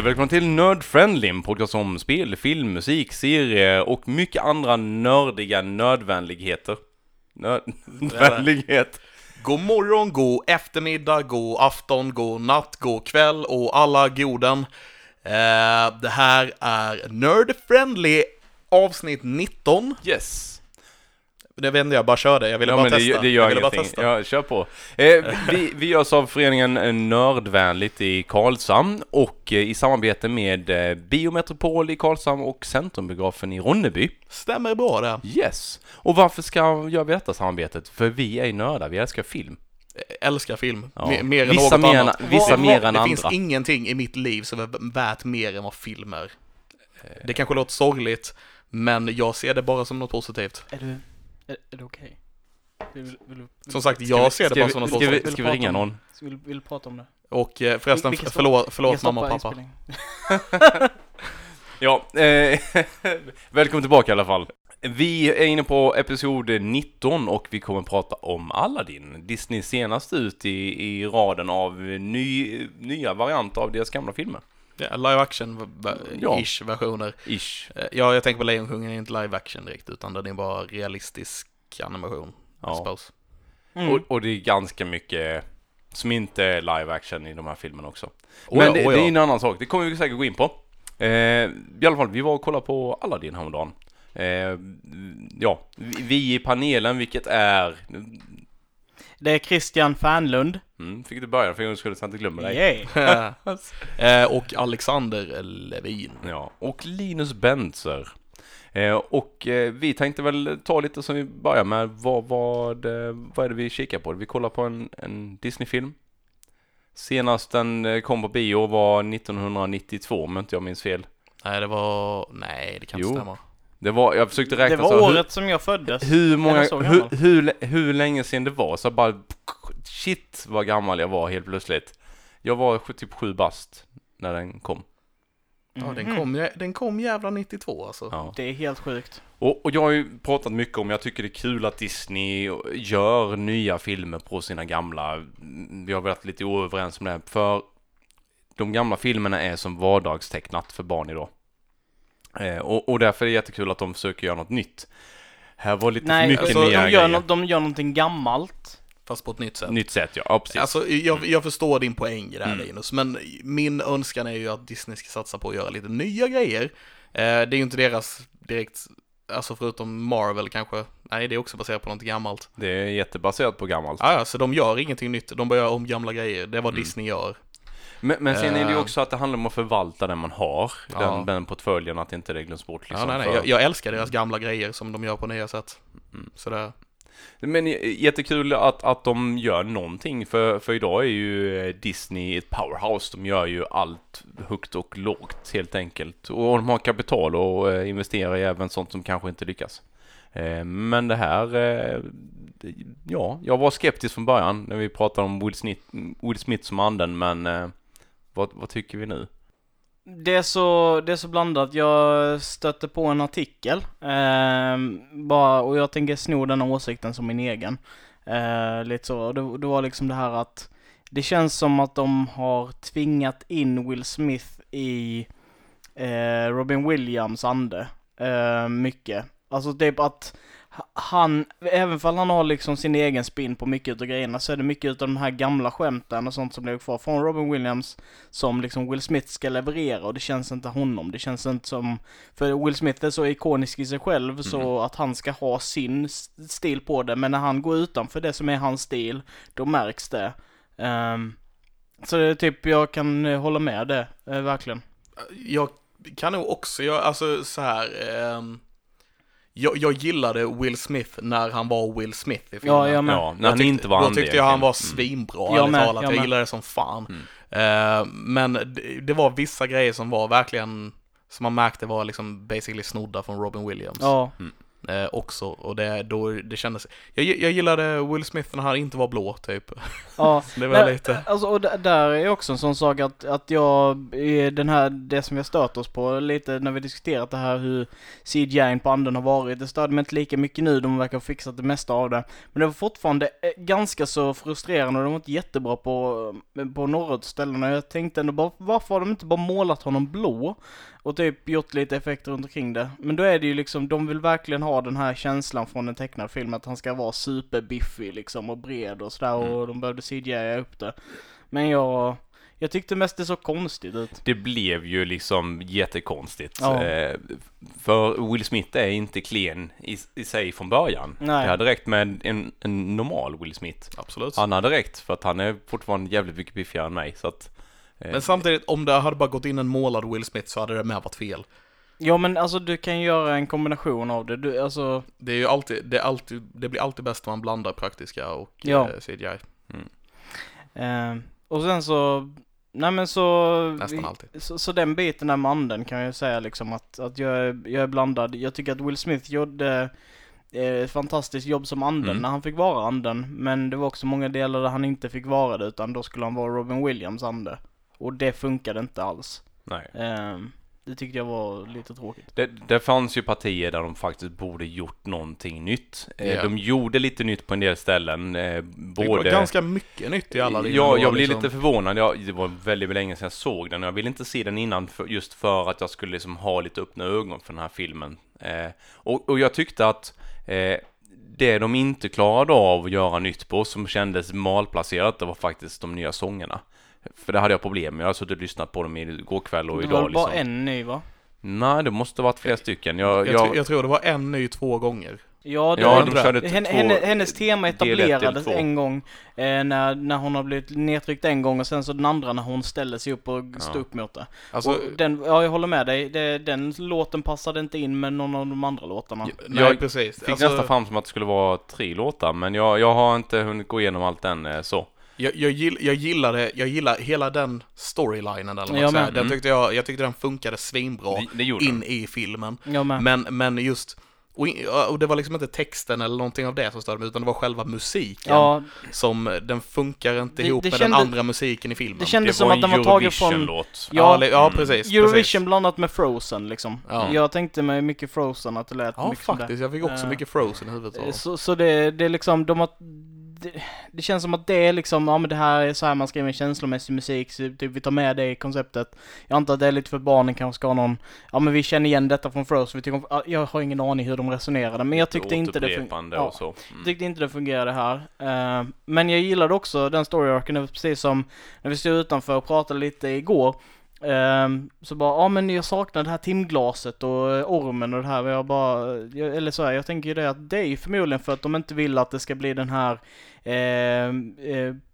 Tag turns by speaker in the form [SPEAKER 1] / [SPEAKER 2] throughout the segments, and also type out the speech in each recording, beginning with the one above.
[SPEAKER 1] Och välkomna till Nerd Friendly, en podcast om spel, film, musik, serier och mycket andra nördiga nödvändigheter. Nödvändighet.
[SPEAKER 2] God morgon, god eftermiddag, god afton, god natt, god kväll och alla goden. Eh, det här är Nerd Friendly avsnitt 19.
[SPEAKER 1] Yes.
[SPEAKER 2] Det vet inte jag, bara kör det. Jag ville
[SPEAKER 1] Ja,
[SPEAKER 2] bara
[SPEAKER 1] men det,
[SPEAKER 2] testa.
[SPEAKER 1] det gör
[SPEAKER 2] jag ville bara
[SPEAKER 1] ingenting.
[SPEAKER 2] testa.
[SPEAKER 1] Ja, kör på. Eh, vi, vi görs av föreningen Nördvänligt i Karlshamn och eh, i samarbete med eh, Biometropol i Karlshamn och Centrumbiografen i Ronneby.
[SPEAKER 2] Stämmer bra det.
[SPEAKER 1] Yes. Och varför ska gör vi detta samarbetet? För vi är nördar, vi älskar film.
[SPEAKER 2] Jag älskar film.
[SPEAKER 1] Ja.
[SPEAKER 2] Mer, mer än
[SPEAKER 1] Vissa
[SPEAKER 2] något
[SPEAKER 1] mer än-
[SPEAKER 2] annat.
[SPEAKER 1] vissa
[SPEAKER 2] Det-
[SPEAKER 1] mer än
[SPEAKER 2] Det
[SPEAKER 1] andra.
[SPEAKER 2] finns ingenting i mitt liv som är värt mer än vad film är. Det kanske låter sorgligt, men jag ser det bara som något positivt.
[SPEAKER 3] Är du, är, är det okej? Vill, vill, vill,
[SPEAKER 2] Som sagt,
[SPEAKER 1] Ska vi-
[SPEAKER 2] jag ser det bara som något
[SPEAKER 1] ska vi-.
[SPEAKER 3] Vill
[SPEAKER 1] Ska vi ringa någon?
[SPEAKER 3] Vill, vill du prata om det?
[SPEAKER 2] Och eh, förresten,
[SPEAKER 3] Vi- vi kan
[SPEAKER 2] förlåt, mamma och pappa.
[SPEAKER 3] inspelningen.
[SPEAKER 1] Ja, eh, välkommen tillbaka i alla fall. Vi är inne på episod 19 och vi kommer prata om Aladdin. Disney senast ut i, i raden av ny, nya varianter av deras gamla filmer.
[SPEAKER 2] Ja, live action
[SPEAKER 1] Ja.
[SPEAKER 2] ish versioner.
[SPEAKER 1] Ish.
[SPEAKER 2] Eh, Ja, jag tänker på Lejonkungen är inte live action direkt, utan den är bara realistisk animation.
[SPEAKER 1] Ja.
[SPEAKER 3] Mm.
[SPEAKER 1] Och, och det är ganska mycket som inte är live action i de här filmerna också.
[SPEAKER 2] Oh
[SPEAKER 1] Men
[SPEAKER 2] ja,
[SPEAKER 1] det,
[SPEAKER 2] oh
[SPEAKER 1] det
[SPEAKER 2] ja.
[SPEAKER 1] är en annan sak, det kommer vi säkert gå in på. Eh, I alla fall, vi var och kollade på Aladdin häromdagen. Eh, ja, vi, vi i panelen, vilket är...
[SPEAKER 3] Det är Christian Fernlund.
[SPEAKER 1] Mm, fick du börja för en gångs skull så jag inte glömmer dig.
[SPEAKER 3] Yay.
[SPEAKER 2] Eh, och Alexander Levin.
[SPEAKER 1] Ja, och Linus Bentzer. Eh, och eh, vi tänkte väl ta lite som vi börjar med, vad, vad, vad är det vi kikar på? Vi kollar på en, en Disney-film. Senast den kom på bio var 1992 om inte jag minns fel.
[SPEAKER 2] Nej, det var... Nej, det kan inte
[SPEAKER 1] Jo.
[SPEAKER 2] stämma.
[SPEAKER 1] Det var, jag försökte
[SPEAKER 3] Det
[SPEAKER 1] räkna
[SPEAKER 3] var
[SPEAKER 1] så hur-
[SPEAKER 3] året som jag föddes.
[SPEAKER 1] hur många, hur, hur, hur länge sedan det var så bara shit vad gammal jag var helt plötsligt. Jag var typ sju bast när den kom.
[SPEAKER 2] Ja, den
[SPEAKER 3] Mhm.
[SPEAKER 2] kom, den kom jävla 92 alltså.
[SPEAKER 1] Ja.
[SPEAKER 3] Det är helt sjukt.
[SPEAKER 1] Och, och jag har ju pratat mycket om, jag tycker det är kul att Disney gör nya filmer på sina gamla. Mm, Vi har varit lite oöverens om det, för de gamla filmerna är som vardagstecknat för barn idag. Eh, och, och därför är det jättekul att de försöker göra något nytt. Här var lite
[SPEAKER 3] Nej,
[SPEAKER 1] mycket
[SPEAKER 2] alltså,
[SPEAKER 1] nya
[SPEAKER 3] de, gör
[SPEAKER 1] grejer.
[SPEAKER 3] no de gör någonting gammalt.
[SPEAKER 2] Fast på ett nytt sätt.
[SPEAKER 1] Nytt sätt, ja. ja precis.
[SPEAKER 2] Alltså, jag, jag förstår din poäng här
[SPEAKER 1] Mm.
[SPEAKER 2] Linus, men min önskan är ju att Disney ska satsa på att göra lite nya grejer. Eh, det är ju inte deras direkt, alltså förutom Marvel kanske, nej det är också baserat på något gammalt.
[SPEAKER 1] Det är jättebaserat på gammalt.
[SPEAKER 2] Ja, ja, så de gör ingenting nytt, de bara gör om gamla grejer, det är vad
[SPEAKER 1] Mm.
[SPEAKER 2] Disney gör.
[SPEAKER 1] Men, men sen är det ju
[SPEAKER 2] Eh.
[SPEAKER 1] också att det handlar om att förvalta det man har.
[SPEAKER 2] Ja.
[SPEAKER 1] Den, den portföljen, att inte det glöms bort liksom.
[SPEAKER 2] ja, nej, nej, jag, jag älskar deras gamla grejer som de gör på nya sätt.
[SPEAKER 1] Mm.
[SPEAKER 2] Så det,
[SPEAKER 1] Men jättekul att, att de gör någonting, för, för idag är ju Disney ett powerhouse. De gör ju allt högt och lågt helt enkelt. Och de har kapital och eh, investerar i även sånt som kanske inte lyckas. Eh, Men det här, ja, jag var skeptisk från början när vi pratade om Will Smith, Will Smith som anden, men vad, vad tycker vi nu?
[SPEAKER 3] Det är så, det är så blandat. Jag stötte på en artikel. eh, bara, och jag tänker sno den åsikten som min egen. Eh, lite så. Det, det var liksom det här att det känns som att de har tvingat in Will Smith i eh, Robin Williams ande. Eh, mycket. Alltså typ att han, även om han har liksom sin egen spin på mycket av grejerna så är det mycket utav de här gamla skämten och sånt som blev kvar från Robin Williams som liksom Will Smith ska leverera och det känns inte honom. Det känns inte som, för Will Smith är så ikonisk i sig själv så att han ska ha sin stil på det. Men när han går utanför det som är hans stil, då märks det. Ehm, så det är typ, jag kan eh, hålla med det, eh, verkligen.
[SPEAKER 2] jag kan nog också, jag, alltså så här. ehm, jag, jag gillade Will Smith när han var Will Smith i filmen.
[SPEAKER 3] Ja, jag med.
[SPEAKER 1] Ja, när han
[SPEAKER 2] tyckte-
[SPEAKER 1] inte var
[SPEAKER 2] Då
[SPEAKER 1] han
[SPEAKER 2] tyckte jag han var
[SPEAKER 1] Mm.
[SPEAKER 2] svinbra,
[SPEAKER 3] Jag
[SPEAKER 2] ärligt
[SPEAKER 3] med,
[SPEAKER 2] talat.
[SPEAKER 3] jag
[SPEAKER 2] Jag gillade det som fan.
[SPEAKER 1] Mm.
[SPEAKER 2] Eh, men det, det var vissa grejer som var verkligen, som man märkte var liksom basically snodda från Robin Williams.
[SPEAKER 3] Ja.
[SPEAKER 2] Eh, också, och det, då, det kändes... Jag, jag gillade Will Smith när han inte var blå, typ.
[SPEAKER 3] Ja,
[SPEAKER 2] Det var
[SPEAKER 3] Nej,
[SPEAKER 2] lite...
[SPEAKER 3] Alltså, och där är också en sån sak att, att jag, den här, det som har stört oss på lite när vi diskuterat det här hur CGI på anden har varit, det störde mig inte lika mycket nu, de verkar ha fixat det mesta av det. Men det var fortfarande eh, ganska så frustrerande och de var inte jättebra på, på några ställen. Jag tänkte ändå bara, varför har de inte bara målat honom blå? Och typ gjort lite effekter runt omkring det. Men då är det ju liksom, de vill verkligen ha den här känslan från en tecknad film att han ska vara superbiffig liksom och bred och sådär och de behövde CGI upp det. Men jag, jag tyckte mest det såg konstigt ut.
[SPEAKER 1] Det blev ju liksom jättekonstigt.
[SPEAKER 3] Ja.
[SPEAKER 1] Eh, för Will Smith är inte klen i, i sig från början.
[SPEAKER 3] Nej.
[SPEAKER 1] Det hade räckt med en, en normal Will Smith.
[SPEAKER 2] Absolut.
[SPEAKER 1] Han hade räckt för att han är fortfarande jävligt mycket biffigare än mig. Så att,
[SPEAKER 2] Men samtidigt, om det hade bara gått in en målad Will Smith så hade det med varit fel.
[SPEAKER 3] Ja men alltså du kan ju göra en kombination av det. Du, alltså,
[SPEAKER 2] Det är ju alltid, det är alltid, det blir alltid bäst om man blandar praktiska och
[SPEAKER 3] Ja.
[SPEAKER 2] eh, CGI.
[SPEAKER 3] eh, och sen så, nej men så,
[SPEAKER 2] Nästan alltid.
[SPEAKER 3] så, så den biten där med anden kan jag ju säga liksom att, att jag, är, jag är blandad. Jag tycker att Will Smith gjorde eh, ett fantastiskt jobb som anden
[SPEAKER 1] Mm.
[SPEAKER 3] när han fick vara anden. Men det var också många delar där han inte fick vara det utan då skulle han vara Robin Williams ande. Och det funkade inte alls.
[SPEAKER 1] nej.
[SPEAKER 3] Eh, det tyckte jag var lite tråkigt.
[SPEAKER 1] Det, det fanns ju partier där de faktiskt borde gjort någonting nytt.
[SPEAKER 2] Ja.
[SPEAKER 1] De gjorde lite nytt på en del ställen. Eh,
[SPEAKER 2] Det var
[SPEAKER 1] både...
[SPEAKER 2] ganska mycket nytt i alla
[SPEAKER 1] Ja, jag blev
[SPEAKER 2] liksom.
[SPEAKER 1] lite förvånad. Jag, det var väldigt länge sedan jag såg den och jag ville inte se den innan för, just för att jag skulle liksom ha lite öppna ögon för den här filmen. Eh, och, och jag tyckte att eh, det de inte klarade av att göra nytt på som kändes malplacerat, det var faktiskt de nya sångerna. För det hade jag problem med. Jag har suttit och lyssnat på dem igår kväll och
[SPEAKER 3] det
[SPEAKER 1] idag
[SPEAKER 3] var bara
[SPEAKER 1] liksom.
[SPEAKER 3] en ny va?
[SPEAKER 1] Nej, det måste ha varit flera stycken. Jag,
[SPEAKER 2] Jag,
[SPEAKER 1] jag,
[SPEAKER 2] tr- jag tror det var en ny två gånger.
[SPEAKER 3] Ja, det
[SPEAKER 1] ja, de
[SPEAKER 2] det.
[SPEAKER 1] körde
[SPEAKER 3] Henne, hennes tema
[SPEAKER 1] del ett, del
[SPEAKER 3] etablerades en gång eh, när, när hon har blivit nedtryckt en gång och sen så den andra när hon ställer sig upp och står
[SPEAKER 1] Ja.
[SPEAKER 3] upp mot det.
[SPEAKER 2] Alltså,
[SPEAKER 3] och den, ja, jag håller med dig. Det, den låten passade inte in med någon av de andra låtarna.
[SPEAKER 2] nej
[SPEAKER 1] jag
[SPEAKER 2] precis.
[SPEAKER 1] fick
[SPEAKER 2] Alltså,
[SPEAKER 1] nästan fram som att det skulle vara tre låtar, men jag, jag har inte hunnit gå igenom allt än eh, så.
[SPEAKER 2] Jag, jag, gill, jag gillade, jag gillar hela den storylinen eller vad
[SPEAKER 3] Jag
[SPEAKER 2] säger. Den
[SPEAKER 1] Mm.
[SPEAKER 2] tyckte jag, jag tyckte den funkade svinbra
[SPEAKER 1] Det, det
[SPEAKER 2] in
[SPEAKER 1] den.
[SPEAKER 2] i filmen. Men, men just, och, in- och det var liksom inte texten eller någonting av det som störde mig, utan det var själva musiken.
[SPEAKER 3] Ja,
[SPEAKER 2] Som, den funkar inte
[SPEAKER 3] Det-
[SPEAKER 2] ihop
[SPEAKER 3] det
[SPEAKER 2] med
[SPEAKER 3] kände-
[SPEAKER 2] den andra musiken i filmen.
[SPEAKER 3] det kändes
[SPEAKER 1] Det
[SPEAKER 3] som att den
[SPEAKER 1] en
[SPEAKER 3] var tagen från
[SPEAKER 1] Eurovision-låt.
[SPEAKER 2] ja,
[SPEAKER 3] ja,
[SPEAKER 2] li- ja
[SPEAKER 1] Mm.
[SPEAKER 2] precis.
[SPEAKER 3] Eurovision
[SPEAKER 2] precis.
[SPEAKER 3] blandat med Frozen liksom.
[SPEAKER 2] Ja.
[SPEAKER 3] Jag tänkte mig mycket Frozen att det lät
[SPEAKER 2] Ja,
[SPEAKER 3] mycket det.
[SPEAKER 2] faktiskt. Jag fick också
[SPEAKER 3] Eh,
[SPEAKER 2] mycket Frozen i huvudet.
[SPEAKER 3] Eh, Så, så det, det är liksom, de har, det, det känns som att det är liksom, ja men det här är så här man skriver känslomässig musik, så typ vi tar med det i konceptet. Jag antar att det är lite för barnen kanske ska ha någon, ja men vi känner igen detta från Frozen, vi tycker om, ja, jag har ingen aning hur de resonerade, men jag tyckte inte det fungerade.
[SPEAKER 1] så. Mm.
[SPEAKER 3] Tyckte inte det fungerade här. Eh, men jag gillade också den story arken, precis som när vi stod utanför och pratade lite igår. Ehm, så bara, ja men jag saknar det här timglaset och eh, ormen och det här. Och jag bara, eller så här, jag tänker ju det att det är ju förmodligen för att de inte vill att det ska bli den här eh,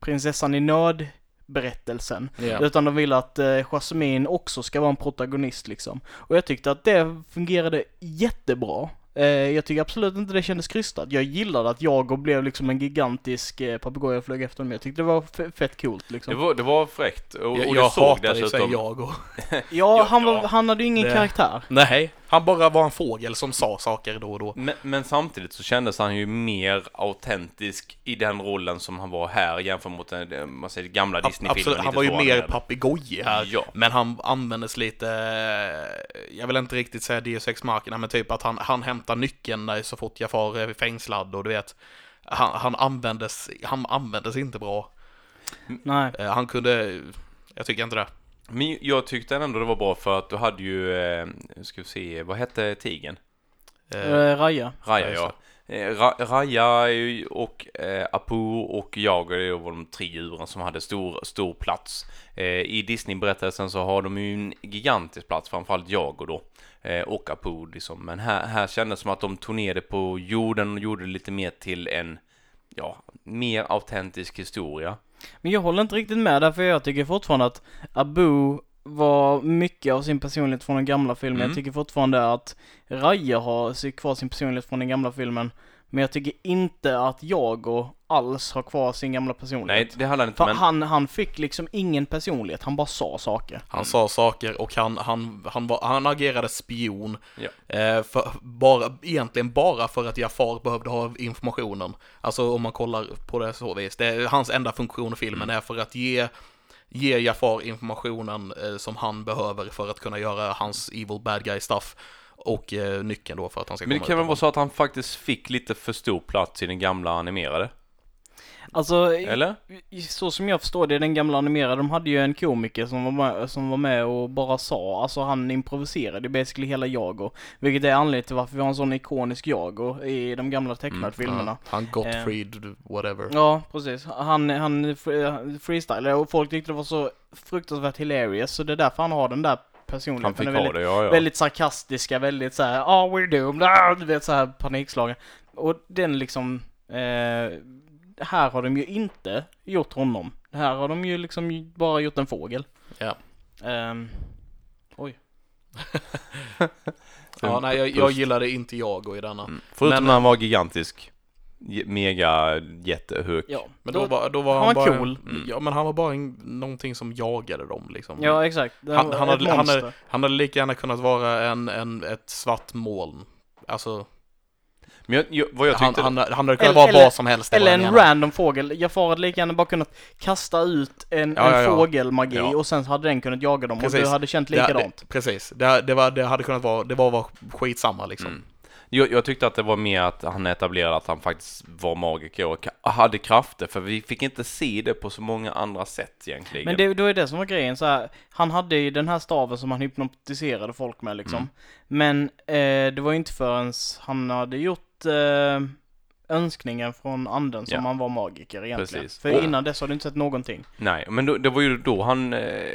[SPEAKER 3] prinsessan i nöd berättelsen.
[SPEAKER 2] Ja.
[SPEAKER 3] Utan de vill att eh, Jasmine också ska vara en protagonist liksom. Och jag tyckte att det fungerade jättebra. Eh, jag tycker absolut inte det kändes krystat. Jag gillade att jag blev liksom en gigantisk eh, papegoja och flög efter dem. Jag tyckte det var f- fett coolt liksom.
[SPEAKER 1] Det var, det var fräckt. Och, och
[SPEAKER 2] Jag,
[SPEAKER 1] du
[SPEAKER 2] jag
[SPEAKER 1] såg
[SPEAKER 2] hatar
[SPEAKER 1] dessutom...
[SPEAKER 2] jag och...
[SPEAKER 3] ja,
[SPEAKER 1] Ja,
[SPEAKER 3] han, var,
[SPEAKER 1] ja.
[SPEAKER 3] han hade ju ingen
[SPEAKER 2] Det-
[SPEAKER 3] karaktär.
[SPEAKER 2] Nej, han bara var en fågel som sa saker då och då.
[SPEAKER 1] Men, men samtidigt så kändes han ju mer autentisk i den rollen som han var här jämfört mot den, eh, man säger, gamla Disney-filmen.
[SPEAKER 2] Absolut, han var ju mer
[SPEAKER 1] är.
[SPEAKER 2] papegoj här.
[SPEAKER 1] Ja.
[SPEAKER 2] Men han användes lite, eh, jag vill inte riktigt säga Deus Ex Machina, men typ att han, han hämtar nyckeln när så fort Jafar är fängslad och du vet, han, han användes, han användes inte bra.
[SPEAKER 3] Nej.
[SPEAKER 2] Eh, Han kunde, jag tycker inte det.
[SPEAKER 1] Men jag tyckte ändå det var bra för att du hade ju, eh, ska vi se, vad hette tigen?
[SPEAKER 2] Eh,
[SPEAKER 3] Eh, Raja.
[SPEAKER 1] Raja, ja. Eh, Ra- Raja och eh, Apu och jag ju var de tre djuren som hade stor, stor plats. Eh, I Disney-berättelsen så har de ju en gigantisk plats, framförallt jag då. Eh, och Apu liksom. Men här, här kändes det som att de tog ner det på jorden och gjorde det lite mer till en, ja, mer autentisk historia.
[SPEAKER 3] Men jag håller inte riktigt med där för jag tycker fortfarande att Abu var mycket av sin personlighet från den gamla filmen.
[SPEAKER 1] Mm.
[SPEAKER 3] Jag tycker fortfarande att Raja har kvar sin personlighet från den gamla filmen. Men jag tycker inte att Jago alls har kvar sin gamla personlighet.
[SPEAKER 1] Nej, det hade han inte,
[SPEAKER 3] För
[SPEAKER 1] men...
[SPEAKER 3] han, han fick liksom ingen personlighet, han bara sa saker.
[SPEAKER 2] Han sa saker och han, han, han, var, han agerade spion.
[SPEAKER 1] Ja.
[SPEAKER 2] Eh, för, bara, egentligen bara för att Jafar behövde ha informationen. Alltså om man kollar på det så vis. Det är, hans enda funktion i filmen
[SPEAKER 1] Mm.
[SPEAKER 2] är för att ge, ge Jafar informationen eh, som han behöver för att kunna göra hans evil bad guy stuff. Och eh, nyckeln då för att han ska
[SPEAKER 1] Men det
[SPEAKER 2] komma
[SPEAKER 1] kan väl vara så att han faktiskt fick lite för stor plats i den gamla animerade?
[SPEAKER 3] Alltså,
[SPEAKER 1] Eller?
[SPEAKER 3] så som jag förstår det, den gamla animerade, de hade ju en komiker som var med, som var med och bara sa, alltså han improviserade basically hela Jago. Vilket är anledningen till varför vi har en sån ikonisk Jago i de gamla tecknade filmerna.
[SPEAKER 2] Ja, han Gottfried, whatever.
[SPEAKER 3] Ja, precis. Han, han fre- freestylade och folk tyckte det var så fruktansvärt hilarious, så det är därför han har den där personligheten.
[SPEAKER 1] Han fick ha
[SPEAKER 3] väldigt,
[SPEAKER 1] det, ja ja.
[SPEAKER 3] väldigt sarkastiska, väldigt så här, oh we're doomed, ah, du vet så här panikslagen. Och den liksom, eh, här har de ju inte gjort honom. Här har de ju liksom bara gjort en fågel.
[SPEAKER 2] Ja.
[SPEAKER 3] Ehm,
[SPEAKER 2] Ja, nej, jag, jag gillade inte Jago i denna.
[SPEAKER 1] Mm. Förutom
[SPEAKER 2] Men-
[SPEAKER 1] när han var gigantisk. Mega jättehög.
[SPEAKER 3] ja.
[SPEAKER 2] Men då var, då var
[SPEAKER 3] han
[SPEAKER 2] han,
[SPEAKER 3] var
[SPEAKER 2] bara,
[SPEAKER 3] cool.
[SPEAKER 1] Mm.
[SPEAKER 2] Ja, men han var bara en, någonting som jagade dem liksom.
[SPEAKER 3] Ja, exakt. Det
[SPEAKER 2] Han- han
[SPEAKER 3] ett
[SPEAKER 2] hade- han hade- Han hade lika gärna kunnat vara en, en, ett svart moln. Alltså,
[SPEAKER 1] Men jag, jag, vad jag
[SPEAKER 2] han,
[SPEAKER 1] tyckte...
[SPEAKER 2] han, han hade kunnat
[SPEAKER 3] Eller-
[SPEAKER 2] vara vad som helst. det
[SPEAKER 3] Eller en
[SPEAKER 2] menar.
[SPEAKER 3] random fågel. Jafar hade lika gärna bara kunnat kasta ut en,
[SPEAKER 2] Ja, ja,
[SPEAKER 3] en
[SPEAKER 2] ja.
[SPEAKER 3] fågelmagi
[SPEAKER 1] Ja.
[SPEAKER 3] och sen hade den kunnat jaga dem och
[SPEAKER 2] Precis.
[SPEAKER 3] du hade känt
[SPEAKER 2] Det,
[SPEAKER 3] likadant.
[SPEAKER 2] det, precis. Det, det, var, det hade kunnat vara, det var, var skitsamma liksom.
[SPEAKER 1] Mm. Jag, jag tyckte att det var mer att han etablerade att han faktiskt var magiker och hade krafter, för vi fick inte se det på så många andra sätt egentligen.
[SPEAKER 3] Men det, då är det som var grejen så här, Han hade ju den här staven som han hypnotiserade folk med liksom.
[SPEAKER 1] Mm.
[SPEAKER 3] Men eh, det var ju inte förrän han hade gjort eh, önskningen från anden som
[SPEAKER 1] Ja.
[SPEAKER 3] han var magiker egentligen.
[SPEAKER 1] Precis.
[SPEAKER 3] För
[SPEAKER 1] Och-
[SPEAKER 3] innan dess har du inte sett någonting.
[SPEAKER 1] Nej, men då, det var ju då han... Eh,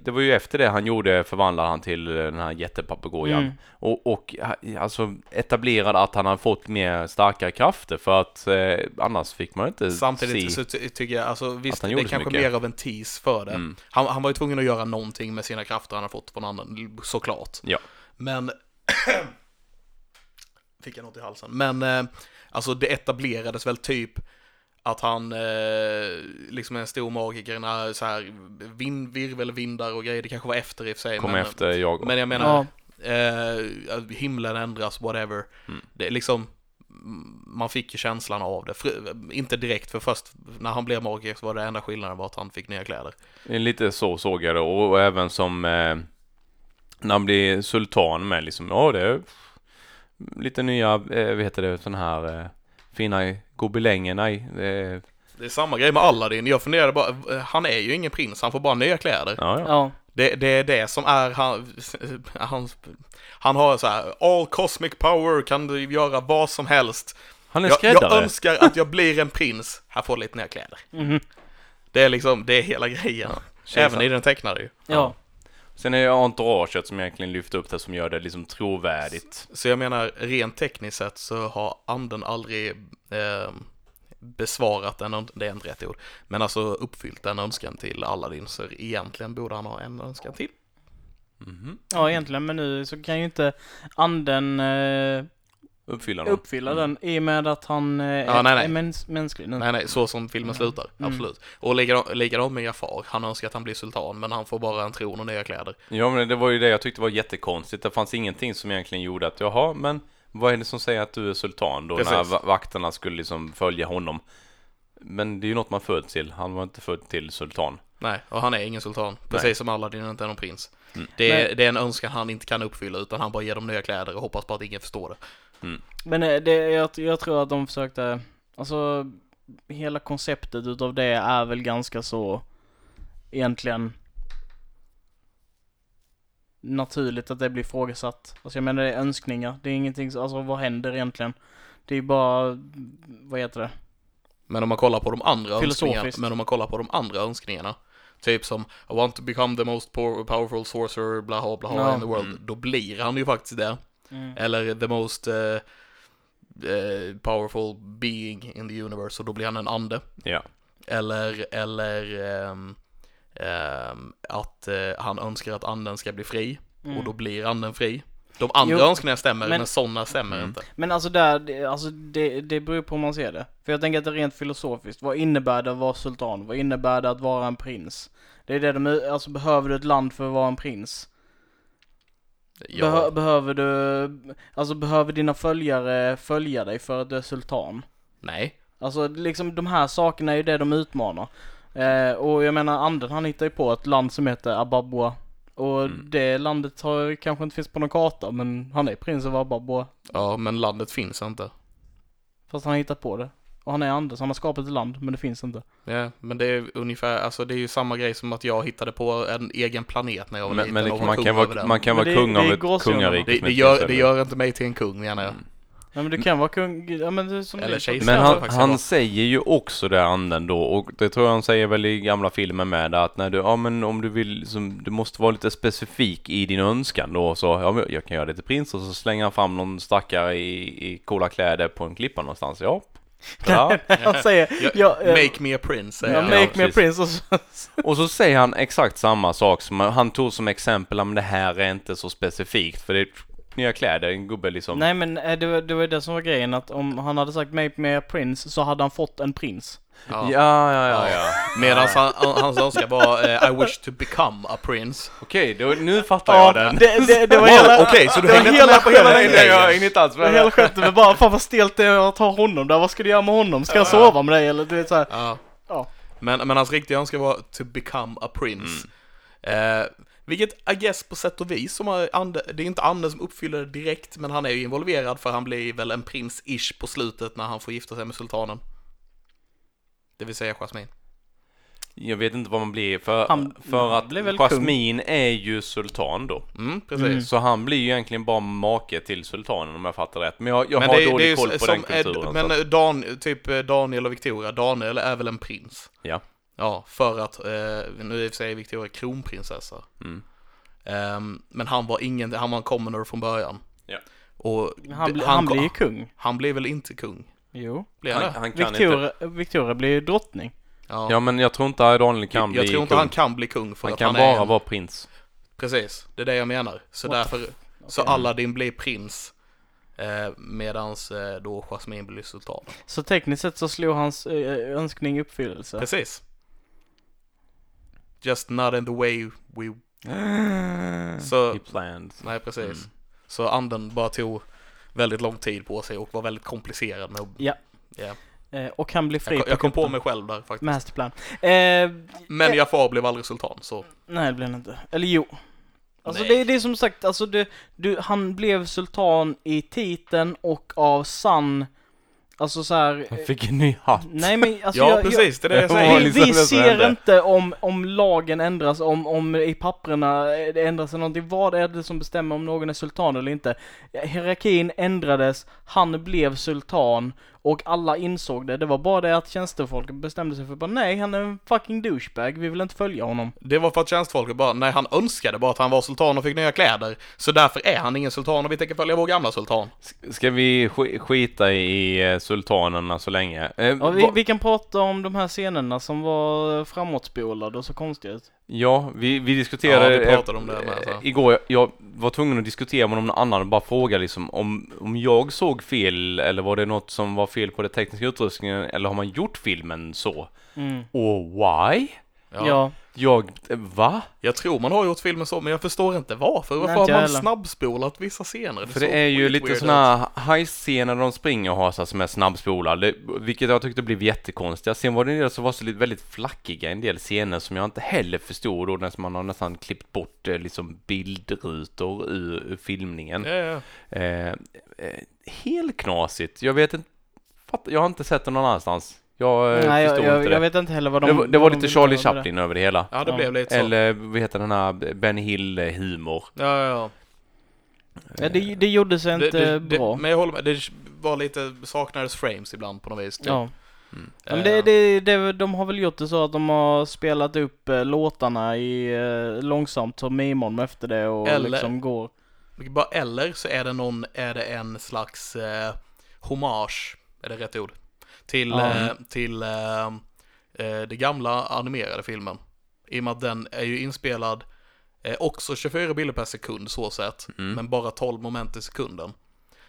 [SPEAKER 1] det var ju efter det han gjorde, förvandlade han till eh, den här jättepapegojan.
[SPEAKER 3] Mm.
[SPEAKER 1] Och, och ha- alltså etablerade att han hade fått mer starkare krafter för att eh, annars fick man inte
[SPEAKER 2] Samtidigt
[SPEAKER 1] se...
[SPEAKER 2] så ty- tycker jag, alltså visst,
[SPEAKER 1] han
[SPEAKER 2] det är kanske mer av en tease för det.
[SPEAKER 1] Mm.
[SPEAKER 2] Han, han var ju tvungen att göra någonting med sina krafter han har fått från anden, såklart.
[SPEAKER 1] Ja.
[SPEAKER 2] Men... Fick jag något i halsen. Men, eh, alltså det etablerades väl typ att han eh, liksom är en stor magiker när så här vind, virvelvindar och grejer, det kanske var efter i och för sig.
[SPEAKER 1] Kom
[SPEAKER 2] men,
[SPEAKER 1] efter jag.
[SPEAKER 2] Men jag menar,
[SPEAKER 3] Ja,
[SPEAKER 2] eh, himlen ändras, whatever.
[SPEAKER 1] Mm.
[SPEAKER 2] Det är liksom, man fick ju känslan av det. Inte direkt, för först när han blev magiker så var det enda skillnaden var att han fick nya kläder.
[SPEAKER 1] Lite så såg jag det och, och även som eh, när han blir sultan med liksom, ja det är lite nya, eh, vad heter det, sån här eh, fina gobelänger, nej. Eh,
[SPEAKER 2] Det är samma grej med Aladdin. Jag funderade bara, eh, han är ju ingen prins, han får bara nya kläder.
[SPEAKER 1] ja, ja.
[SPEAKER 3] ja.
[SPEAKER 2] Det, det är det som är han, han, han har så här, all cosmic power, kan du göra vad som helst.
[SPEAKER 1] Han är
[SPEAKER 2] Jag,
[SPEAKER 1] skräddare.
[SPEAKER 2] jag önskar att jag blir en prins, här får du lite nya kläder.
[SPEAKER 3] Mhm.
[SPEAKER 2] Det är liksom, det är hela grejen. Även i den tecknade ju.
[SPEAKER 3] ja.
[SPEAKER 1] Sen är det entouraget som egentligen lyfter upp det som gör det liksom trovärdigt.
[SPEAKER 2] Så jag menar, rent tekniskt sett så har anden aldrig eh, besvarat en, öns- det är inte rätt ord, men alltså uppfyllt en önskan till Aladdin, så egentligen borde han ha en önskan till.
[SPEAKER 1] Mhm.
[SPEAKER 3] ja, egentligen. Men nu så kan ju inte anden eh,
[SPEAKER 1] Uppfylla dem.
[SPEAKER 3] uppfylla den i och med att han eh,
[SPEAKER 2] Ja, nej, nej.
[SPEAKER 3] är mäns mänsklig nu.
[SPEAKER 2] Nej, nej, så som filmen slutar,
[SPEAKER 3] Mm.
[SPEAKER 2] absolut. Och likadant, likadant med Jafar, han önskar att han blir sultan, men han får bara en tron och nya kläder.
[SPEAKER 1] Ja men det var ju det jag tyckte var jättekonstigt. Det fanns ingenting som egentligen gjorde att jaha, men vad är det som säger att du är sultan då
[SPEAKER 2] Precis.
[SPEAKER 1] när va- vakterna skulle liksom följa honom? Men det är ju något man född till. Han var inte född till sultan.
[SPEAKER 2] Nej, och han är ingen sultan, precis som Aladdin inte är någon prins.
[SPEAKER 1] Mm.
[SPEAKER 2] Det, är, det är en önskan han inte kan uppfylla, utan han bara ger dem nya kläder och hoppas på att ingen förstår det.
[SPEAKER 3] Men eh, det, jag, jag tror att de försökte, alltså hela konceptet utav det är väl ganska så egentligen naturligt att det blir ifrågasatt. Alltså jag menar det är önskningar, det är ingenting, så- alltså vad händer egentligen? Det är bara, vad heter det?
[SPEAKER 2] Men om man kollar på de andra önskningarna, men om man kollar på de andra önskningarna, typ som I want to become the most po- powerful sorcerer, bla bla bla
[SPEAKER 3] Ja.
[SPEAKER 2] in the world,
[SPEAKER 1] Mm.
[SPEAKER 2] då blir han ju faktiskt det. Eller the most eh, eh, powerful being in the universe, och då blir han en ande.
[SPEAKER 1] Ja.
[SPEAKER 2] Eller, eller ehm, ehm, att eh, han önskar att anden ska bli fri
[SPEAKER 3] Mm.
[SPEAKER 2] och då blir anden fri. De andra
[SPEAKER 3] Jo,
[SPEAKER 2] önskningarna stämmer, men,
[SPEAKER 3] men-
[SPEAKER 2] sådana stämmer
[SPEAKER 1] Mm.
[SPEAKER 2] inte.
[SPEAKER 3] Men alltså där, det, alltså det, det beror på hur man ser det. För jag tänker att det är rent filosofiskt. Vad innebär det att vara sultan? Vad innebär det att vara en prins? Det är det de, alltså behöver du ett land för att vara en prins?
[SPEAKER 2] Ja,
[SPEAKER 3] Behö, behöver du, alltså behöver dina följare följa dig för att du är sultan?
[SPEAKER 2] nej.
[SPEAKER 3] Alltså liksom de här sakerna är ju det de utmanar. Eh, och jag menar anden han hittar ju på ett land som heter Ababua. Och
[SPEAKER 1] Mm.
[SPEAKER 3] det landet har, kanske inte finns på någon karta men han är prins av Ababua.
[SPEAKER 2] Ja, men landet finns inte.
[SPEAKER 3] Fast han har hittat på det. Och han är ande så han har skapat ett land men det finns inte.
[SPEAKER 2] Ja, men det är ungefär, alltså det är ju samma grej som att jag hittade på en egen planet när jag var
[SPEAKER 1] Men,
[SPEAKER 2] liten
[SPEAKER 1] men
[SPEAKER 2] och var
[SPEAKER 1] man,
[SPEAKER 2] kung
[SPEAKER 1] kan
[SPEAKER 2] över
[SPEAKER 1] vara,
[SPEAKER 2] den.
[SPEAKER 1] man kan vara
[SPEAKER 3] det-
[SPEAKER 1] kung
[SPEAKER 3] det
[SPEAKER 1] av ett kungarike
[SPEAKER 2] det, det, gör, det gör inte mig till en kung menar jag.
[SPEAKER 1] Mm.
[SPEAKER 3] Ja men det kan vara kung, ja men det är som
[SPEAKER 2] Eller kejsare.
[SPEAKER 1] Men han, han säger ju också det anden då och det tror jag han säger väl i gamla filmen med att när du, ja men om du vill, som, du måste vara lite specifik i din önskan då så, ja men jag kan göra det till prins och så slänger han fram någon stackare i, i coola kläder på en klippa någonstans, ja. Ja.
[SPEAKER 3] han säger,
[SPEAKER 2] Ja,
[SPEAKER 3] ja, eh,
[SPEAKER 2] Make me a prince, säger
[SPEAKER 3] ja,
[SPEAKER 2] han.
[SPEAKER 3] make
[SPEAKER 1] Ja,
[SPEAKER 3] me a prince och så,
[SPEAKER 1] Och så säger han exakt samma sak som han tog som exempel, men det här är inte så specifikt för det är nya kläder, en gubbe liksom.
[SPEAKER 3] Nej men eh, det var, det var det som var grejen att om han hade sagt make me a prince så hade han fått en prins.
[SPEAKER 2] Ja.
[SPEAKER 1] Ja, ja, ja, ja.
[SPEAKER 2] Medan han, hans önskan var eh, I wish to become a prince.
[SPEAKER 1] Okej, då, nu fattar jag den.
[SPEAKER 3] det, det, det var
[SPEAKER 2] Wow,
[SPEAKER 3] hela,
[SPEAKER 2] okej, så du
[SPEAKER 3] det var
[SPEAKER 2] hängde inte
[SPEAKER 3] hela
[SPEAKER 2] med på hela den
[SPEAKER 1] jag
[SPEAKER 2] grejen?
[SPEAKER 1] hängde inte alls
[SPEAKER 3] var
[SPEAKER 1] med.
[SPEAKER 3] hela skämtet med bara, fan vad stelt det är att ta honom där, vad ska du göra med honom? Ska jag sova med dig eller du vet såhär,
[SPEAKER 2] Ja.
[SPEAKER 3] ja.
[SPEAKER 2] Men, men hans riktiga önskan var to become a prince. Eh, vilket I guess på sätt och vis, som har ande, det är inte anden som uppfyller det direkt, men han är ju involverad för han blir väl en prins-ish på slutet när han får gifta sig med sultanen. Det vill säga Jasmine.
[SPEAKER 1] Jag vet inte vad man blir för,
[SPEAKER 3] Han
[SPEAKER 1] för att
[SPEAKER 3] blir väl
[SPEAKER 1] Jasmin är ju sultan då.
[SPEAKER 2] Mm, precis.
[SPEAKER 3] Mm.
[SPEAKER 1] Så han blir ju egentligen bara make till sultanen om jag fattar rätt. Men jag, jag
[SPEAKER 2] Men
[SPEAKER 1] har
[SPEAKER 2] det, är-
[SPEAKER 1] dålig
[SPEAKER 2] det är
[SPEAKER 1] koll på
[SPEAKER 2] som,
[SPEAKER 1] den kulturen. så
[SPEAKER 2] Men
[SPEAKER 1] att-
[SPEAKER 2] eh, Dan, typ eh, Daniel och Victoria, Daniel är väl en prins?
[SPEAKER 1] Ja.
[SPEAKER 2] Ja, för att, eh, nu i och för sig är Victoria kronprinsessa.
[SPEAKER 1] Mm.
[SPEAKER 2] Ehm, men han var ingen, han var en commoner från början.
[SPEAKER 1] Ja.
[SPEAKER 2] Och
[SPEAKER 3] Han, blir- han
[SPEAKER 2] ko-
[SPEAKER 3] blir ju kung.
[SPEAKER 2] han blev väl inte kung?
[SPEAKER 3] Jo.
[SPEAKER 2] Blev han
[SPEAKER 1] Han, han kan inte.
[SPEAKER 3] Victoria, Victoria blir ju drottning.
[SPEAKER 2] Ja.
[SPEAKER 1] Ja men jag tror inte Daniel kan
[SPEAKER 2] jag
[SPEAKER 1] bli
[SPEAKER 2] tror inte
[SPEAKER 1] kung.
[SPEAKER 2] han kan bli kung för
[SPEAKER 1] Han
[SPEAKER 2] att
[SPEAKER 1] kan
[SPEAKER 2] han
[SPEAKER 1] bara
[SPEAKER 2] är en,
[SPEAKER 1] vara prins.
[SPEAKER 2] Precis, det är det jag menar. Så
[SPEAKER 3] What
[SPEAKER 2] därför, så Aladdin blir prins. Eh, medans eh, då Jasmine blir sultan.
[SPEAKER 3] Så tekniskt sett så slog hans eh, önskning i uppfyllelse.
[SPEAKER 2] Precis. Just not in the way we... Så,
[SPEAKER 1] He planned.
[SPEAKER 2] nej precis.
[SPEAKER 1] Mm.
[SPEAKER 2] Så anden bara tog väldigt lång tid på sig och var väldigt komplicerad med att...
[SPEAKER 3] Ja.
[SPEAKER 2] Ja.
[SPEAKER 3] Eh, och han blir fri
[SPEAKER 2] Jag, kom- jag kom på mig själv där faktiskt.
[SPEAKER 3] Masterplan. Eh,
[SPEAKER 2] Men Jafar blev aldrig sultan, så...
[SPEAKER 3] nej det blev han inte. Eller jo. Alltså
[SPEAKER 2] Nej.
[SPEAKER 3] det, det är som sagt, alltså det, du, han blev sultan i titeln och av sann, alltså så här.
[SPEAKER 1] Han fick en ny hatt.
[SPEAKER 3] Nej men alltså
[SPEAKER 2] Ja,
[SPEAKER 3] jag,
[SPEAKER 2] precis, det är det jag
[SPEAKER 1] Ja,
[SPEAKER 2] säger.
[SPEAKER 3] Vi,
[SPEAKER 1] liksom
[SPEAKER 3] vi
[SPEAKER 1] som
[SPEAKER 3] ser inte om, om lagen ändras, om, om i papperna det ändras någonting. Vad är det som bestämmer om någon är sultan eller inte? Hierarkin ändrades, han blev sultan och alla insåg det. Det var bara det att tjänstefolket bestämde sig för bara nej, han är en fucking douchebag, vi vill inte följa honom.
[SPEAKER 2] Det var för att tjänstfolket bara, nej han önskade bara att han var sultan och fick nya kläder. Så därför är han ingen sultan och vi tänker följa vår gamla sultan.
[SPEAKER 1] Ska vi sk- skita i eh, sultanerna så länge? Eh,
[SPEAKER 3] Ja, vi, vi kan prata om de här scenerna som var framåtspolade och så konstiga ut.
[SPEAKER 1] Ja, vi, vi diskuterade...
[SPEAKER 2] Ja, vi pratade om det med,
[SPEAKER 1] eh,
[SPEAKER 2] så.
[SPEAKER 1] Igår, jag, jag var tvungen att diskutera med någon annan och bara fråga liksom om, om jag såg fel eller var det något som var fel på den tekniska utrustningen eller har man gjort filmen så?
[SPEAKER 3] Mm.
[SPEAKER 1] Och why?
[SPEAKER 3] Ja.
[SPEAKER 1] Jag, va?
[SPEAKER 2] Jag tror man har gjort filmen så, men jag förstår inte varför.
[SPEAKER 3] Nej,
[SPEAKER 2] Varför
[SPEAKER 3] inte
[SPEAKER 2] har man
[SPEAKER 3] heller.
[SPEAKER 2] snabbspolat vissa scener?
[SPEAKER 1] För
[SPEAKER 2] såg
[SPEAKER 1] det är ju lite sådana heist-scener där de springer och har så som är snabbspolade, vilket jag tyckte blev jättekonstiga. Sen var det en del som var så lite väldigt flackiga, en del scener som jag inte heller förstod då, när man har nästan klippt bort eh, liksom bildrutor ur, ur filmningen.
[SPEAKER 2] Ja, ja.
[SPEAKER 1] Eh, eh, helt knasigt. Jag vet inte, jag har inte sett det någon annanstans. Jag eh,
[SPEAKER 3] Nej, jag,
[SPEAKER 1] förstod
[SPEAKER 3] jag,
[SPEAKER 1] inte det.
[SPEAKER 3] jag vet inte heller vad de...
[SPEAKER 1] det, var, det var
[SPEAKER 3] vad de
[SPEAKER 1] lite
[SPEAKER 3] ville
[SPEAKER 1] Charlie
[SPEAKER 3] göra med det.
[SPEAKER 1] Chaplin över det hela.
[SPEAKER 2] ja, det
[SPEAKER 3] Ja.
[SPEAKER 2] blev lite så.
[SPEAKER 1] Eller vad heter den här Benny Hill-humor?
[SPEAKER 2] Ja, ja, ja.
[SPEAKER 3] Ja, det, det gjorde sig inte
[SPEAKER 2] det, det,
[SPEAKER 3] bra.
[SPEAKER 2] Det, men jag håller med, det var lite, saknades frames ibland på något vis. typ.
[SPEAKER 3] Ja.
[SPEAKER 1] Mm.
[SPEAKER 3] Men
[SPEAKER 2] Eh,
[SPEAKER 3] det, det, det, de har väl gjort det så att de har spelat upp eh, låtarna i eh, långsamt mimar de efter det och
[SPEAKER 2] Eller-
[SPEAKER 3] liksom går.
[SPEAKER 2] bara, eller så är det någon, är det en slags eh, hommage, är det rätt ord? Till,
[SPEAKER 3] Ja.
[SPEAKER 2] eh, till eh, eh, det gamla animerade filmen. I och med att den är ju inspelad eh, också 24 bilder per sekund så sett,
[SPEAKER 1] Mm.
[SPEAKER 2] men bara 12 moment i sekunden.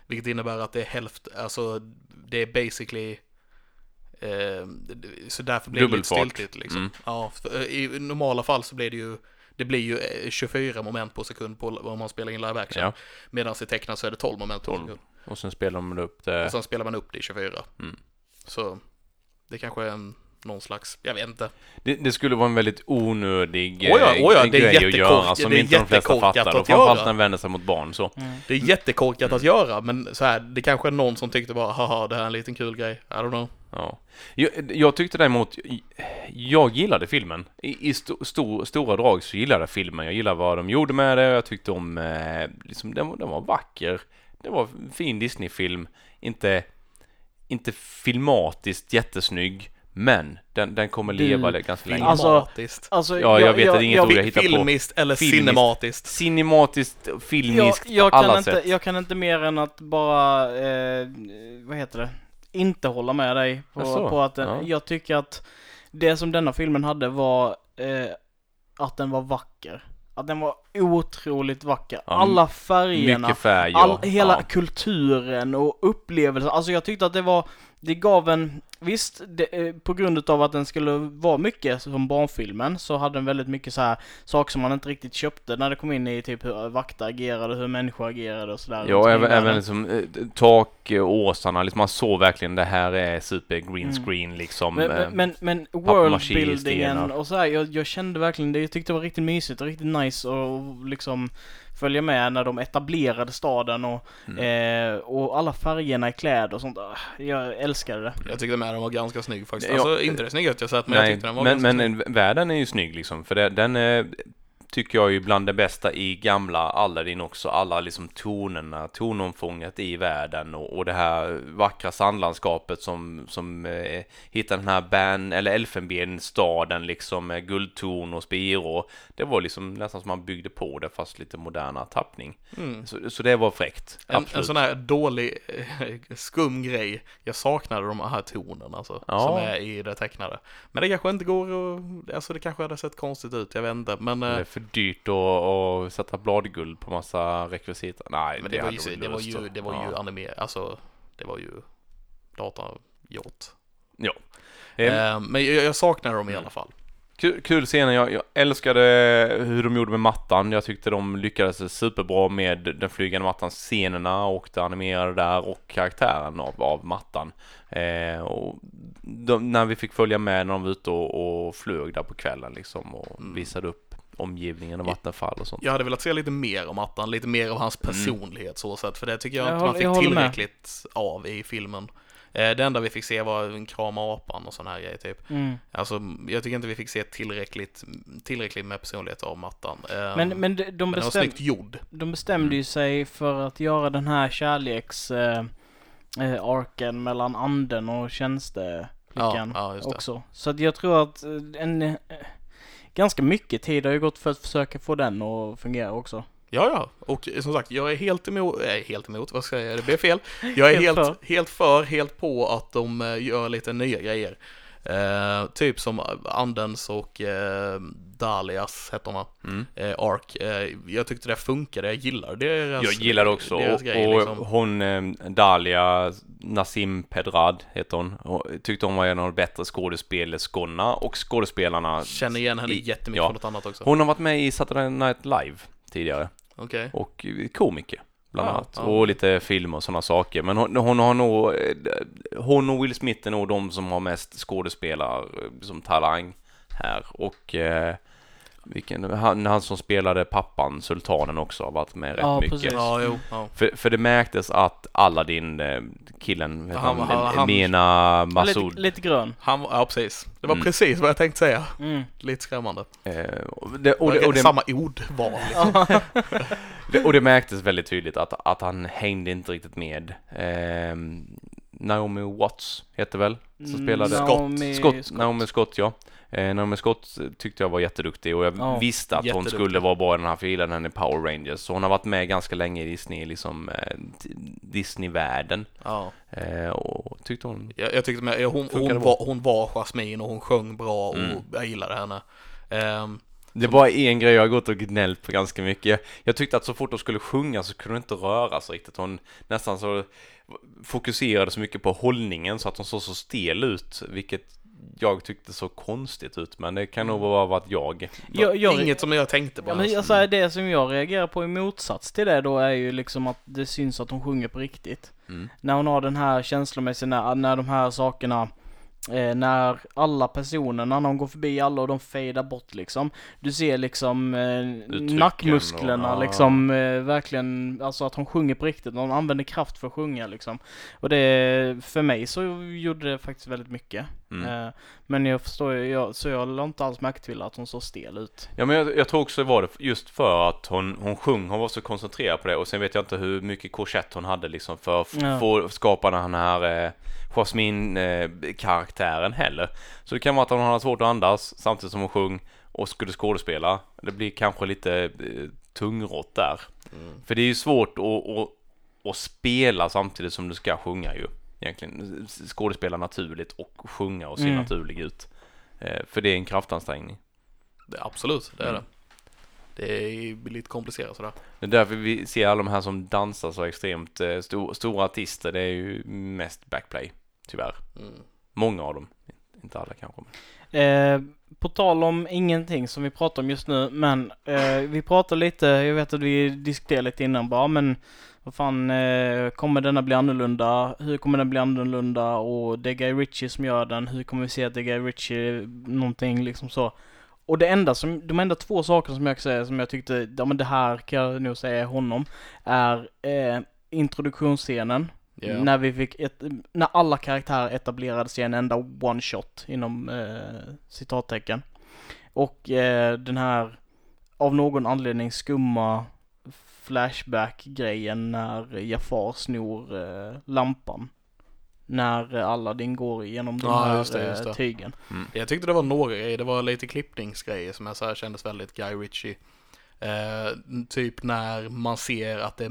[SPEAKER 2] Vilket innebär att det är hälft, alltså det är basically eh, så därför blir det lite stiltigt liksom.
[SPEAKER 1] Mm.
[SPEAKER 2] Ja, eh, i normala fall så blir det ju det blir ju eh, 24 moment på sekund på om man spelar in live action.
[SPEAKER 1] Ja.
[SPEAKER 2] Medan i tecknat så är det 12 moment på
[SPEAKER 1] 12.
[SPEAKER 2] sekund.
[SPEAKER 1] Och sen spelar de upp det.
[SPEAKER 2] Och sen spelar man upp det i 24.
[SPEAKER 1] Mm.
[SPEAKER 2] Så det kanske är en, någon slags, jag vet inte.
[SPEAKER 1] Det, det skulle vara en väldigt onödig
[SPEAKER 2] Oj ja,
[SPEAKER 1] eh, grej att göra som inte de flesta fattar. Och framförallt när den vänder sig mot barn så.
[SPEAKER 3] Mm.
[SPEAKER 2] Det är jättekorkat att göra, men så här, det kanske är någon som tyckte bara, haha, det här är en liten kul grej. I don't know.
[SPEAKER 1] Ja. Jag, jag tyckte däremot, jag gillade filmen. I, i sto, stor, stora drag så gillade jag filmen. Jag gillade vad de gjorde med det. Jag tyckte om, eh, liksom, den, den var vacker. Det var en fin Disney-film. Inte, inte filmatiskt jättesnygg, men den, den kommer leva ganska länge.
[SPEAKER 3] Alltså,
[SPEAKER 2] Filmatiskt.
[SPEAKER 3] Alltså,
[SPEAKER 1] Ja, jag vet att det är inget ord jag hittar på.
[SPEAKER 2] Filmiskt eller
[SPEAKER 1] Filmiskt.
[SPEAKER 2] cinematiskt.
[SPEAKER 1] Cinematiskt,
[SPEAKER 3] jag,
[SPEAKER 1] filmiskt,
[SPEAKER 3] jag,
[SPEAKER 1] på alla
[SPEAKER 3] kan inte,
[SPEAKER 1] sätt.
[SPEAKER 3] jag kan inte mer än att bara, eh, vad heter det, inte hålla med dig på, på att den,
[SPEAKER 1] Ja.
[SPEAKER 3] jag tycker att det som denna filmen hade var eh, att den var vacker. Att den var otroligt vacker.
[SPEAKER 1] Ja,
[SPEAKER 3] Alla färgerna,
[SPEAKER 1] färg
[SPEAKER 3] all, hela
[SPEAKER 1] ja.
[SPEAKER 3] kulturen och upplevelsen. Alltså jag tyckte att det var, det gav en, visst, det, eh, på grund av att den skulle vara mycket som barnfilmen så hade den väldigt mycket så här saker som man inte riktigt köpte när det kom in i typ hur vakter agerade, hur människor agerade och sådär.
[SPEAKER 1] Ja, även, även liksom eh, takåsarna, liksom man såg verkligen det här är super green
[SPEAKER 3] Mm.
[SPEAKER 1] screen liksom.
[SPEAKER 3] Men,
[SPEAKER 1] eh,
[SPEAKER 3] men, men, worldbuildingen och så här, jag, jag kände verkligen det, jag tyckte det var riktigt mysigt och riktigt nice och liksom följa med när de etablerade staden och,
[SPEAKER 1] Mm.
[SPEAKER 3] eh, och alla färgerna i kläder och sånt. Ah, Jag älskade det.
[SPEAKER 2] Jag tyckte med den var ganska snygg faktiskt. Alltså inte det snyggaste jag sett, men jag
[SPEAKER 1] Nej,
[SPEAKER 2] tyckte den var
[SPEAKER 1] men,
[SPEAKER 2] ganska
[SPEAKER 1] men
[SPEAKER 2] snygg.
[SPEAKER 1] eh, världen är ju snygg liksom, för det, den är, tycker jag är ju bland det bästa i gamla Aladdin också, alla liksom tonerna, tonomfånget i världen och, och det här vackra sandlandskapet som, som eh, hittar den här bän, eller elfenbenstaden liksom med guldtorn och spiror. Det var liksom nästan som man byggde på det fast lite moderna tappning.
[SPEAKER 2] Mm.
[SPEAKER 1] Så, så det var fräckt,
[SPEAKER 2] En, en sån här dålig, eh, skum grej. Jag saknade de här tonerna alltså,
[SPEAKER 1] Ja.
[SPEAKER 2] som är i det tecknade. Men det kanske inte går att, alltså det kanske hade sett konstigt ut, jag vet inte. Men, eh,
[SPEAKER 1] för dyrt att, att sätta bladguld på massa rekvisita. Nej,
[SPEAKER 2] men det, var
[SPEAKER 1] hade
[SPEAKER 2] ju,
[SPEAKER 1] de
[SPEAKER 2] det var ju, det var ju
[SPEAKER 1] Ja.
[SPEAKER 2] anime, alltså det var ju datagjort.
[SPEAKER 1] Ja. Eh,
[SPEAKER 2] Eh, men jag, jag saknar dem i
[SPEAKER 1] Mm.
[SPEAKER 2] alla fall.
[SPEAKER 1] Kul, kul scener. Jag, jag älskade hur de gjorde med mattan. Jag tyckte de lyckades superbra med den flygande mattan, scenerna och det animerade där och karaktären av, av mattan. Eh, och de, när vi fick följa med när de var ute och, och flög där på kvällen liksom och
[SPEAKER 2] Mm.
[SPEAKER 1] visade upp omgivningen och vattenfall och sånt.
[SPEAKER 2] Jag hade velat se lite mer om Attan, lite mer av hans
[SPEAKER 1] Mm.
[SPEAKER 2] personlighet så sett, för det tycker jag
[SPEAKER 3] Jag
[SPEAKER 2] inte man fick
[SPEAKER 3] håller med.
[SPEAKER 2] tillräckligt av i filmen. Eh, Det enda vi fick se var en krama apan och sån här grejer typ.
[SPEAKER 3] Mm.
[SPEAKER 2] Alltså, jag tycker inte vi fick se tillräckligt, tillräckligt med personlighet av Mattan. Eh,
[SPEAKER 3] Men, men de, de,
[SPEAKER 2] men
[SPEAKER 3] bestäm,
[SPEAKER 2] gjord.
[SPEAKER 3] de bestämde ju sig för att göra den här kärleks eh, arken mellan anden och tjänsteflickan
[SPEAKER 2] Ja, ja,
[SPEAKER 3] också. Så att jag tror att en ganska mycket tid har ju gått för att försöka få den att fungera också.
[SPEAKER 2] Ja, ja, och som sagt, jag är helt emot, äh, helt emot, vad ska jag säga, det blev fel. Jag är
[SPEAKER 3] Helt
[SPEAKER 2] helt,
[SPEAKER 3] för.
[SPEAKER 2] helt för, helt på att de eh, gör lite nya grejer. Eh, typ som Andens och eh, Dalias, heter va?
[SPEAKER 1] Mm.
[SPEAKER 2] eh, Ark. Eh, jag tyckte det funkade, jag gillar deras
[SPEAKER 1] Jag gillar det också. Och,
[SPEAKER 2] grejer,
[SPEAKER 1] och
[SPEAKER 2] liksom.
[SPEAKER 1] hon, eh, Dalia Nassim Pedrad heter hon. och Tyckte hon var en av de bättre skådespelerskorna och skådespelarna.
[SPEAKER 2] Känner igen henne
[SPEAKER 1] i-
[SPEAKER 2] jättemycket
[SPEAKER 1] ja.
[SPEAKER 2] från något annat också.
[SPEAKER 1] Hon har varit med i Saturday Night Live tidigare
[SPEAKER 2] Okej.
[SPEAKER 1] och komiker bland
[SPEAKER 2] Ja,
[SPEAKER 1] annat.
[SPEAKER 2] ja.
[SPEAKER 1] Och lite film och sådana saker. Men hon, hon har nog, eh, hon och Will Smith är nog de som har mest skådespelar eh, som talang här. Och eh, vilken, han, han som spelade pappan, Sultanen också, har varit med rätt
[SPEAKER 3] Ja,
[SPEAKER 1] mycket.
[SPEAKER 3] precis.
[SPEAKER 2] Ja, jo, ja.
[SPEAKER 1] För, för det märktes att Aladdin, eh, killen, vet
[SPEAKER 2] Han-
[SPEAKER 1] han,
[SPEAKER 2] han- han-
[SPEAKER 1] Mena Massoud,
[SPEAKER 3] Lite, lite grön.
[SPEAKER 2] Han, ja, precis. Det var
[SPEAKER 1] Mm.
[SPEAKER 2] precis vad jag tänkte säga.
[SPEAKER 3] Mm.
[SPEAKER 2] Lite skrämmande.
[SPEAKER 1] eh, och, det, och,
[SPEAKER 2] Och
[SPEAKER 1] det, och, det,
[SPEAKER 2] Samma ordval. Liksom.
[SPEAKER 1] det, och det märktes väldigt tydligt att, att han hängde inte riktigt med. Eh, Naomi Watts heter väl, som
[SPEAKER 3] Mm,
[SPEAKER 1] spelade
[SPEAKER 3] Naomi
[SPEAKER 1] Scott, Naomi Scott ja. Eh, Naomi Scott tyckte jag var jätteduktig och jag
[SPEAKER 3] Ja,
[SPEAKER 1] visste att hon skulle vara bra i den här filen, henne i Power Rangers. Så hon har varit med ganska länge i Disney, liksom eh, Disney-världen.
[SPEAKER 2] Ja.
[SPEAKER 1] Eh, och tyckte hon
[SPEAKER 2] Jag, jag tyckte med, hon, hon, var, hon var Jasmine och hon sjöng bra och
[SPEAKER 1] Mm.
[SPEAKER 2] jag gillade henne. Ehm,
[SPEAKER 1] Det bara en grej jag har gått och gnällt på ganska mycket. Jag tyckte att så fort de skulle sjunga så kunde de inte röra sig riktigt. Hon nästan så fokuserade så mycket på hållningen så att hon såg så stel ut, vilket jag tyckte så konstigt ut. Men det kan nog bara vara att jag...
[SPEAKER 3] Jag, jag,
[SPEAKER 2] inget som jag tänkte på.
[SPEAKER 3] Ja, men alltså, det som jag reagerar på i motsats till det då är ju liksom att det syns att hon sjunger på riktigt.
[SPEAKER 1] Mm.
[SPEAKER 3] När hon har den här känslomässiga, när, när de här sakerna Eh, när alla personerna, när hon går förbi alla och de fejdar bort liksom. Du ser liksom eh, nackmusklerna
[SPEAKER 1] och-
[SPEAKER 3] liksom eh, verkligen, alltså att hon sjunger på riktigt. Hon använder kraft för att sjunga liksom. Och det, för mig så gjorde det faktiskt väldigt mycket.
[SPEAKER 1] Mm.
[SPEAKER 3] Eh, men jag förstår ju, jag, så jag la inte alls märke till att hon såg stel ut.
[SPEAKER 1] Ja men jag, jag tror också det var det just för att hon, hon sjöng, hon var så koncentrerad på det och sen vet jag inte hur mycket korsett hon hade liksom för att
[SPEAKER 3] Ja.
[SPEAKER 1] få skapa den här eh, Jasmine-karaktären heller. Så det kan vara att hon hade svårt att andas samtidigt som hon sjöng och skulle skådespela. Det blir kanske lite eh, tungrått där.
[SPEAKER 2] Mm.
[SPEAKER 1] För det är ju svårt att, att, att spela samtidigt som du ska sjunga ju. Egentligen skådespela naturligt och sjunga och se
[SPEAKER 3] Mm.
[SPEAKER 1] naturlig ut. Eh, för det är en kraftansträngning.
[SPEAKER 2] Det, absolut, det är
[SPEAKER 1] Mm.
[SPEAKER 2] det. Det är lite komplicerat sådär.
[SPEAKER 1] Det är därför vi ser alla de här som dansar så extremt eh, sto- stora artister. Det är ju mest backplay, tyvärr.
[SPEAKER 2] Mm.
[SPEAKER 1] Många av dem. Inte alla kanske. Men.
[SPEAKER 3] Eh, på tal om ingenting som vi pratar om just nu, men eh, vi pratar lite, jag vet att vi diskuterade lite innan bara, men vad fan, eh, kommer denna bli annorlunda? Hur kommer den bli annorlunda? Och det är Guy Ritchie som gör den, hur kommer vi se att det är Guy Ritchie, någonting liksom så. Och det enda som, de enda två saker som jag kan säga som jag tyckte, ja men det här kan jag nog säga honom, är eh, introduktionsscenen.
[SPEAKER 2] Ja.
[SPEAKER 3] När vi fick ett, när alla karaktärer etablerades i en enda one shot inom eh, citattecken. Och eh, den här av någon anledning skumma flashback-grejen när Jafar snor eh, lampan. När Aladdin går igenom de
[SPEAKER 2] Ja,
[SPEAKER 3] här
[SPEAKER 2] just det, just
[SPEAKER 3] eh,
[SPEAKER 2] det.
[SPEAKER 3] tygen.
[SPEAKER 2] Jag tyckte det var några grejer, det var lite klippningsgrejer som jag så här kändes väldigt Guy Ritchie. Eh, typ när man ser att det,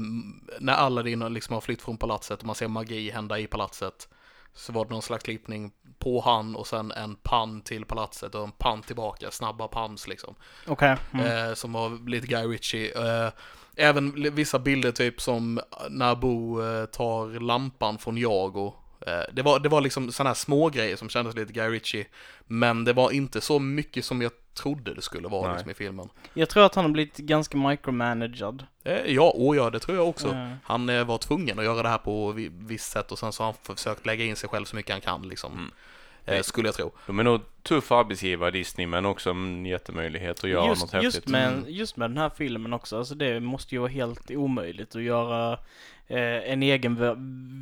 [SPEAKER 2] när Aladdin liksom har flytt från palatset och man ser magi hända i palatset. Så var det någon slags klippning på han och sen en pann till palatset och en pann tillbaka, snabba pans liksom.
[SPEAKER 3] Okej. Mm.
[SPEAKER 2] eh, som var lite Guy Ritchie. Eh, även vissa bilder typ som när Bo eh, tar lampan från Jago. Eh, det, var, det var liksom sådana här små grejer som kändes lite Guy Ritchie. Men det var inte så mycket som jag trodde det skulle vara
[SPEAKER 1] Nej.
[SPEAKER 2] liksom, i filmen.
[SPEAKER 3] Jag tror att han har blivit ganska micromanagad.
[SPEAKER 2] Eh, ja, och ja, det tror jag också.
[SPEAKER 3] Eh,
[SPEAKER 2] Han var tvungen att göra det här på vi- visst sätt och sen så har han försökt lägga in sig själv så mycket han kan liksom.
[SPEAKER 1] Mm.
[SPEAKER 2] Eh, skulle jag tro.
[SPEAKER 1] De är nog tuff arbetsgivare Disney men också en jättemöjlighet att göra
[SPEAKER 3] just,
[SPEAKER 1] något häftigt.
[SPEAKER 3] just, med, just med den här filmen också, alltså det måste ju vara helt omöjligt att göra eh, en egen vi-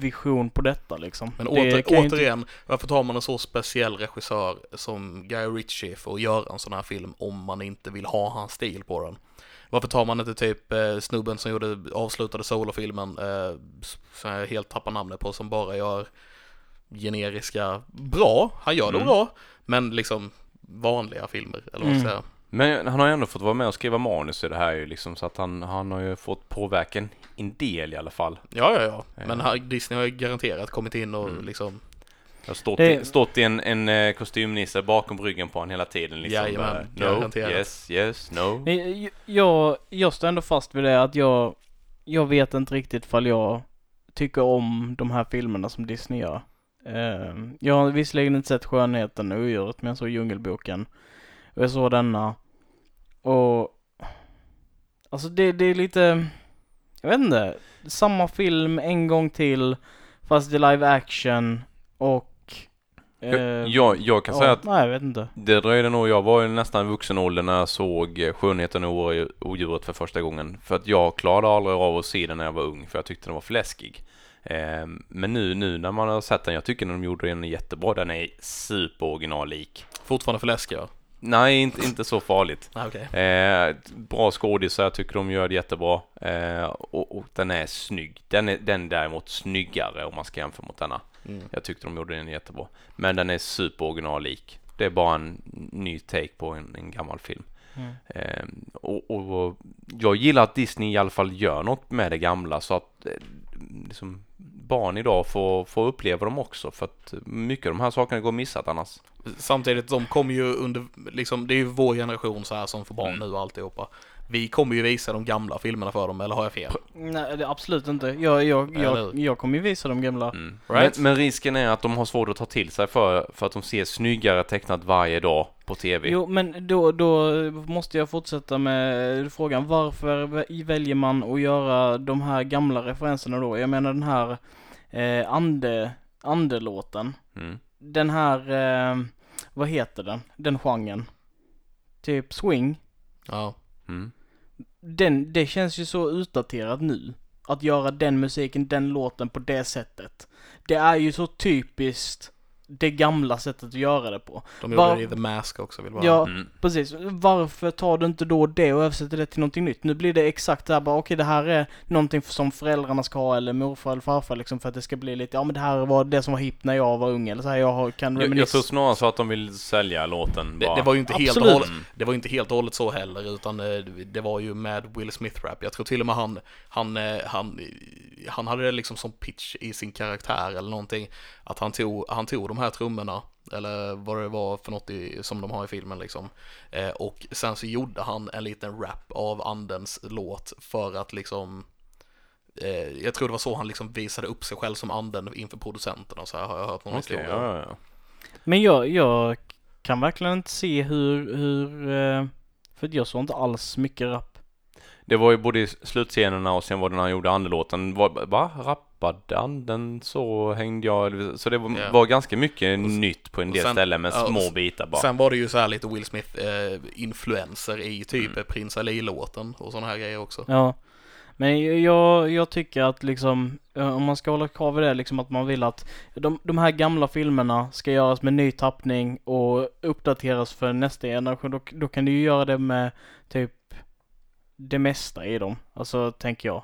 [SPEAKER 3] vision på detta liksom.
[SPEAKER 2] Men
[SPEAKER 3] Det
[SPEAKER 2] åter,
[SPEAKER 3] kan ju inte-
[SPEAKER 2] återigen, varför tar man en så speciell regissör som Guy Ritchie för att göra en sån här film om man inte vill ha hans stil på den? Varför tar man inte typ eh, snubben som gjorde avslutade solofilmen, eh, som jag helt tappar namnet på, som bara gör generiska, bra, han gör det
[SPEAKER 1] Mm.
[SPEAKER 2] bra, men liksom vanliga filmer, eller vad man ska
[SPEAKER 3] Mm.
[SPEAKER 2] säga.
[SPEAKER 1] Men han har ju ändå fått vara med och skriva manus i det här ju liksom så att han, han har ju fått påverka en, del i alla fall.
[SPEAKER 2] Ja, ja, ja, men
[SPEAKER 1] Ja.
[SPEAKER 2] han- Disney har ju garanterat kommit in och
[SPEAKER 1] Mm.
[SPEAKER 2] liksom,
[SPEAKER 1] Jag har stått,
[SPEAKER 3] Det-
[SPEAKER 1] i, stått i en, en eh, kostymnisse bakom ryggen på honom hela tiden liksom.
[SPEAKER 2] Jajamän,
[SPEAKER 1] no,
[SPEAKER 2] garanterat.
[SPEAKER 1] yes, yes, no.
[SPEAKER 3] Jag, jag står ändå fast vid det att jag, jag vet inte riktigt fall jag tycker om de här filmerna som Disney gör. Eh, jag har visserligen inte sett Skönheten och Odjuret, men jag såg Djungelboken. Och jag såg denna. Och, alltså det, det är lite, jag vet inte, samma film en gång till, fast i live action och
[SPEAKER 1] Jag, jag, jag kan
[SPEAKER 3] ja,
[SPEAKER 1] säga att
[SPEAKER 3] Nej, jag vet inte.
[SPEAKER 1] det dröjde nog, jag var ju nästan vuxen ålder när jag såg eh, Skönheten och odjuret för första gången. För att jag klarade aldrig av att se den när jag var ung, för jag tyckte den var för läskig. Eh, men nu, nu när man har sett den, jag tycker de gjorde den jättebra. Den är superoriginallik.
[SPEAKER 2] fortfarande för läskiga.
[SPEAKER 1] Nej, inte, inte så farligt.
[SPEAKER 2] Nej, okej.
[SPEAKER 1] Eh, bra skådisar, jag tycker de gör det jättebra. Eh, och, och den är snygg. Den är den däremot snyggare om man ska jämföra mot denna.
[SPEAKER 2] Mm.
[SPEAKER 1] Jag tyckte de gjorde den jättebra. Men den är superoriginallik. Det är bara en ny take på en, en gammal film.
[SPEAKER 3] Mm.
[SPEAKER 1] Eh, och, och jag gillar att Disney i alla fall gör något med det gamla så att eh, liksom, barn idag får, får uppleva dem också för att mycket av de här sakerna går missat annars.
[SPEAKER 2] Samtidigt, de kommer ju under, liksom, det är ju vår generation så här som får barn
[SPEAKER 1] Mm.
[SPEAKER 2] nu och alltihopa. Vi kommer ju visa de gamla filmerna för dem, eller har jag fel?
[SPEAKER 3] Nej, det är absolut inte. Jag, jag, jag, jag kommer ju visa de gamla.
[SPEAKER 1] Mm.
[SPEAKER 2] Right.
[SPEAKER 1] Men, men risken är att de har svårt att ta till sig för, för att de ser snyggare tecknat varje dag på TV.
[SPEAKER 3] Jo, men då, då måste jag fortsätta med frågan. Varför vä- väljer man att göra de här gamla referenserna då? Jag menar den här eh, ande, andelåten.
[SPEAKER 1] Mm.
[SPEAKER 3] Den här, eh, vad heter den? Den genren. Typ swing.
[SPEAKER 2] Ja.
[SPEAKER 1] Mm.
[SPEAKER 3] Den, det känns ju så utdaterat nu. Att göra den musiken, den låten på det sättet. Det är ju så typiskt det gamla sättet att göra det på.
[SPEAKER 2] De gjorde
[SPEAKER 3] Var-
[SPEAKER 2] det i The Mask också, vill bara...
[SPEAKER 3] Ja,
[SPEAKER 1] Mm.
[SPEAKER 3] Precis. Varför tar du inte då det och översätter det till någonting nytt? Nu blir det exakt det här bara, okej det här är någonting som föräldrarna ska ha eller morfar eller farfar liksom för att det ska bli lite, ja men det här var det som var hippt när jag var ung eller så här, jag har- kan
[SPEAKER 1] Jag, jag
[SPEAKER 3] reminisce.
[SPEAKER 1] tror snarare så att de vill sälja låten
[SPEAKER 2] Det,
[SPEAKER 1] bara.
[SPEAKER 2] det var ju inte helt och hållet, det var ju inte helt och hållet så heller, utan eh, det var ju med Will Smith-rap. Jag tror till och med han, han, eh, han, han hade det liksom som pitch i sin karaktär eller någonting, att han tog, han tog de här trummorna, eller vad det var för något i, som de har i filmen liksom, eh, och sen så gjorde han en liten rap av andens låt för att liksom eh, jag tror det var så han liksom visade upp sig själv som anden inför producenterna så här har jag hört någon
[SPEAKER 1] Okej,
[SPEAKER 2] historia.
[SPEAKER 1] ja, ja.
[SPEAKER 3] Men jag, jag kan verkligen inte se hur, hur, eh, för jag såg inte alls mycket rap.
[SPEAKER 1] Det var ju både i slutscenerna och sen var det när han gjorde andelåten. Va? va? Rappade anden så hängde jag? Så det var,
[SPEAKER 2] Ja.
[SPEAKER 1] var ganska mycket
[SPEAKER 2] Och s-
[SPEAKER 1] nytt på en del
[SPEAKER 2] sen-
[SPEAKER 1] ställen med
[SPEAKER 2] ja,
[SPEAKER 1] små
[SPEAKER 2] s-
[SPEAKER 1] bitar bara.
[SPEAKER 2] Sen var det ju så här lite Will Smith-influenser i typ
[SPEAKER 1] Mm.
[SPEAKER 2] Prins Ali-låten och sådana här grejer också.
[SPEAKER 3] Ja. Men jag, jag tycker att liksom, eh, om man ska hålla kvar vid det liksom att man vill att de, de här gamla filmerna ska göras med ny tappning och uppdateras för nästa generation. Då, då kan du ju göra det med typ det mesta i dem. Alltså, tänker jag.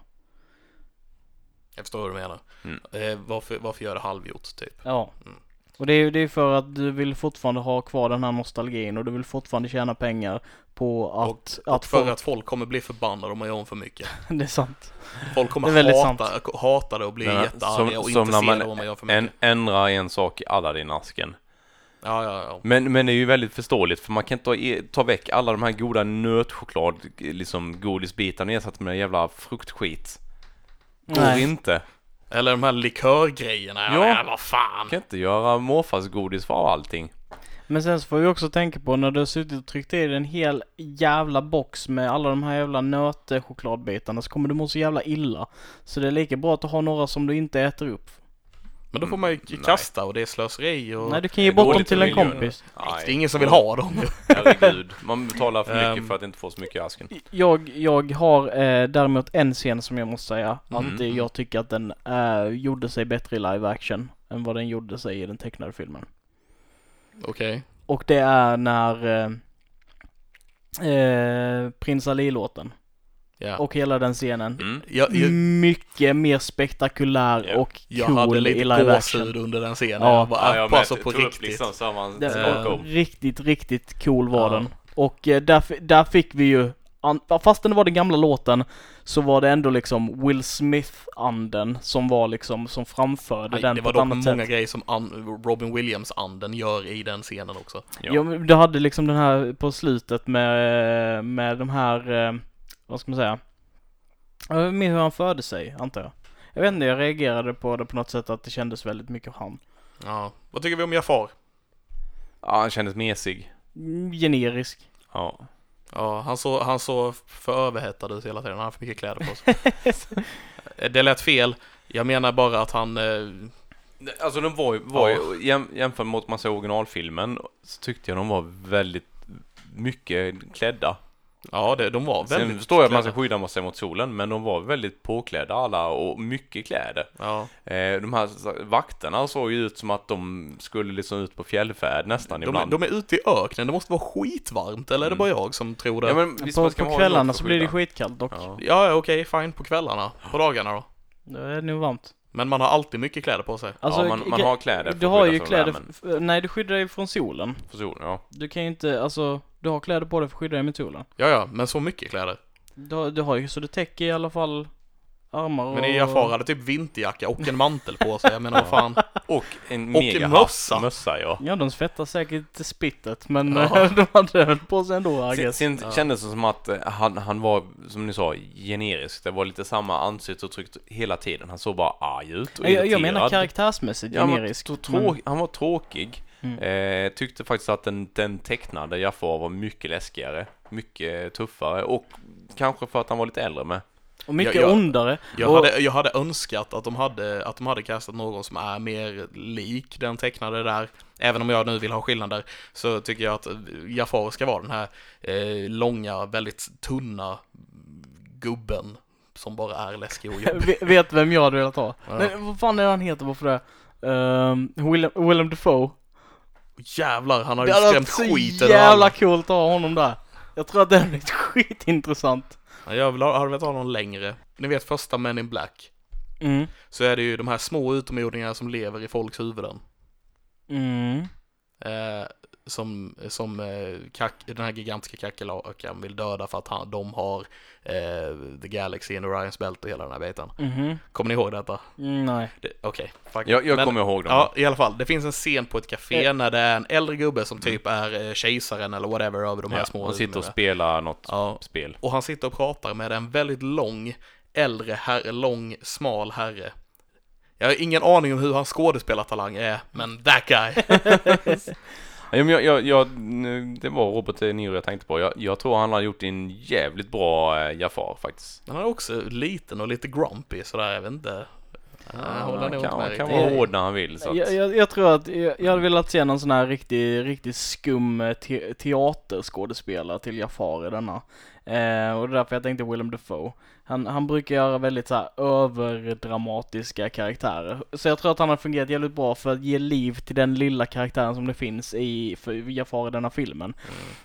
[SPEAKER 2] Jag förstår vad du menar.
[SPEAKER 1] Mm.
[SPEAKER 2] Eh, varför, varför gör det halvgjort typ?
[SPEAKER 3] Ja.
[SPEAKER 2] Mm.
[SPEAKER 3] Och det är ju det är för att du vill fortfarande ha kvar den här nostalgin och du vill fortfarande tjäna pengar på att,
[SPEAKER 2] Och
[SPEAKER 3] att
[SPEAKER 2] för
[SPEAKER 3] folk,
[SPEAKER 2] att folk kommer bli förbannade om man gör om för mycket.
[SPEAKER 3] det är sant.
[SPEAKER 2] Folk kommer
[SPEAKER 3] Det är väldigt
[SPEAKER 2] hata, hata det och bli jättearga
[SPEAKER 1] som-
[SPEAKER 2] och
[SPEAKER 1] som
[SPEAKER 2] inte
[SPEAKER 1] när
[SPEAKER 2] se
[SPEAKER 1] man
[SPEAKER 2] det om man gör för
[SPEAKER 1] En,
[SPEAKER 2] mycket.
[SPEAKER 1] ändra en sak i Aladdin-asken.
[SPEAKER 2] Ja, ja, ja.
[SPEAKER 1] Men, men det är ju väldigt förståeligt för man kan inte ta, ta väck alla de här goda nötchoklad, liksom godisbitarna och ersätta med jävla fruktskit. Går
[SPEAKER 3] Nej.
[SPEAKER 1] inte.
[SPEAKER 2] Eller de här likörgrejerna. Ja,
[SPEAKER 1] Ja.
[SPEAKER 2] vad fan.
[SPEAKER 1] Man kan inte göra morfars godis för allting.
[SPEAKER 3] Men sen så får vi också tänka på när du har suttit och tryckt i dig en hel jävla box med alla de här jävla nötchokladbitarna så kommer du må så jävla illa. Så det är lika bra att ha några som du inte äter upp.
[SPEAKER 2] Men då får man ju
[SPEAKER 1] Nej.
[SPEAKER 2] kasta och det är slöseri och...
[SPEAKER 3] Nej, du kan ge bort dem till en
[SPEAKER 1] miljö.
[SPEAKER 3] kompis.
[SPEAKER 2] det är ingen som vill ha dem.
[SPEAKER 1] Herregud. Man betalar för mycket
[SPEAKER 2] Ehm.
[SPEAKER 1] för att inte få så mycket i asken.
[SPEAKER 3] Jag, jag har eh, däremot en scen som jag måste säga
[SPEAKER 1] Mm.
[SPEAKER 3] att jag tycker att den eh, gjorde sig bättre i live action än vad den gjorde sig i den tecknade filmen.
[SPEAKER 2] Okej.
[SPEAKER 3] Och det är när eh, eh, Prins Ali-låten
[SPEAKER 2] Ja.
[SPEAKER 3] och hela den scenen.
[SPEAKER 1] Mm.
[SPEAKER 2] Jag, jag,
[SPEAKER 3] Mycket mer spektakulär
[SPEAKER 1] Ja.
[SPEAKER 3] och
[SPEAKER 2] jag
[SPEAKER 3] cool
[SPEAKER 2] hade
[SPEAKER 3] i
[SPEAKER 2] lite
[SPEAKER 3] live
[SPEAKER 2] gåshud
[SPEAKER 3] action.
[SPEAKER 2] under den scenen.
[SPEAKER 3] Ja.
[SPEAKER 2] jag bara,
[SPEAKER 1] jag
[SPEAKER 2] bara
[SPEAKER 1] med.
[SPEAKER 2] så på riktigt.
[SPEAKER 1] Liksom, så man,
[SPEAKER 3] Det
[SPEAKER 1] så
[SPEAKER 2] Eh,
[SPEAKER 3] var riktigt, riktigt cool var
[SPEAKER 2] Ja.
[SPEAKER 3] den. Och eh, där, där fick vi ju, fastän det var den gamla låten, så var det ändå liksom Will Smith-anden som var liksom, som framförde
[SPEAKER 2] Aj,
[SPEAKER 3] den
[SPEAKER 2] det
[SPEAKER 3] på
[SPEAKER 2] var
[SPEAKER 3] ett
[SPEAKER 2] dock
[SPEAKER 3] annat
[SPEAKER 2] många
[SPEAKER 3] sätt.
[SPEAKER 2] grejer som Robin Williams-anden gör i den scenen också.
[SPEAKER 1] Ja.
[SPEAKER 3] Ja. men du hade liksom den här på slutet med, med de här, eh, vad ska man säga? Jag minns hur han förde sig, antar jag. Jag vet inte, jag reagerade på det på något sätt att det kändes väldigt mycket han.
[SPEAKER 2] Ja. Vad tycker vi om Jafar?
[SPEAKER 1] Ja, han kändes mesig.
[SPEAKER 3] Mm, Generisk.
[SPEAKER 1] Ja.
[SPEAKER 2] Ja, han såg han så för överhettad ut hela tiden. Han har för mycket kläder på sig. det lät fel. Jag menar bara att han... Eh,
[SPEAKER 1] Alltså de var ju, var
[SPEAKER 2] Ja.
[SPEAKER 1] jäm, jämfört mot man ser originalfilmen så tyckte jag de var väldigt mycket klädda.
[SPEAKER 2] Ja, det, de var väldigt
[SPEAKER 1] Sen förstår jag att man ska skydda sig mot solen men de var väldigt påklädda alla och mycket kläder.
[SPEAKER 2] Ja.
[SPEAKER 1] Eh, de här vakterna såg ju ut som att de skulle liksom ut på fjällfärd nästan
[SPEAKER 2] De, är-
[SPEAKER 1] ibland.
[SPEAKER 2] de är ute i öknen, det måste vara skitvarmt, eller är det
[SPEAKER 1] Mm.
[SPEAKER 2] bara jag som tror det?
[SPEAKER 1] ja, men visst,
[SPEAKER 3] på
[SPEAKER 1] man ska
[SPEAKER 3] på kvällarna så blir det skitkallt dock.
[SPEAKER 1] Ja.
[SPEAKER 2] ja, okej, fine, på kvällarna. På dagarna då?
[SPEAKER 3] Det är nog varmt.
[SPEAKER 2] Men man har alltid mycket kläder på sig.
[SPEAKER 3] Alltså,
[SPEAKER 1] ja, man, man har kläder för
[SPEAKER 3] Du har ju
[SPEAKER 1] från
[SPEAKER 3] kläder,
[SPEAKER 1] värmen.
[SPEAKER 3] f- nej du skyddar dig från solen.
[SPEAKER 1] För solen, ja.
[SPEAKER 3] Du kan ju inte, alltså, du har kläder på dig för att skydda dig mot solen.
[SPEAKER 2] Ja, ja, men så mycket kläder.
[SPEAKER 3] Du, har- du har ju, så det täcker i alla fall armar och...
[SPEAKER 2] Men i Jafar hade typ vinterjacka och en mantel på sig. Jag menar vad fan.
[SPEAKER 1] Och en
[SPEAKER 2] Och
[SPEAKER 1] mega hatt-
[SPEAKER 2] mössa.
[SPEAKER 1] mössa ja.
[SPEAKER 3] Ja, de svettar säkert spittet, men
[SPEAKER 2] Ja.
[SPEAKER 3] de hade väl på sig ändå, I
[SPEAKER 1] Sen,
[SPEAKER 3] guess.
[SPEAKER 1] sen
[SPEAKER 2] Ja.
[SPEAKER 1] kändes det som att eh, han, han var, som ni sa, generisk. Det var lite samma ansiktsuttryck hela tiden. Han såg bara arg ut och
[SPEAKER 3] Jag, jag menar
[SPEAKER 1] irriterad.
[SPEAKER 3] karaktärsmässigt
[SPEAKER 1] Ja, men
[SPEAKER 3] generisk.
[SPEAKER 1] tro-
[SPEAKER 3] men-
[SPEAKER 1] trå- Han var tråkig.
[SPEAKER 3] Mm.
[SPEAKER 1] Eh, tyckte faktiskt att den, den tecknade Jafar var mycket läskigare. Mycket tuffare och kanske för att han var lite äldre med.
[SPEAKER 3] Och mycket
[SPEAKER 2] Jag- jag-
[SPEAKER 3] ondare.
[SPEAKER 2] Jag
[SPEAKER 3] och,
[SPEAKER 2] hade, jag hade önskat att de hade, att de hade kastat någon som är mer lik den tecknade där. Även om jag nu vill ha skillnader så tycker jag att Jafar ska vara den här eh, långa, väldigt tunna gubben som bara är läskig och jobbig.
[SPEAKER 3] Ve- vet vem jag hade velat ha.
[SPEAKER 2] Ja.
[SPEAKER 3] Nej, vad fan är det han heter bara för det? Um, Willem, Willem Dafoe.
[SPEAKER 2] Jävlar, han har
[SPEAKER 3] Det
[SPEAKER 2] ju
[SPEAKER 3] hade
[SPEAKER 2] skrämt
[SPEAKER 3] varit så
[SPEAKER 2] skiten ur
[SPEAKER 3] jävla
[SPEAKER 2] alla.
[SPEAKER 3] coolt att ha honom där. Jag tror att det hade blivit skitintressant.
[SPEAKER 2] Ja, Jag vill ha, hade velat ha någon längre. Ni vet första Men in Black.
[SPEAKER 3] Mm.
[SPEAKER 2] Så är det ju de här små utomjordingarna som lever i folks huvuden.
[SPEAKER 3] Mm.
[SPEAKER 2] Eh, som som eh, kack, den här gigantiska kackerlakan vill döda för att han, de har eh, The Galaxy and Orions Belt och hela den här biten.
[SPEAKER 3] Mhm.
[SPEAKER 2] Kommer ni ihåg detta?
[SPEAKER 3] Mm, nej.
[SPEAKER 2] Det- Okej, fuck
[SPEAKER 1] Jag, jag
[SPEAKER 2] Men-
[SPEAKER 1] kommer ihåg dem.
[SPEAKER 2] Ja, i alla fall. Det finns en scen på ett café
[SPEAKER 3] Eh.
[SPEAKER 2] när det är en äldre gubbe som typ är eh, kejsaren eller whatever över de här
[SPEAKER 1] Ja,
[SPEAKER 2] små
[SPEAKER 1] han sitter och spelar något
[SPEAKER 2] Ja,
[SPEAKER 1] spel.
[SPEAKER 2] och han sitter och pratar med en väldigt lång, äldre herre, lång, smal herre. Jag har ingen aning om hur hans skådespelartalang är, men that guy.
[SPEAKER 1] Ja, men jag, jag, jag, nu- det var Robert De Niro jag tänkte på. Jag, jag tror han har gjort en jävligt bra eh, Jafar faktiskt.
[SPEAKER 2] Han är också liten och lite grumpy sådär, jag vet inte. Håller
[SPEAKER 1] han kan, han kan vara hård när han vill. Så att,
[SPEAKER 3] Jag, jag, jag tror att jag, jag hade velat se någon sån här riktig, riktigt skum eh, te, teaterskådespelare till Jafar i denna. Eh, och det är därför jag tänkte Willem Dafoe. Han, han brukar göra väldigt så här överdramatiska karaktärer. Så jag tror att han har fungerat jävligt bra för att ge liv till den lilla karaktären som det finns i Jafar i denna filmen.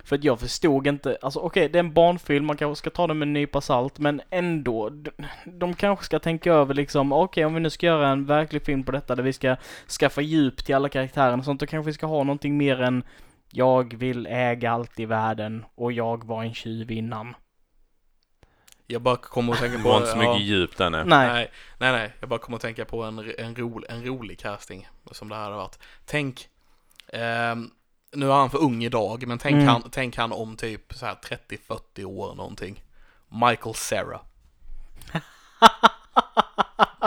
[SPEAKER 3] För att jag förstod inte, alltså okej det är en barnfilm, man kanske ska ta det med en nypa salt, men ändå, de, de kanske ska tänka över liksom, okej om vi nu ska göra en verklig film på detta där vi ska skaffa djup till alla karaktärer och sånt, då kanske vi ska ha någonting mer än jag vill äga allt i världen och jag var en tjuv innan.
[SPEAKER 2] Jag bara kommer att tänka
[SPEAKER 1] det
[SPEAKER 2] på...
[SPEAKER 1] var inte så mycket
[SPEAKER 2] ja,
[SPEAKER 1] djup där nu.
[SPEAKER 3] Nej.
[SPEAKER 2] nej, nej, nej. Jag bara kommer att tänka på en, en, ro, en rolig casting som det här har varit. Tänk, ehm, nu är han för ung idag, men tänk,
[SPEAKER 3] Mm.
[SPEAKER 2] han, tänk han om typ så här 30-40 år någonting. Michael Cera.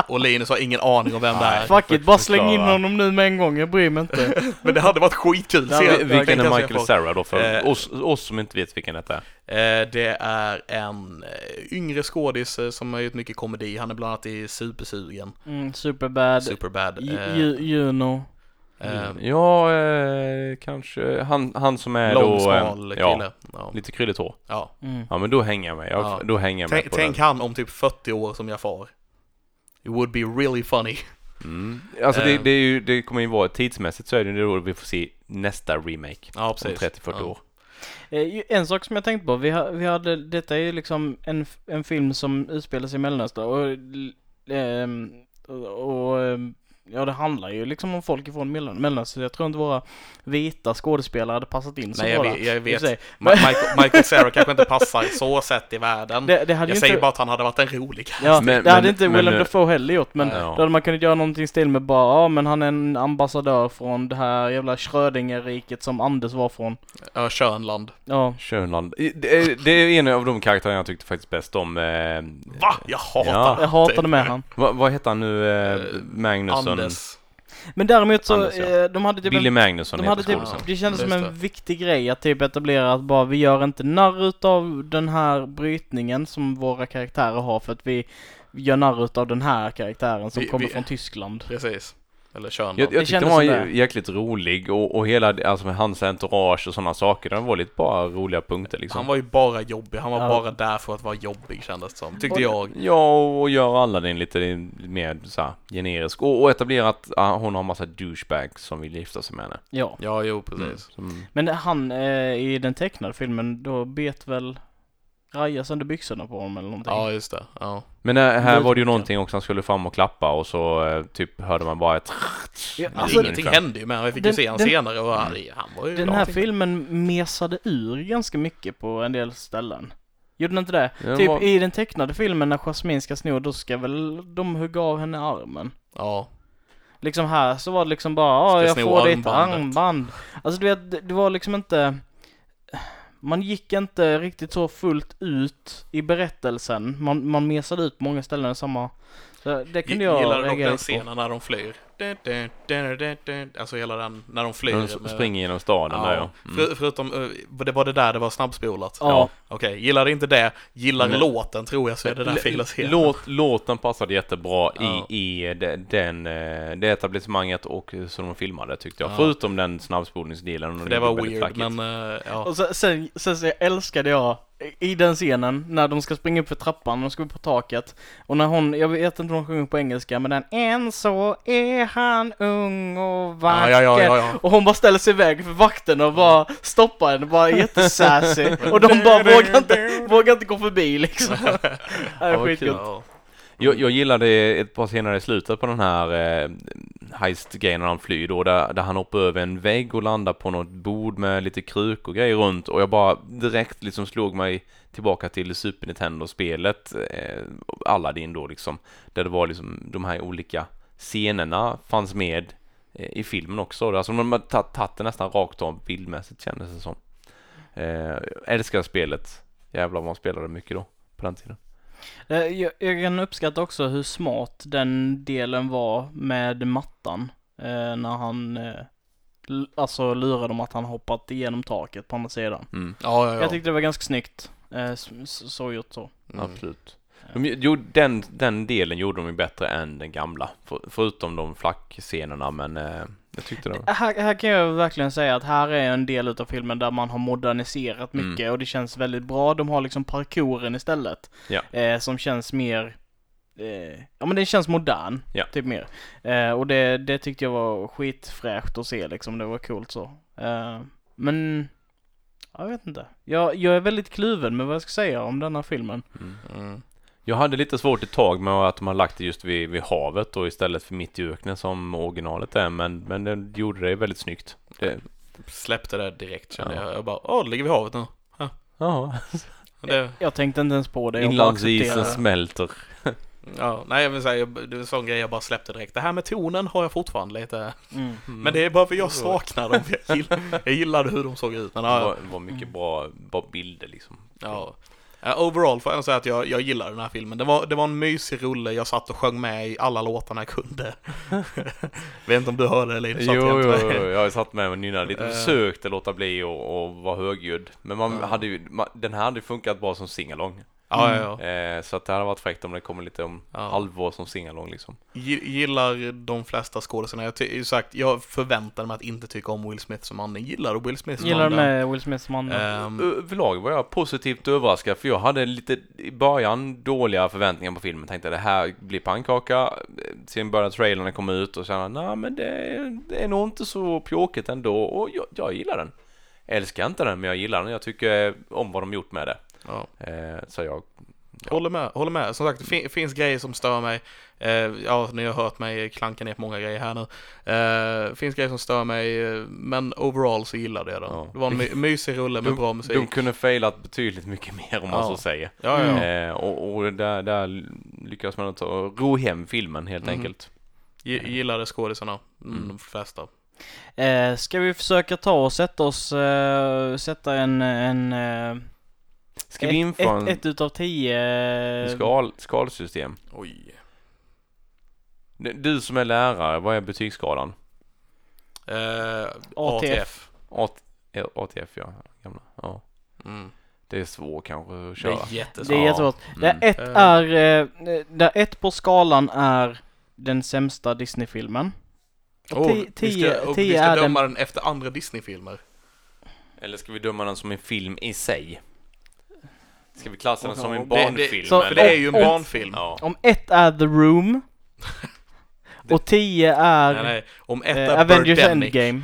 [SPEAKER 2] Och Linus har ingen aning om vem det är.
[SPEAKER 3] Fuck it, bara släng in honom nu med en gång, jag bryr mig inte.
[SPEAKER 2] Men det hade varit skitkul.
[SPEAKER 3] Ja,
[SPEAKER 2] Se-
[SPEAKER 1] Vi- Vilken är
[SPEAKER 2] att
[SPEAKER 1] Michael Cera då för
[SPEAKER 2] Eh,
[SPEAKER 1] oss, oss som inte vet vilken detta är?
[SPEAKER 2] Eh, det är en eh, yngre skådis eh, som har gjort mycket komedi. Han är bland annat i Supersugen,
[SPEAKER 3] Mm, superbad,
[SPEAKER 2] Superbad. Eh,
[SPEAKER 3] Ju- Juno.
[SPEAKER 2] eh,
[SPEAKER 1] Ja, eh, kanske han, han som är
[SPEAKER 2] lång,
[SPEAKER 1] då... eh,
[SPEAKER 2] smal kille.
[SPEAKER 1] Ja,
[SPEAKER 2] Ja.
[SPEAKER 1] lite krylligt hår.
[SPEAKER 2] Ja.
[SPEAKER 3] Mm.
[SPEAKER 1] Ja, men då hänger jag med. Jag,
[SPEAKER 2] Ja.
[SPEAKER 1] Då hänger jag med
[SPEAKER 2] Tänk,
[SPEAKER 1] på
[SPEAKER 2] tänk han om typ 40 år som Jafar. It would be really funny.
[SPEAKER 1] Mm. Alltså det, det, är ju, det kommer ju vara tidsmässigt så är det ju då vi får se nästa remake.
[SPEAKER 2] Ja,
[SPEAKER 1] Om
[SPEAKER 2] precis.
[SPEAKER 1] 30-40
[SPEAKER 2] ja.
[SPEAKER 1] år.
[SPEAKER 3] Eh, En sak som jag tänkte på, vi, vi hade, detta är ju liksom en, en film som utspelar sig i Mellanöstern och, ehm, och, och ehm, ja det handlar ju liksom om folk ifrån Mellan- Mellanöstern. Jag tror inte våra vita skådespelare hade passat in så
[SPEAKER 2] Nej,
[SPEAKER 3] bra
[SPEAKER 2] jag
[SPEAKER 3] där,
[SPEAKER 2] vet. Jag vet. Michael, Michael Cera kanske inte passar så sett i världen.
[SPEAKER 3] Det, det hade
[SPEAKER 2] jag
[SPEAKER 3] ju
[SPEAKER 2] säger
[SPEAKER 3] inte,
[SPEAKER 2] bara att han hade varit en rolig cast.
[SPEAKER 3] ja,
[SPEAKER 1] Men-
[SPEAKER 3] det hade
[SPEAKER 1] men-
[SPEAKER 3] inte
[SPEAKER 1] men-
[SPEAKER 3] Willem Dafoe heller gjort men
[SPEAKER 1] Ja.
[SPEAKER 3] då hade man kunnat göra någonting i stil med bara, ja men han är en ambassadör från det här jävla Schrödinger-riket som Anders var från.
[SPEAKER 2] Ja, Schönland.
[SPEAKER 3] Ja.
[SPEAKER 1] Schönland. Det är, det är en av de karaktärer jag tyckte faktiskt bäst om. Eh,
[SPEAKER 2] Va? Jag hatar
[SPEAKER 1] Ja.
[SPEAKER 3] Jag hatade med han.
[SPEAKER 1] vad, vad heter han nu? Eh,
[SPEAKER 2] Eh,
[SPEAKER 1] Magnusson?
[SPEAKER 2] Anders.
[SPEAKER 3] Men däremot så,
[SPEAKER 1] Anders, ja.
[SPEAKER 3] eh, de hade typ en
[SPEAKER 1] Billy Magnusson
[SPEAKER 3] De hade typ, det kändes som en
[SPEAKER 2] det.
[SPEAKER 3] viktig grej att typ etablera att bara vi gör inte narr utav den här brytningen som våra karaktärer har för att vi gör narr utav den här karaktären som
[SPEAKER 2] Vi-
[SPEAKER 3] kommer
[SPEAKER 2] vi-
[SPEAKER 3] från Tyskland.
[SPEAKER 2] Precis. Eller Schönland.
[SPEAKER 1] Jag, jag tyckte den var
[SPEAKER 3] det.
[SPEAKER 1] jäkligt rolig och, och hela, alltså med hans entourage och sådana saker, den var lite bara roliga punkter liksom.
[SPEAKER 2] Han var ju bara jobbig. Han var
[SPEAKER 3] Ja.
[SPEAKER 2] bara där för att vara jobbig kändes det som. Tyckte
[SPEAKER 3] Och-
[SPEAKER 2] jag.
[SPEAKER 1] Ja, och gör alla den lite mer så här, generisk. Och, och etablera att ah, hon har massa douchebags som vill gifta sig med henne.
[SPEAKER 3] Ja.
[SPEAKER 2] Ja, jo,
[SPEAKER 1] Mm,
[SPEAKER 2] precis.
[SPEAKER 1] som,
[SPEAKER 3] Men han eh, i den tecknade filmen, då bet väl Raja sönder byxorna på honom eller någonting.
[SPEAKER 2] Ja, just det. Ja.
[SPEAKER 1] Men äh, här
[SPEAKER 3] Lite
[SPEAKER 1] var det ju någonting också, han skulle fram och klappa och så eh, typ hörde man bara ett...
[SPEAKER 3] Ja, alltså,
[SPEAKER 2] ingenting hände ju med honom. Vi fick
[SPEAKER 3] den-
[SPEAKER 2] ju se honom
[SPEAKER 3] den-
[SPEAKER 2] senare och han, han var ju
[SPEAKER 3] Den här
[SPEAKER 2] till.
[SPEAKER 3] filmen mesade ur ganska mycket på en del ställen. Gjorde den inte det?
[SPEAKER 1] Den
[SPEAKER 3] typ
[SPEAKER 1] var-
[SPEAKER 3] i den tecknade filmen när Jasmine ska sno, då ska väl de hugga av henne armen?
[SPEAKER 2] Ja.
[SPEAKER 3] Liksom här så var det liksom bara, ja
[SPEAKER 2] Ska
[SPEAKER 3] jag
[SPEAKER 2] sno
[SPEAKER 3] får ditt
[SPEAKER 2] armbandet."
[SPEAKER 3] armband. Alltså du vet, det, det var liksom inte, man gick inte riktigt så fullt ut i berättelsen. Man, man mesade ut många ställen i samma, så det kunde jag
[SPEAKER 2] Gillar dock
[SPEAKER 3] reagera
[SPEAKER 2] den scenen när de flyr. Alltså hela den, när de flyr.
[SPEAKER 1] De springer genom staden där ja. Mm.
[SPEAKER 2] För, förutom, eh, det var det där det var snabbspolat.
[SPEAKER 3] Ja,
[SPEAKER 2] Okej, gillar inte det, gillar
[SPEAKER 1] Men-
[SPEAKER 2] låten tror jag så är det där fel att.
[SPEAKER 1] Låt, låten passade jättebra
[SPEAKER 2] Ja.
[SPEAKER 1] i, i de- den, eh, det etablissemanget och som de filmade tyckte jag.
[SPEAKER 2] Ja.
[SPEAKER 1] Förutom den snabbspolningsdelen.
[SPEAKER 2] För det var weird,
[SPEAKER 1] flackigt.
[SPEAKER 2] men eh, ja.
[SPEAKER 3] Och sen, sen, sen så älskade jag i den scenen när de ska springa upp för trappan, de ska upp på taket. Och när hon, jag vet inte om hon sjunger på engelska, men den än så är han ung och vacker.
[SPEAKER 2] Ja, ja, ja, ja, ja.
[SPEAKER 3] Och hon bara ställer sig iväg för vakten och bara stoppar henne, bara jättesassy. Och de bara vågar inte, vågar inte gå förbi liksom. Det är skitgott.
[SPEAKER 2] Ja.
[SPEAKER 1] Jag, jag gillade ett par scener i slutet på den här eh, heist-grejen när han flyr då, där, där han hoppar över en vägg och landar på något bord med lite kruk och grejer runt och jag bara direkt liksom slog mig tillbaka till Super Nintendo-spelet eh, Aladdin då liksom, där det var liksom de här olika scenerna fanns med eh, i filmen också. Alltså de har tagit det nästan rakt av bildmässigt kändes det som. Eh, jag älskar spelet. Jävlar vad man spelade mycket då, på den tiden.
[SPEAKER 3] Eh, Jag, jag kan uppskatta också hur smart den delen var med mattan. Eh, när han, eh, alltså lurade dem att han hoppat igenom taket på andra sidan.
[SPEAKER 1] Mm.
[SPEAKER 2] Ja, ja, ja.
[SPEAKER 3] Jag tyckte det var ganska snyggt. Eh, s- s- så gjort så.
[SPEAKER 2] Mm.
[SPEAKER 1] Absolut. De, jo, den, den delen gjorde de ju bättre än den gamla. För, förutom de flackscenerna, men eh, jag tyckte var...
[SPEAKER 3] Här, här kan jag verkligen säga att här är en del utav filmen där man har moderniserat
[SPEAKER 1] Mm.
[SPEAKER 3] mycket och det känns väldigt bra. De har liksom parkouren istället.
[SPEAKER 1] Ja.
[SPEAKER 3] Eh, som känns mer, eh, ja men den känns modern.
[SPEAKER 1] Ja.
[SPEAKER 3] Typ mer. Eh, och det, det tyckte jag var skitfräscht att se liksom. Det var coolt så. Eh, men, jag vet inte. Jag, jag är väldigt kluven med vad jag ska säga om denna filmen.
[SPEAKER 1] Mm.
[SPEAKER 2] Mm.
[SPEAKER 1] Jag hade lite svårt ett tag med att de har lagt det just vid, vid havet och istället för mitt i öknen som originalet är, men, men den gjorde det väldigt snyggt. Det,
[SPEAKER 2] Släppte det direkt kände
[SPEAKER 1] Ja.
[SPEAKER 2] jag. Jag bara, åh, det ligger vid havet nu.
[SPEAKER 1] ja,
[SPEAKER 2] Det,
[SPEAKER 3] Jag tänkte inte ens på det.
[SPEAKER 1] Inlandsisen smälter.
[SPEAKER 2] ja, nej, jag vill säga, det är en sån grej jag bara släppte direkt. Det här med tonen har jag fortfarande lite,
[SPEAKER 3] Mm.
[SPEAKER 2] men det är bara för jag saknar dem. Jag, gill, jag gillade hur de såg ut. Men,
[SPEAKER 1] Det
[SPEAKER 2] ja,
[SPEAKER 1] var, var mycket bra, bra bilder liksom.
[SPEAKER 2] Ja. Uh, overall får jag säga att jag, jag gillar den här filmen. Det var, det var en mysig rulle, jag satt och sjöng med i alla låtarna jag kunde. Vet inte om du hörde det Linus?
[SPEAKER 1] Jo, jo,
[SPEAKER 2] inte-
[SPEAKER 1] jo, jag satt med och nynnat lite,
[SPEAKER 2] Eh.
[SPEAKER 1] försökte låta bli och, och vara högljudd. Men man
[SPEAKER 2] Ja.
[SPEAKER 1] hade ju, man, den här hade funkat bra som singalong.
[SPEAKER 2] Ja, ja, ja.
[SPEAKER 1] Eh, så att det hade varit fräckt om det kommer lite om
[SPEAKER 2] Ja.
[SPEAKER 1] halvår som singalong liksom.
[SPEAKER 2] Gi- Gillar de flesta skådespelarna. Jag, ty- sagt, jag förväntade mig att inte tycka om Will Smith som Anden. Gillar du Will Smith som
[SPEAKER 3] Gillar
[SPEAKER 2] Anden?
[SPEAKER 3] med Will Smith som andra.
[SPEAKER 2] Ehm,
[SPEAKER 1] Överlag var jag positivt överraskad för jag hade lite i början dåliga förväntningar på filmen. Tänkte det här blir pannkaka. Sen började trailern komma ut och känna nej men det, det är nog inte så pjåkigt ändå och jag, jag gillar den. Älskar inte den men jag gillar den. Jag tycker om vad de gjort med det.
[SPEAKER 2] Ja.
[SPEAKER 1] Eh, så jag,
[SPEAKER 2] Håller med, håller med. Som sagt, det fin- finns grejer som stör mig. Eh, ja, ni har hört mig klanka ner på många grejer här nu. Eh, finns grejer som stör mig, eh, men overall så gillade jag den.
[SPEAKER 1] Ja.
[SPEAKER 2] Det var en my- mysig rulle med bra musik.
[SPEAKER 1] de kunde failat betydligt mycket mer om man
[SPEAKER 2] Ja.
[SPEAKER 1] så säger.
[SPEAKER 2] Ja, ja.
[SPEAKER 3] Mm.
[SPEAKER 1] Eh, och, och där, där lyckas man ta ro hem filmen helt
[SPEAKER 2] Mhm.
[SPEAKER 1] enkelt.
[SPEAKER 2] Gi- Gillade skådisarna, mm.
[SPEAKER 1] Mm.
[SPEAKER 2] de flesta.
[SPEAKER 3] Eh, ska vi försöka ta och sätta oss, eh, sätta en, en eh,
[SPEAKER 1] Ska vi
[SPEAKER 3] ett,
[SPEAKER 1] införa en,
[SPEAKER 3] ett, ett utav tio
[SPEAKER 1] en skal, skalsystem?
[SPEAKER 2] Oj.
[SPEAKER 1] Du som är lärare, vad är betygsskalan?
[SPEAKER 2] Eh,
[SPEAKER 3] ATF.
[SPEAKER 1] ATF ja, gamla. Ja.
[SPEAKER 2] Mm.
[SPEAKER 1] Det är svårt kanske att
[SPEAKER 2] Det
[SPEAKER 1] köra.
[SPEAKER 2] är jättesvårt.
[SPEAKER 3] Det är
[SPEAKER 1] Ja.
[SPEAKER 3] jättesvårt. Där
[SPEAKER 1] Mm.
[SPEAKER 3] ett
[SPEAKER 2] Eh.
[SPEAKER 3] är, eh, där ett på skalan är den sämsta Disney-filmen. Och
[SPEAKER 2] Oh,
[SPEAKER 3] ti-
[SPEAKER 2] vi
[SPEAKER 3] tio,
[SPEAKER 2] ska, och vi
[SPEAKER 3] tio
[SPEAKER 2] ska
[SPEAKER 3] är den...
[SPEAKER 2] döma den efter andra Disney-filmer.
[SPEAKER 1] Eller ska vi döma den som en film i sig? Ska vi klassa den som en
[SPEAKER 2] Det- det-
[SPEAKER 1] barnfilm?
[SPEAKER 3] så-
[SPEAKER 2] För det är ju en
[SPEAKER 3] Om-
[SPEAKER 2] barnfilm.
[SPEAKER 1] Ja.
[SPEAKER 3] Om ett är The Room. och tio är
[SPEAKER 2] Nej, nej. Om ett
[SPEAKER 3] eh,
[SPEAKER 2] är
[SPEAKER 3] Avengers
[SPEAKER 2] Birdemic.
[SPEAKER 3] Endgame.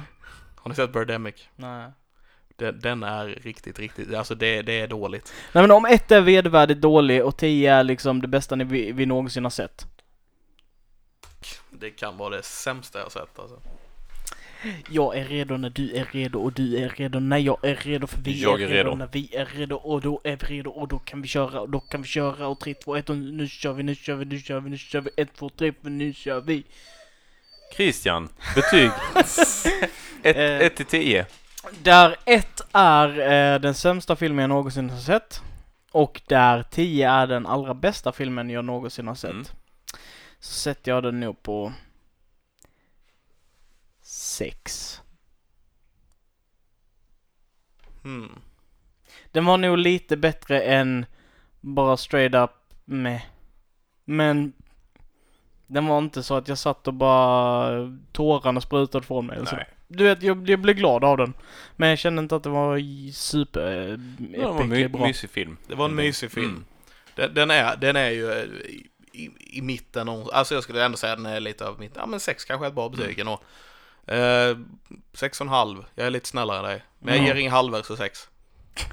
[SPEAKER 2] Har ni sett Birdemic?
[SPEAKER 3] Nej.
[SPEAKER 2] Den, den är riktigt, riktigt, alltså det, det är dåligt.
[SPEAKER 3] Nej men om ett är vedervärdigt dålig och tio är liksom det bästa ni, vi, vi någonsin har sett.
[SPEAKER 2] Det kan vara det sämsta jag har sett alltså.
[SPEAKER 3] Jag är redo när du är redo och du är redo när jag är redo för vi
[SPEAKER 1] Jag
[SPEAKER 3] är redo
[SPEAKER 1] redo.
[SPEAKER 3] när vi är redo och då är vi redo och då kan vi köra och då kan vi köra och 3, 2, 1 och nu kör vi, nu kör vi, nu kör vi, nu kör vi 1, 2, 3 för nu kör vi.
[SPEAKER 1] Christian, betyg?
[SPEAKER 3] Eh.
[SPEAKER 1] 1 till 10.
[SPEAKER 3] Där 1 är eh, den sämsta filmen jag någonsin har sett och där 10 är den allra bästa filmen jag någonsin har sett.
[SPEAKER 1] Mm.
[SPEAKER 3] Så sätter jag den nog på 6.
[SPEAKER 2] Hmm.
[SPEAKER 3] Den var nog lite bättre än bara straight up med. Men den var inte så att jag satt och bara tårarna sprutade från mig. eller så.
[SPEAKER 1] Nej.
[SPEAKER 3] Du vet, jag, jag blev glad av den. Men jag kände inte att det var super eh,
[SPEAKER 1] Det var en my-
[SPEAKER 3] bra.
[SPEAKER 1] mysig film.
[SPEAKER 2] Det var en mysig film.
[SPEAKER 1] Mm.
[SPEAKER 2] Den, den, är, den är ju eh, i, i, i mitten, alltså jag skulle ändå säga att den är lite av mitt, ja men sex kanske är ett bra betyg ändå. Eh, sex och en halv, jag är lite snällare än dig. Men jag
[SPEAKER 3] Ja.
[SPEAKER 2] ger inga halvor så sex.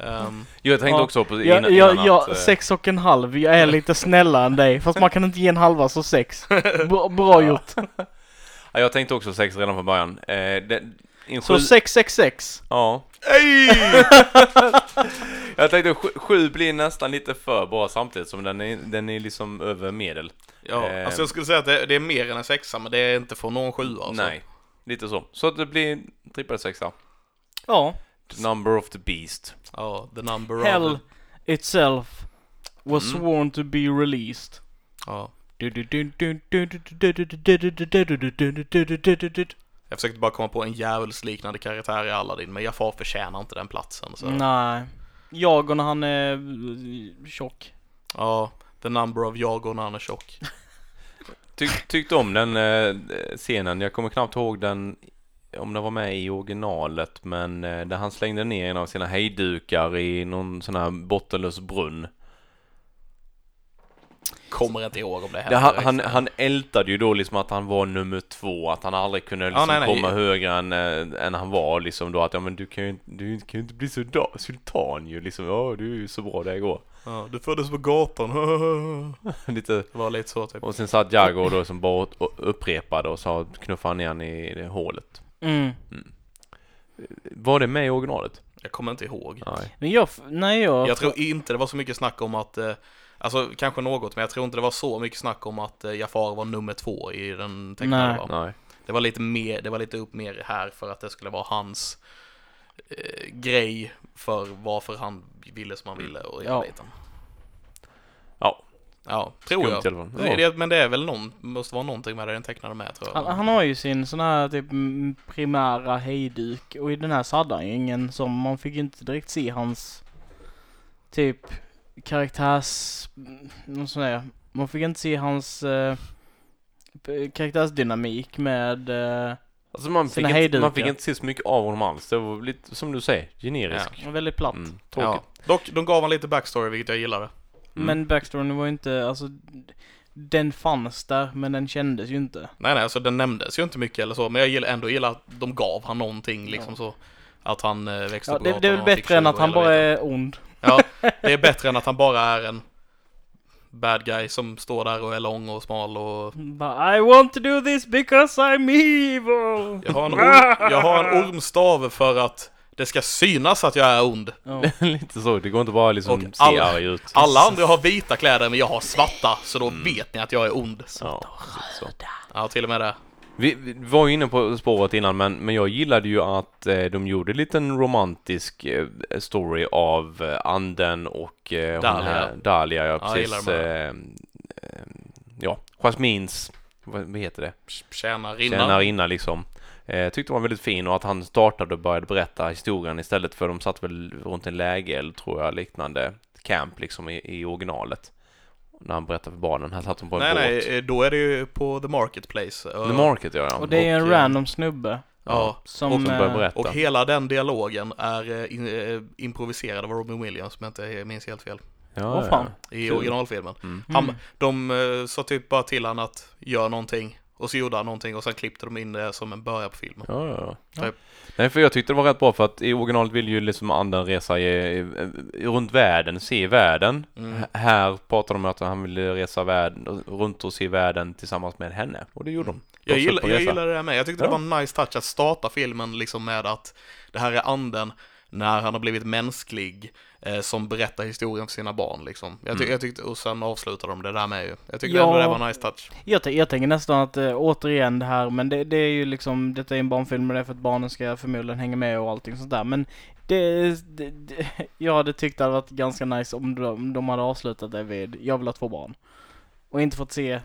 [SPEAKER 2] Ehm,
[SPEAKER 1] Jag tänkte
[SPEAKER 3] Ja.
[SPEAKER 1] också på innan,
[SPEAKER 3] ja,
[SPEAKER 1] innan
[SPEAKER 3] ja,
[SPEAKER 1] att, eh,
[SPEAKER 3] sex och en halv. Jag är lite snällare än dig. Fast man kan inte ge en halva, så sex. Bra, bra gjort.
[SPEAKER 1] ja, jag tänkte också sex redan från början. Eh, det, en
[SPEAKER 3] Så
[SPEAKER 1] sju,
[SPEAKER 3] 666.
[SPEAKER 1] Ja. jag tänkte sju, sju blir nästan lite för bra samtidigt som den är, den är liksom över medel.
[SPEAKER 2] ja,
[SPEAKER 1] Eh.
[SPEAKER 2] alltså jag skulle säga att det, det är mer än en sexa, men det är inte från någon sjua alltså.
[SPEAKER 1] Nej, lite så. Så att det blir trippel sexa.
[SPEAKER 3] Ja.
[SPEAKER 1] The number of the beast.
[SPEAKER 2] Ja, the number
[SPEAKER 3] Hell
[SPEAKER 2] of...
[SPEAKER 3] itself was
[SPEAKER 1] Mm.
[SPEAKER 3] sworn to be released.
[SPEAKER 2] Ja. Jag försökte bara komma på en djävulsliknande karaktär i Aladdin, men Jafar förtjänar inte den platsen. Så.
[SPEAKER 3] Nej. Jag och när han är eh, tjock.
[SPEAKER 2] Ja, the number of jag och när han är tjock.
[SPEAKER 1] Tyck, tyckte om den eh, scenen. Jag kommer knappt ihåg den om den var med i originalet men eh, där han slängde ner en av sina hejdukar i någon sån här bottenlös brunn.
[SPEAKER 2] Kommer inte ihåg om det
[SPEAKER 1] Det,
[SPEAKER 2] hände.
[SPEAKER 1] han, han, han ältade ju då liksom att han var nummer två, att han aldrig kunde liksom
[SPEAKER 2] nej, nej.
[SPEAKER 1] komma högre än, äh, än han var liksom då att ja men du kan ju, du kan ju inte bli sultan, sultan ju liksom, ja du är ju så bra det går.
[SPEAKER 2] Ja, du föddes på gatan.
[SPEAKER 1] Lite,
[SPEAKER 2] det var lite så typ.
[SPEAKER 1] och sen satt Jago då som bara och upprepade och sa knuffade han ner han i det hålet.
[SPEAKER 3] Mm.
[SPEAKER 1] Var det med i originalet?
[SPEAKER 2] Jag kommer inte ihåg.
[SPEAKER 1] Nej.
[SPEAKER 3] Men jag, nej jag...
[SPEAKER 2] Jag tror inte det var så mycket snack om att, eh, alltså kanske något, men jag tror inte det var så mycket snack om att eh, Jafar var nummer två i den tecknade
[SPEAKER 3] Nej.
[SPEAKER 2] va?
[SPEAKER 1] Nej.
[SPEAKER 2] Det var lite mer, det var lite upp mer här för att det skulle vara hans eh, grej för varför han ville som han ville och hela
[SPEAKER 3] Ja.
[SPEAKER 2] biten.
[SPEAKER 1] Ja.
[SPEAKER 2] Ja, tror
[SPEAKER 1] Skumt
[SPEAKER 2] jag. Det,
[SPEAKER 1] Ja.
[SPEAKER 2] det, men det är väl någon, måste vara någonting med det den tecknade med tror jag.
[SPEAKER 3] Han, han har ju sin sån här typ primära hejduk och i den här ju ingen som, man fick inte direkt se hans typ karaktärs, ska jag säga, man fick inte se hans eh, karaktärsdynamik med, eh,
[SPEAKER 1] Alltså man fick,
[SPEAKER 3] Sina
[SPEAKER 1] inte,
[SPEAKER 3] hejdukar.
[SPEAKER 1] man fick inte se så mycket av honom alls. Det var lite, som du säger, generisk.
[SPEAKER 3] väldigt platt.
[SPEAKER 1] Mm,
[SPEAKER 2] ja.
[SPEAKER 1] tråkigt.
[SPEAKER 2] Dock, de gav han lite backstory vilket jag gillade.
[SPEAKER 1] Mm.
[SPEAKER 3] Men backstoryn var ju inte, alltså den fanns där men den kändes ju inte.
[SPEAKER 2] Nej nej, alltså den nämndes ju inte mycket eller så, men jag gillar ändå gillar att de gav han någonting liksom så. Att han eh, växte
[SPEAKER 3] Ja,
[SPEAKER 2] på
[SPEAKER 3] det, det är väl bättre än att han bara är ond.
[SPEAKER 2] Ja, det är bättre än att han bara är en bad guy som står där och är lång och smal och
[SPEAKER 3] I want to do this because I'm evil!
[SPEAKER 2] jag har en, orm, jag har en ormstav för att det ska synas att jag är ond.
[SPEAKER 3] Ja.
[SPEAKER 1] lite så. Det går inte bara liksom
[SPEAKER 2] Och
[SPEAKER 1] se
[SPEAKER 2] alla-
[SPEAKER 1] arg ut.
[SPEAKER 2] Alla andra har vita kläder men jag har svarta, så
[SPEAKER 1] Mm.
[SPEAKER 2] då vet ni att jag är ond.
[SPEAKER 1] Ja, precis så.
[SPEAKER 2] Ja, till och med det.
[SPEAKER 1] Vi, vi var ju inne på spåret innan men, men jag gillade ju att eh, de gjorde en liten romantisk eh, story av eh, anden och eh,
[SPEAKER 2] Dahlia.
[SPEAKER 1] Här, Dahlia, ja
[SPEAKER 2] Ja, jag
[SPEAKER 1] precis.
[SPEAKER 2] de
[SPEAKER 1] eh, eh, ja, Jasmins, vad, vad heter det?
[SPEAKER 2] Tjänarinna.
[SPEAKER 1] Tjänarinna liksom. Eh, tyckte var väldigt fin och att han startade och började berätta historien istället för de satt väl runt en lägereld tror jag liknande camp liksom i, i originalet. När han berättade för barnen. Här satt de på en
[SPEAKER 2] Nej,
[SPEAKER 1] båt.
[SPEAKER 2] nej, eh, då är det ju på The Marketplace.
[SPEAKER 1] The Market gör han.
[SPEAKER 3] Och det är en
[SPEAKER 2] Och, eh,
[SPEAKER 3] random snubbe.
[SPEAKER 2] Ja,
[SPEAKER 3] Som...
[SPEAKER 1] och som börjar
[SPEAKER 3] eh,
[SPEAKER 1] berätta.
[SPEAKER 2] och hela den dialogen är eh, in, eh, improviserad av Robin Williams, om jag inte minns helt fel.
[SPEAKER 1] ja,
[SPEAKER 3] Åh, fan.
[SPEAKER 2] I originalfilmen.
[SPEAKER 1] Mm.
[SPEAKER 2] Han,
[SPEAKER 3] Mm.
[SPEAKER 2] de eh, sa typ bara till han att gör någonting Och så gjorde han någonting och sen klippte de in det som en början på filmen.
[SPEAKER 1] Ja, ja, ja.
[SPEAKER 2] Typ.
[SPEAKER 1] Nej, för jag tyckte det var rätt bra för att i originalet vill ju liksom anden resa i, i, runt världen, se världen.
[SPEAKER 2] Mm.
[SPEAKER 1] Här pratar de om att han ville resa världen, runt och se världen tillsammans med henne. Och det gjorde de. De
[SPEAKER 2] Jag, gillar, jag gillar det med. Jag tyckte
[SPEAKER 1] Ja.
[SPEAKER 2] det var en nice touch att starta filmen liksom med att det här är anden när han har blivit mänsklig eh, som berättar historien för sina barn liksom. Jag, ty-
[SPEAKER 1] Mm.
[SPEAKER 2] jag tyckte, och sen avslutar de det där med ju. Jag tyckte
[SPEAKER 3] Ja.
[SPEAKER 2] ändå det var en nice touch.
[SPEAKER 3] Jag, jag tänker nästan att eh, återigen det här, men det, det är ju liksom, detta är en barnfilm och det är för att barnen ska förmodligen hänga med och allting sånt där. Men det, det, det jag hade tyckt det hade varit ganska nice om de, de hade avslutat det vid, jag vill ha två barn. Och inte fått se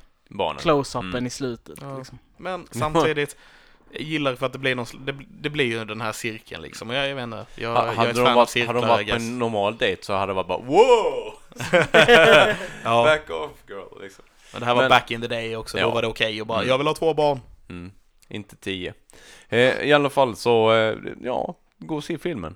[SPEAKER 3] close-upen
[SPEAKER 1] Mm.
[SPEAKER 3] i slutet.
[SPEAKER 2] Ja.
[SPEAKER 3] Liksom.
[SPEAKER 2] Men samtidigt, jag gillar för att det blir, någon, det, det blir ju den här cirkeln liksom. Jag, jag inte, jag,
[SPEAKER 1] Ha-
[SPEAKER 2] jag
[SPEAKER 1] hade, de varit,
[SPEAKER 2] cirklar,
[SPEAKER 1] hade de varit på en normal date så hade det varit bara wow!
[SPEAKER 2] Ja,
[SPEAKER 1] Back off girl liksom.
[SPEAKER 2] men det här var
[SPEAKER 1] men-
[SPEAKER 2] back in the day också.
[SPEAKER 1] Ja.
[SPEAKER 2] Då var det okej och bara,
[SPEAKER 1] Mm.
[SPEAKER 2] jag vill ha två barn.
[SPEAKER 1] Mm. Inte tio. Eh, I alla fall så, eh, ja, gå och se filmen.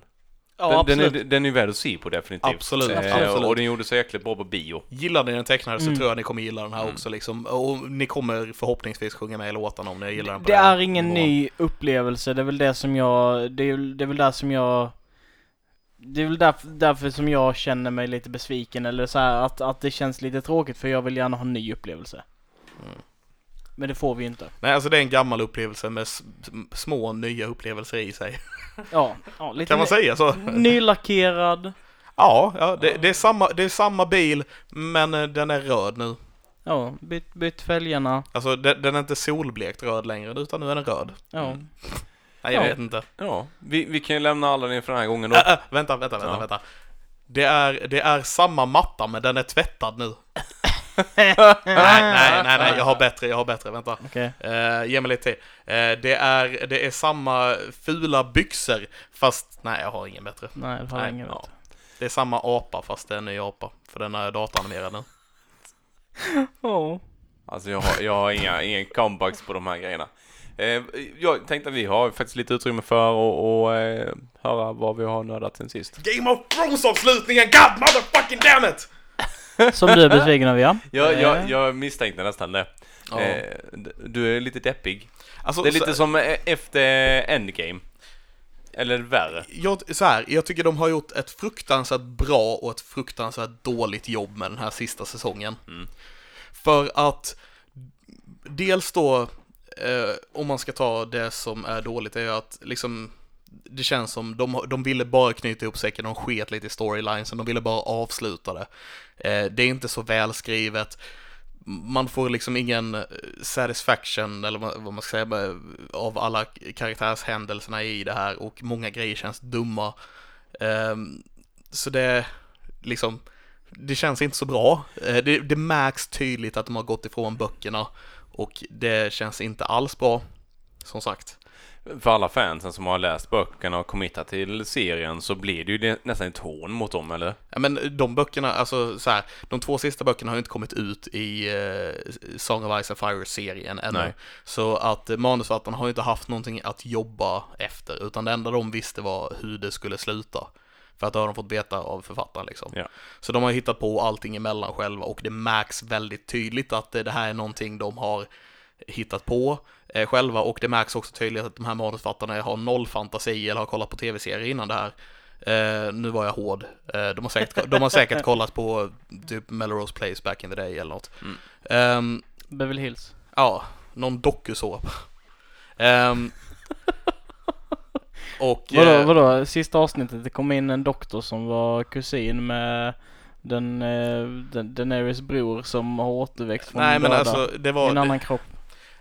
[SPEAKER 3] Ja,
[SPEAKER 1] den, den,
[SPEAKER 3] absolut.
[SPEAKER 1] är, den är värd att se på definitivt.
[SPEAKER 2] Absolut,
[SPEAKER 1] Eh,
[SPEAKER 2] absolut.
[SPEAKER 1] Och den gjorde sig jäkligt bra på bio.
[SPEAKER 2] Gillar ni den tecknade så
[SPEAKER 3] Mm.
[SPEAKER 2] tror jag ni kommer gilla den här
[SPEAKER 1] Mm.
[SPEAKER 2] också liksom. Och ni kommer förhoppningsvis sjunga med i låtarna om ni gillar den på
[SPEAKER 3] Det
[SPEAKER 2] den
[SPEAKER 3] är ingen
[SPEAKER 2] nivån.
[SPEAKER 3] ny upplevelse, det är väl det som jag, det är, väl- det är väl där som jag det är väl därför, därför som jag känner mig lite besviken eller så här att, att det känns lite tråkigt för jag vill gärna ha en ny upplevelse.
[SPEAKER 2] Mm.
[SPEAKER 3] Men det får vi inte.
[SPEAKER 2] Nej, alltså det är en gammal upplevelse med små nya upplevelser i sig.
[SPEAKER 3] Ja, ja lite
[SPEAKER 2] Kan man säga så?
[SPEAKER 3] nylackerad.
[SPEAKER 2] Ja, ja det, det, är samma, det är samma bil, men eh, den är röd nu.
[SPEAKER 3] Ja, bytt, bytt fälgarna.
[SPEAKER 2] Alltså den, den är inte solblekt röd längre, utan nu är den röd.
[SPEAKER 3] Ja.
[SPEAKER 1] Mm.
[SPEAKER 2] Nej, jag
[SPEAKER 3] Ja.
[SPEAKER 2] vet inte.
[SPEAKER 1] Ja, vi, vi kan ju lämna alla ner för den här gången då.
[SPEAKER 2] Äh, äh, vänta, vänta, vänta,
[SPEAKER 1] Ja.
[SPEAKER 2] vänta. Det är, det är samma matta, men den är tvättad nu. nej, nej, nej, nej, jag har bättre, jag har bättre, vänta.
[SPEAKER 3] Okej.
[SPEAKER 2] Uh, ge mig lite tid. Eh, det, är, det är samma fula byxor, fast nej, jag har ingen bättre.
[SPEAKER 3] Nej, det har
[SPEAKER 2] Nej,
[SPEAKER 3] jag ingen
[SPEAKER 2] ja.
[SPEAKER 3] vet.
[SPEAKER 2] Det är samma apa, fast det är en ny apa. För den är datanimerad nu.
[SPEAKER 3] Ja.
[SPEAKER 1] Alltså jag har, jag har inga, inga comebacks på de här grejerna. Eh, jag tänkte att vi har faktiskt lite utrymme för att och, eh, höra vad vi har nördat sen sist.
[SPEAKER 2] Game of Thrones-avslutningen! God motherfucking damn it!
[SPEAKER 3] Som du är besviken över ja.
[SPEAKER 1] Jag,
[SPEAKER 3] Eh,
[SPEAKER 1] jag, jag misstänkte nästan det.
[SPEAKER 2] Ja.
[SPEAKER 1] Eh, du är lite deppig.
[SPEAKER 2] Alltså,
[SPEAKER 1] Det är
[SPEAKER 2] så-
[SPEAKER 1] lite som eh, efter Endgame. Eller värre.
[SPEAKER 2] jag, så här, jag tycker de har gjort ett fruktansvärt bra och ett fruktansvärt dåligt jobb med den här sista säsongen.
[SPEAKER 1] Mm.
[SPEAKER 2] För att dels då, eh, om man ska ta det som är dåligt, är ju att liksom det känns som de, de ville bara knyta ihop säcken, de sket lite i storylinesen, de ville bara avsluta det. Eh, det är inte så välskrivet. Man får liksom ingen eh, satisfaction, eller vad man ska säga, eh, av alla karaktärshändelserna i det här och många grejer känns dumma. Eh, så det, liksom, det känns inte så bra. Eh, Det, det märks tydligt att de har gått ifrån böckerna och det känns inte alls bra, som sagt.
[SPEAKER 1] För alla fansen som har läst böckerna och committat till serien så blir det ju nästan ett hån mot dem, eller?
[SPEAKER 2] Ja, men de böckerna, alltså så här, de två sista böckerna har ju inte kommit ut i eh, Song of Ice and Fire-serien ännu.
[SPEAKER 1] Nej.
[SPEAKER 2] Så att eh, manusförfattarna har ju inte haft någonting att jobba efter, utan det enda de visste var hur det skulle sluta. För att det har de fått veta av författaren liksom.
[SPEAKER 1] Ja.
[SPEAKER 2] Så de har hittat på allting emellan själva och det märks väldigt tydligt att eh, det här är någonting de har hittat på eh, själva och det märks också tydligt att de här manusförfattarna har noll fantasi eller har kollat på tv-serier innan det här. Eh, nu var jag hård. Eh, de, har säkert, de har säkert kollat på typ Melrose Place back in the day eller något.
[SPEAKER 1] Mm.
[SPEAKER 2] Ehm,
[SPEAKER 3] Beverly Hills.
[SPEAKER 2] ja, någon dokusåpa. Um, och...
[SPEAKER 3] Vadå,
[SPEAKER 2] eh,
[SPEAKER 3] vadå? Sista avsnittet, det kom in en doktor som var kusin med den, eh, den Daenerys bror som har återväxt från
[SPEAKER 2] nej men
[SPEAKER 3] döda.
[SPEAKER 2] alltså, det
[SPEAKER 3] I
[SPEAKER 2] var...
[SPEAKER 3] en annan kropp.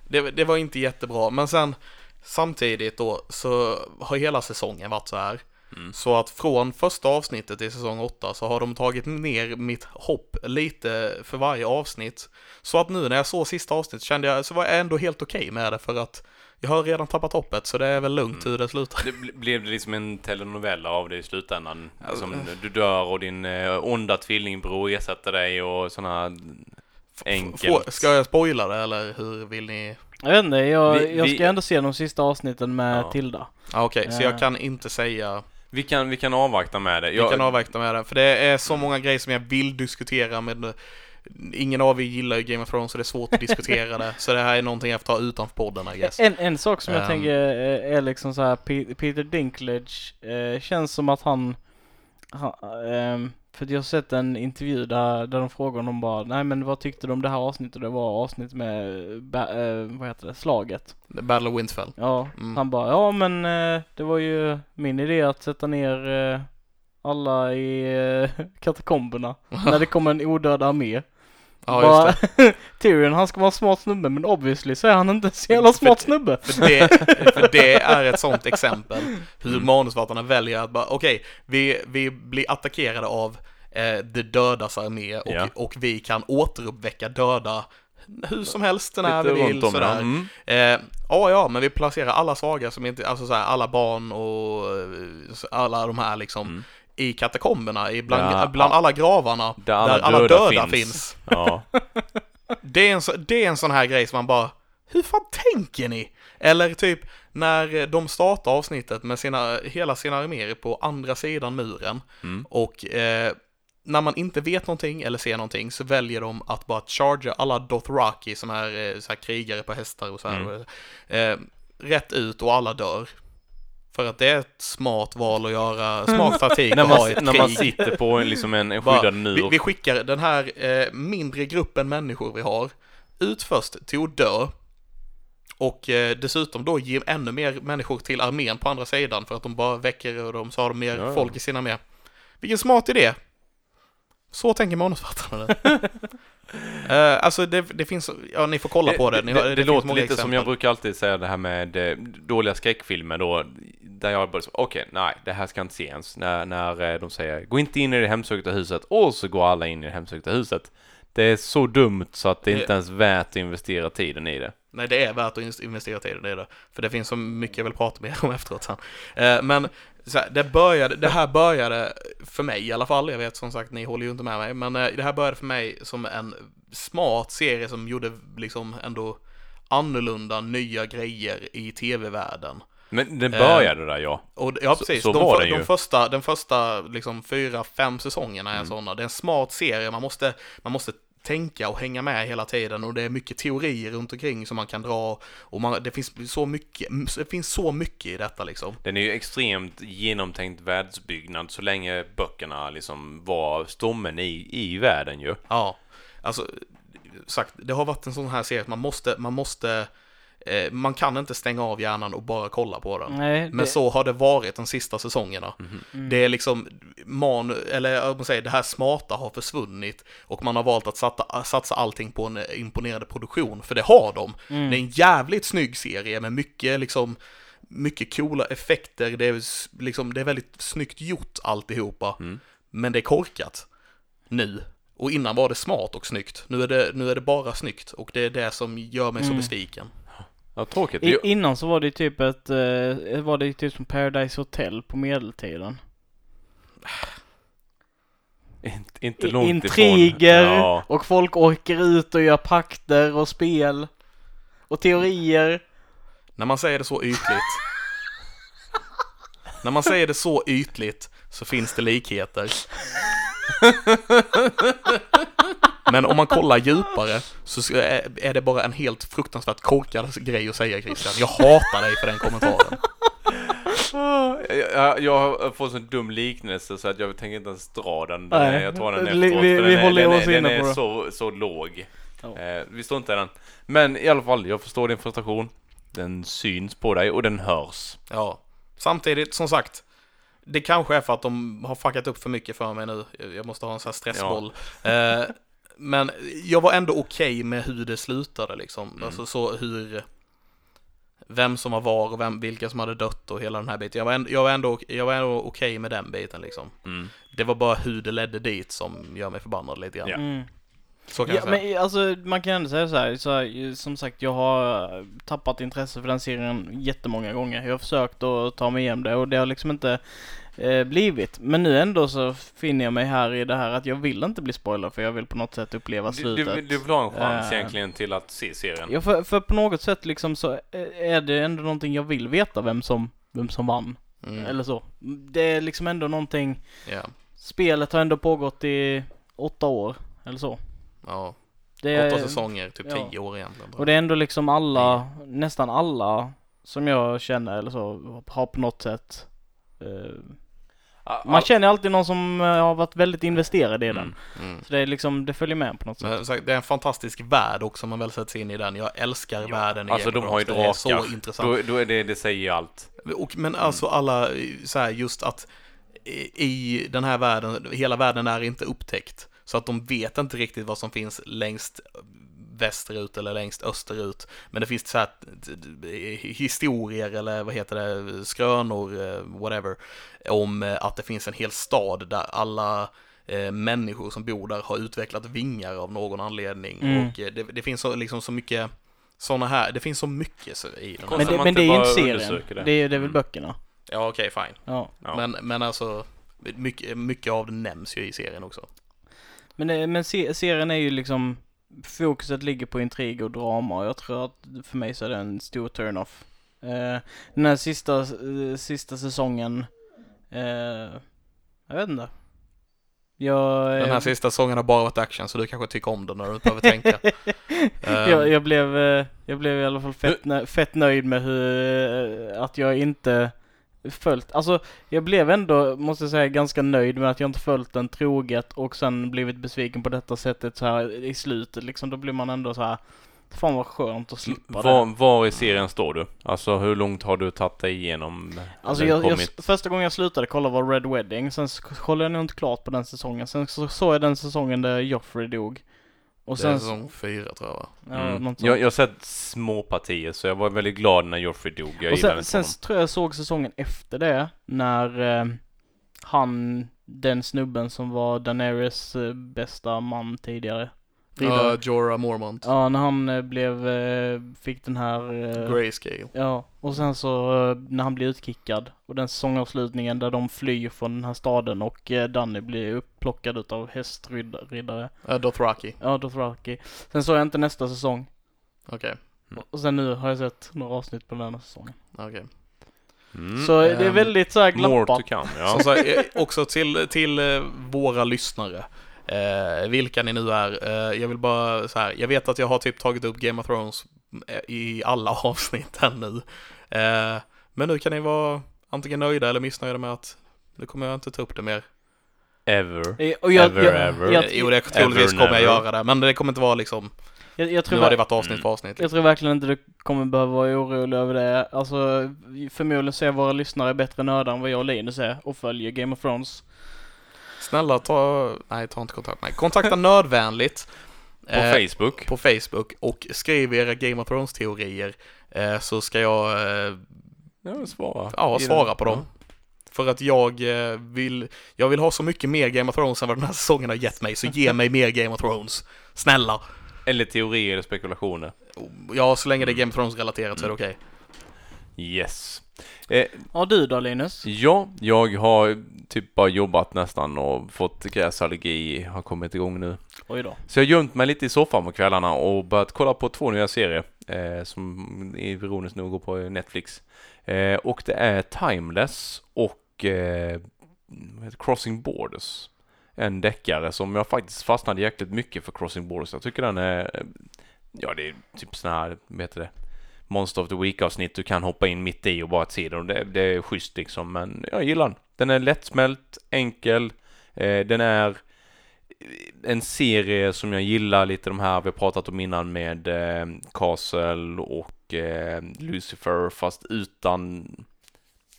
[SPEAKER 2] Det, det var inte jättebra, men sen samtidigt då så har hela säsongen varit så här.
[SPEAKER 1] Mm.
[SPEAKER 2] Så att från första avsnittet i säsong 8 så har de tagit ner mitt hopp lite för varje avsnitt. Så att nu när jag såg sista avsnittet kände jag, så var jag ändå helt okej med det för att jag har redan tappat hoppet så det är väl lugnt
[SPEAKER 1] Mm.
[SPEAKER 2] hur det slutar.
[SPEAKER 1] Det bl- blev det liksom en telenovella av det i slutändan?
[SPEAKER 2] Alltså,
[SPEAKER 1] Liksom, du dör och din eh, onda tvillingbror ersätter dig och sådana enkelt.
[SPEAKER 2] Får, ska jag spoila det eller hur vill ni?
[SPEAKER 3] Jag vet inte, jag,
[SPEAKER 1] Vi-
[SPEAKER 3] jag
[SPEAKER 1] vi-
[SPEAKER 3] ska ändå se de sista avsnitten med
[SPEAKER 1] Ja.
[SPEAKER 3] Tilda.
[SPEAKER 2] Ah, Okej, så
[SPEAKER 3] Eh.
[SPEAKER 2] jag kan inte säga
[SPEAKER 1] Vi kan, vi kan avvakta med det.
[SPEAKER 2] Vi
[SPEAKER 1] Jag-
[SPEAKER 2] kan avvakta med det, för det är så många grejer som jag vill diskutera med ingen av er gillar ju Game of Thrones så det är svårt att diskutera det. Så det här är någonting jag får ta utanför podden I guess.
[SPEAKER 3] En, en sak som jag
[SPEAKER 2] Ehm.
[SPEAKER 3] tänker är, är liksom så här Pe- Peter Dinklage eh, känns som att han, han ehm, för jag har sett en intervju där, där de frågar honom bara Nej men vad tyckte du om det här avsnittet? Det var avsnitt med, eh, vad heter det, slaget.
[SPEAKER 2] Battle of Winterfell.
[SPEAKER 3] Ja,
[SPEAKER 2] Mm.
[SPEAKER 3] han bara ja men eh, det var ju min idé att sätta ner eh, alla i katakomberna när det kommer en odöd armé.
[SPEAKER 2] Ja,
[SPEAKER 3] Bara-
[SPEAKER 2] just det.
[SPEAKER 3] Tyrion han ska vara en smart snubbe men obviously så är han inte en så jävla smart snubbe.
[SPEAKER 2] För det, för det är ett sånt exempel hur manusförfattarna väljer att bara okej, vi, vi blir attackerade av eh, det dödas armé och,
[SPEAKER 1] Ja.
[SPEAKER 2] och vi kan återuppväcka döda hur som helst när vi
[SPEAKER 1] Lite
[SPEAKER 2] vill
[SPEAKER 1] runt om
[SPEAKER 2] sådär.
[SPEAKER 1] ja. Mm.
[SPEAKER 2] Eh, ja, ja, men vi placerar alla svaga som inte, alltså såhär, alla barn och eh, alla de här liksom
[SPEAKER 1] Mm.
[SPEAKER 2] I katakomberna, i bland,
[SPEAKER 1] Ja,
[SPEAKER 2] bland alla gravarna
[SPEAKER 1] Där alla,
[SPEAKER 2] där alla
[SPEAKER 1] döda,
[SPEAKER 2] döda,
[SPEAKER 1] finns.
[SPEAKER 2] finns.
[SPEAKER 1] Ja.
[SPEAKER 2] Det är, en det är en sån här grej som man bara, hur fan tänker ni? Eller typ när de startar avsnittet med sina, hela sina arméer på andra sidan muren
[SPEAKER 1] Mm.
[SPEAKER 2] och eh, när man inte vet någonting eller ser någonting så väljer de att bara charga alla Dothraki som är eh, så här krigare på hästar och så här, eh, rätt ut och alla dör. För att det är ett smart val att göra, smart taktik
[SPEAKER 1] när, man,
[SPEAKER 2] ett
[SPEAKER 1] när man sitter på en, liksom en, en
[SPEAKER 2] Bara,
[SPEAKER 1] skyddad mur.
[SPEAKER 2] vi, vi skickar den här eh, mindre gruppen människor vi har ut först till att dö. Och eh, dessutom då ge ännu mer människor till armén på andra sidan för att de bara väcker och de så har de mer
[SPEAKER 1] Ja,
[SPEAKER 2] folk i sina armé. Vilken smart idé! Så tänker manusförfattarna nu. Eh, alltså det, det finns, ja ni får kolla på det. Ni,
[SPEAKER 1] det, det,
[SPEAKER 2] finns
[SPEAKER 1] låter lite som
[SPEAKER 2] exempel.
[SPEAKER 1] jag brukar alltid säga det här med eh, dåliga skräckfilmer då. Där jag bara okej, nej, det här ska jag inte se ens. När, när eh, de säger, gå inte in i det hemsökta huset. Och så går alla in i det hemsökta huset. Det är så dumt så att det är
[SPEAKER 2] Det-
[SPEAKER 1] inte ens värt att investera tiden i det.
[SPEAKER 2] Nej, det är värt att in- investera tiden i det. För det finns så mycket jag vill prata mer om efteråt sen. Eh, men så här, det, började, det här började, för mig i alla fall, jag vet som sagt, ni håller ju inte med mig, men eh, det här började för mig som en smart serie som gjorde liksom ändå annorlunda, nya grejer i tv-världen.
[SPEAKER 1] Men det
[SPEAKER 2] Eh,
[SPEAKER 1] började där ja.
[SPEAKER 2] Och ja,
[SPEAKER 1] Så-
[SPEAKER 2] precis.
[SPEAKER 1] så
[SPEAKER 2] de,
[SPEAKER 1] var den
[SPEAKER 2] de
[SPEAKER 1] ju.
[SPEAKER 2] första, den första liksom fyra, fem säsongerna är
[SPEAKER 1] Mm.
[SPEAKER 2] sådana. Det är en smart serie, man måste, man måste tänka och hänga med hela tiden och det är mycket teorier runt omkring som man kan dra och man, det finns så mycket, det finns så mycket i detta liksom.
[SPEAKER 1] Den är ju extremt genomtänkt världsbyggnad så länge böckerna liksom var stommen i, i världen ju.
[SPEAKER 2] Ja, alltså sagt, det har varit en sån här serie att man måste, man måste, man kan inte stänga av hjärnan och bara kolla på den.
[SPEAKER 3] Nej,
[SPEAKER 2] Men
[SPEAKER 3] det,
[SPEAKER 2] så har det varit de sista säsongerna.
[SPEAKER 3] Mm.
[SPEAKER 2] Det är liksom, man, eller man säger, det här smarta har försvunnit och man har valt att satsa, satsa allting på en imponerande produktion, för det har de.
[SPEAKER 3] Mm.
[SPEAKER 2] Det är en jävligt snygg serie med mycket liksom, mycket coola effekter, det är, liksom, det är väldigt snyggt gjort alltihopa.
[SPEAKER 1] Mm.
[SPEAKER 2] Men det är korkat. Nu. Och innan var det smart och snyggt. Nu är det, nu är det bara snyggt och det är det som gör mig så
[SPEAKER 3] Mm.
[SPEAKER 2] besviken.
[SPEAKER 1] Ja, tråkigt.
[SPEAKER 3] I, innan så var det typ ett, eh, var det typ som Paradise Hotel på medeltiden.
[SPEAKER 1] inte, inte långt
[SPEAKER 3] Intriger
[SPEAKER 1] ifrån. Ja.
[SPEAKER 3] och folk åker ut och gör pakter och spel. Och teorier.
[SPEAKER 2] När man säger det så ytligt. när man säger det så ytligt så finns det likheter. Men om man kollar djupare så är det bara en helt fruktansvärt korkad grej att säga Christian. Jag hatar dig för den kommentaren.
[SPEAKER 1] Jag, jag har fått en dum liknelse så att jag tänker inte ens dra den. Den
[SPEAKER 3] Nej,
[SPEAKER 1] jag tar den
[SPEAKER 3] vi-
[SPEAKER 1] efteråt.
[SPEAKER 3] vi- vi
[SPEAKER 1] den är,
[SPEAKER 3] håller
[SPEAKER 1] den
[SPEAKER 3] oss
[SPEAKER 1] är, den är
[SPEAKER 3] det.
[SPEAKER 1] så, så låg. Eh, vi står inte i den. Men i alla fall, jag förstår din frustration. Den syns på dig och den hörs.
[SPEAKER 2] Ja. Samtidigt, som sagt, det kanske är för att de har fuckat upp för mycket för mig nu. Jag måste ha en sån här stressboll. Eh, men jag var ändå okej med hur det slutade liksom.
[SPEAKER 1] Mm.
[SPEAKER 2] Alltså så hur... Vem som var var och vem, vilka som hade dött och hela den här biten. Jag var ändå, jag var ändå, jag var ändå okej med den biten liksom.
[SPEAKER 1] Mm.
[SPEAKER 2] Det var bara hur det ledde dit som gör mig förbannad lite grann.
[SPEAKER 1] Ja.
[SPEAKER 3] Mm.
[SPEAKER 2] Så kan
[SPEAKER 3] Ja,
[SPEAKER 2] jag säga.
[SPEAKER 3] men alltså man kan ändå säga så här, så här, som sagt jag har tappat intresse för den serien jättemånga gånger. Jag har försökt att ta mig igenom det och det har liksom inte eh, blivit. Men nu ändå så finner jag mig här i det här att jag vill inte bli spoiler för jag vill på något sätt uppleva
[SPEAKER 1] Du,
[SPEAKER 3] slutet.
[SPEAKER 1] du, du vill ha en chans
[SPEAKER 3] Eh.
[SPEAKER 1] egentligen till att se serien.
[SPEAKER 3] Ja, för, för på något sätt liksom så eh, är det ändå någonting jag vill veta vem som, vem som vann.
[SPEAKER 2] Mm.
[SPEAKER 3] Eller så. Det är liksom ändå någonting,
[SPEAKER 2] Ja.
[SPEAKER 3] spelet har ändå pågått i åtta år, eller så.
[SPEAKER 2] Ja,
[SPEAKER 3] Det är,
[SPEAKER 2] åtta säsonger, typ
[SPEAKER 3] ja.
[SPEAKER 2] tio år egentligen.
[SPEAKER 3] Och det är ändå liksom alla, nästan alla som jag känner eller så, har på något sätt eh, Man känner alltid någon som eh, har varit väldigt investerad i den.
[SPEAKER 1] Mm.
[SPEAKER 2] Mm.
[SPEAKER 3] Så det är liksom, det följer med på något sätt.
[SPEAKER 2] Men det är en fantastisk värld också om man väl sätter sig in i den. Jag älskar
[SPEAKER 1] Ja,
[SPEAKER 2] världen i
[SPEAKER 1] alltså, de har ju
[SPEAKER 2] Thrones. Det är
[SPEAKER 1] drakar.
[SPEAKER 2] så intressant.
[SPEAKER 1] Då, då är det, det säger ju allt.
[SPEAKER 2] Och, men alltså alla, eh, så här, just att i i den här världen, hela världen är inte upptäckt. Så att de vet inte riktigt vad som finns längst västerut eller längst österut. Men det finns så här historier eller vad heter det, skrönor, eh, whatever, om eh, att det finns en hel stad där alla eh, människor som bor där har utvecklat vingar av någon anledning.
[SPEAKER 3] Mm.
[SPEAKER 2] Och det, det finns så, liksom så mycket sådana här, det finns så mycket så i den här.
[SPEAKER 3] Men det,
[SPEAKER 1] man
[SPEAKER 3] men
[SPEAKER 1] inte
[SPEAKER 3] det är ju inte serien.
[SPEAKER 1] det.
[SPEAKER 3] Det är, det är väl
[SPEAKER 1] Mm.
[SPEAKER 3] böckerna.
[SPEAKER 2] Ja, okej, fine.
[SPEAKER 3] Ja.
[SPEAKER 1] Ja.
[SPEAKER 2] Men, men alltså, mycket, mycket av det nämns ju i serien också.
[SPEAKER 3] Men, det, men se, serien är ju liksom, fokuset ligger på intrig och drama och jag tror att för mig så är det en stor turn-off. Eh, den här sista, eh, sista säsongen, eh, jag vet inte. Jag,
[SPEAKER 2] Den här sista säsongen har bara varit action, så du kanske tycker om den när du inte behöver tänka. Ehm,
[SPEAKER 3] jag, jag, blev, eh, jag blev i alla fall fett, nö- fett nöjd med hur, eh, att jag inte följt, alltså jag blev ändå, måste jag säga, ganska nöjd med att jag inte följt den troget och sen blivit besviken på detta sättet så här i slutet liksom, då blir man ändå så här Fan vad skönt att slippa
[SPEAKER 1] Var,
[SPEAKER 3] det.
[SPEAKER 1] var i serien står du? Alltså hur långt har du tagit dig igenom?
[SPEAKER 3] Alltså jag, jag, första gången jag slutade kolla var Red Wedding, sen kollade jag nog inte klart på den säsongen. Sen så såg jag den säsongen där Joffrey dog. Och
[SPEAKER 2] det är
[SPEAKER 3] sen,
[SPEAKER 2] säsong fyra tror jag va?
[SPEAKER 3] ja,
[SPEAKER 1] Mm.
[SPEAKER 3] något
[SPEAKER 1] Jag, har sett små partier så jag var väldigt glad när Joffrey dog. Jag
[SPEAKER 3] Och sen, sen tror jag jag såg säsongen efter det, när eh, han, den snubben som var Daenerys eh, bästa man tidigare. Riddare.
[SPEAKER 2] Ja, Jorah Mormont.
[SPEAKER 3] Ja, när han eh, blev, eh, fick den här... Eh,
[SPEAKER 2] Grayscale.
[SPEAKER 3] Ja, och sen så när han blir utkickad och den säsongavslutningen där de flyr från den här staden och Danny blir upplockad utav hästriddare.
[SPEAKER 2] Uh, Dothraki.
[SPEAKER 3] Ja, Dothraki. Sen såg jag inte nästa säsong.
[SPEAKER 2] Okej,
[SPEAKER 3] Och sen nu har jag sett några avsnitt på den här säsongen.
[SPEAKER 2] okej.
[SPEAKER 1] Mm.
[SPEAKER 3] Så det är
[SPEAKER 2] Ehm,
[SPEAKER 3] väldigt såhär
[SPEAKER 1] More to
[SPEAKER 3] glappat.
[SPEAKER 1] come, ja.
[SPEAKER 2] Sagt, eh, också till, till våra lyssnare. Eh, vilka ni nu är. Eh, jag vill bara så här. Jag vet att jag har typ tagit upp Game of Thrones eh, i alla avsnitt här nu. Eh, men nu kan ni vara antingen nöjda eller missnöjda med att nu kommer jag inte ta upp det mer.
[SPEAKER 1] Ever.
[SPEAKER 3] Eh, Och jag,
[SPEAKER 1] Ever,
[SPEAKER 3] jag,
[SPEAKER 1] ever.
[SPEAKER 3] Jag,
[SPEAKER 2] jo, det troligtvis
[SPEAKER 1] Ever,
[SPEAKER 2] kommer jag
[SPEAKER 1] never.
[SPEAKER 2] göra det. Men det kommer inte vara liksom,
[SPEAKER 3] jag, jag, tror
[SPEAKER 2] nu har det varit avsnitt för avsnitt.
[SPEAKER 3] jag tror verkligen inte du kommer behöva vara orolig över det. Alltså förmodligen så är våra lyssnare bättre nördar än vad jag och Linus är och följer Game of Thrones.
[SPEAKER 2] Snälla ta, nej ta inte kontakt med. Kontakta Nördvänligt.
[SPEAKER 1] På
[SPEAKER 2] eh,
[SPEAKER 1] Facebook.
[SPEAKER 2] på Facebook och skriv era Game of Thrones teorier eh, så ska jag eh,
[SPEAKER 1] Ja, svara.
[SPEAKER 2] ja, svara
[SPEAKER 1] den.
[SPEAKER 2] på dem. För att jag eh, vill, jag vill ha så mycket mer Game of Thrones än vad den här säsongen har gett mig, så ge mig mer Game of Thrones. Snälla!
[SPEAKER 1] Ja. Eller teorier eller spekulationer.
[SPEAKER 2] Ja, så länge det är Game of Thrones-relaterat så är det okej.
[SPEAKER 1] Yes. Eh,
[SPEAKER 3] Ja du då Linus?
[SPEAKER 1] ja, jag har typ bara jobbat nästan och fått gräsallergi, har kommit igång nu.
[SPEAKER 3] Oj då.
[SPEAKER 1] Så jag har gömt mig lite i soffan på kvällarna och börjat kolla på två nya serier eh, som ironiskt nog går på Netflix. Eh, och det är Timeless och eh? Crossing Borders. En deckare som jag faktiskt fastnade jäkligt mycket för Crossing Borders. Jag tycker den är, eh, ja det är typ sån här, vad heter det? Monster of the Week avsnitt du kan hoppa in mitt i och bara se den det, det är schysst liksom men jag gillar den. Den är lättsmält, enkel, eh, den är en serie som jag gillar lite de här vi har pratat om innan med eh, Castle och eh, Lucifer fast utan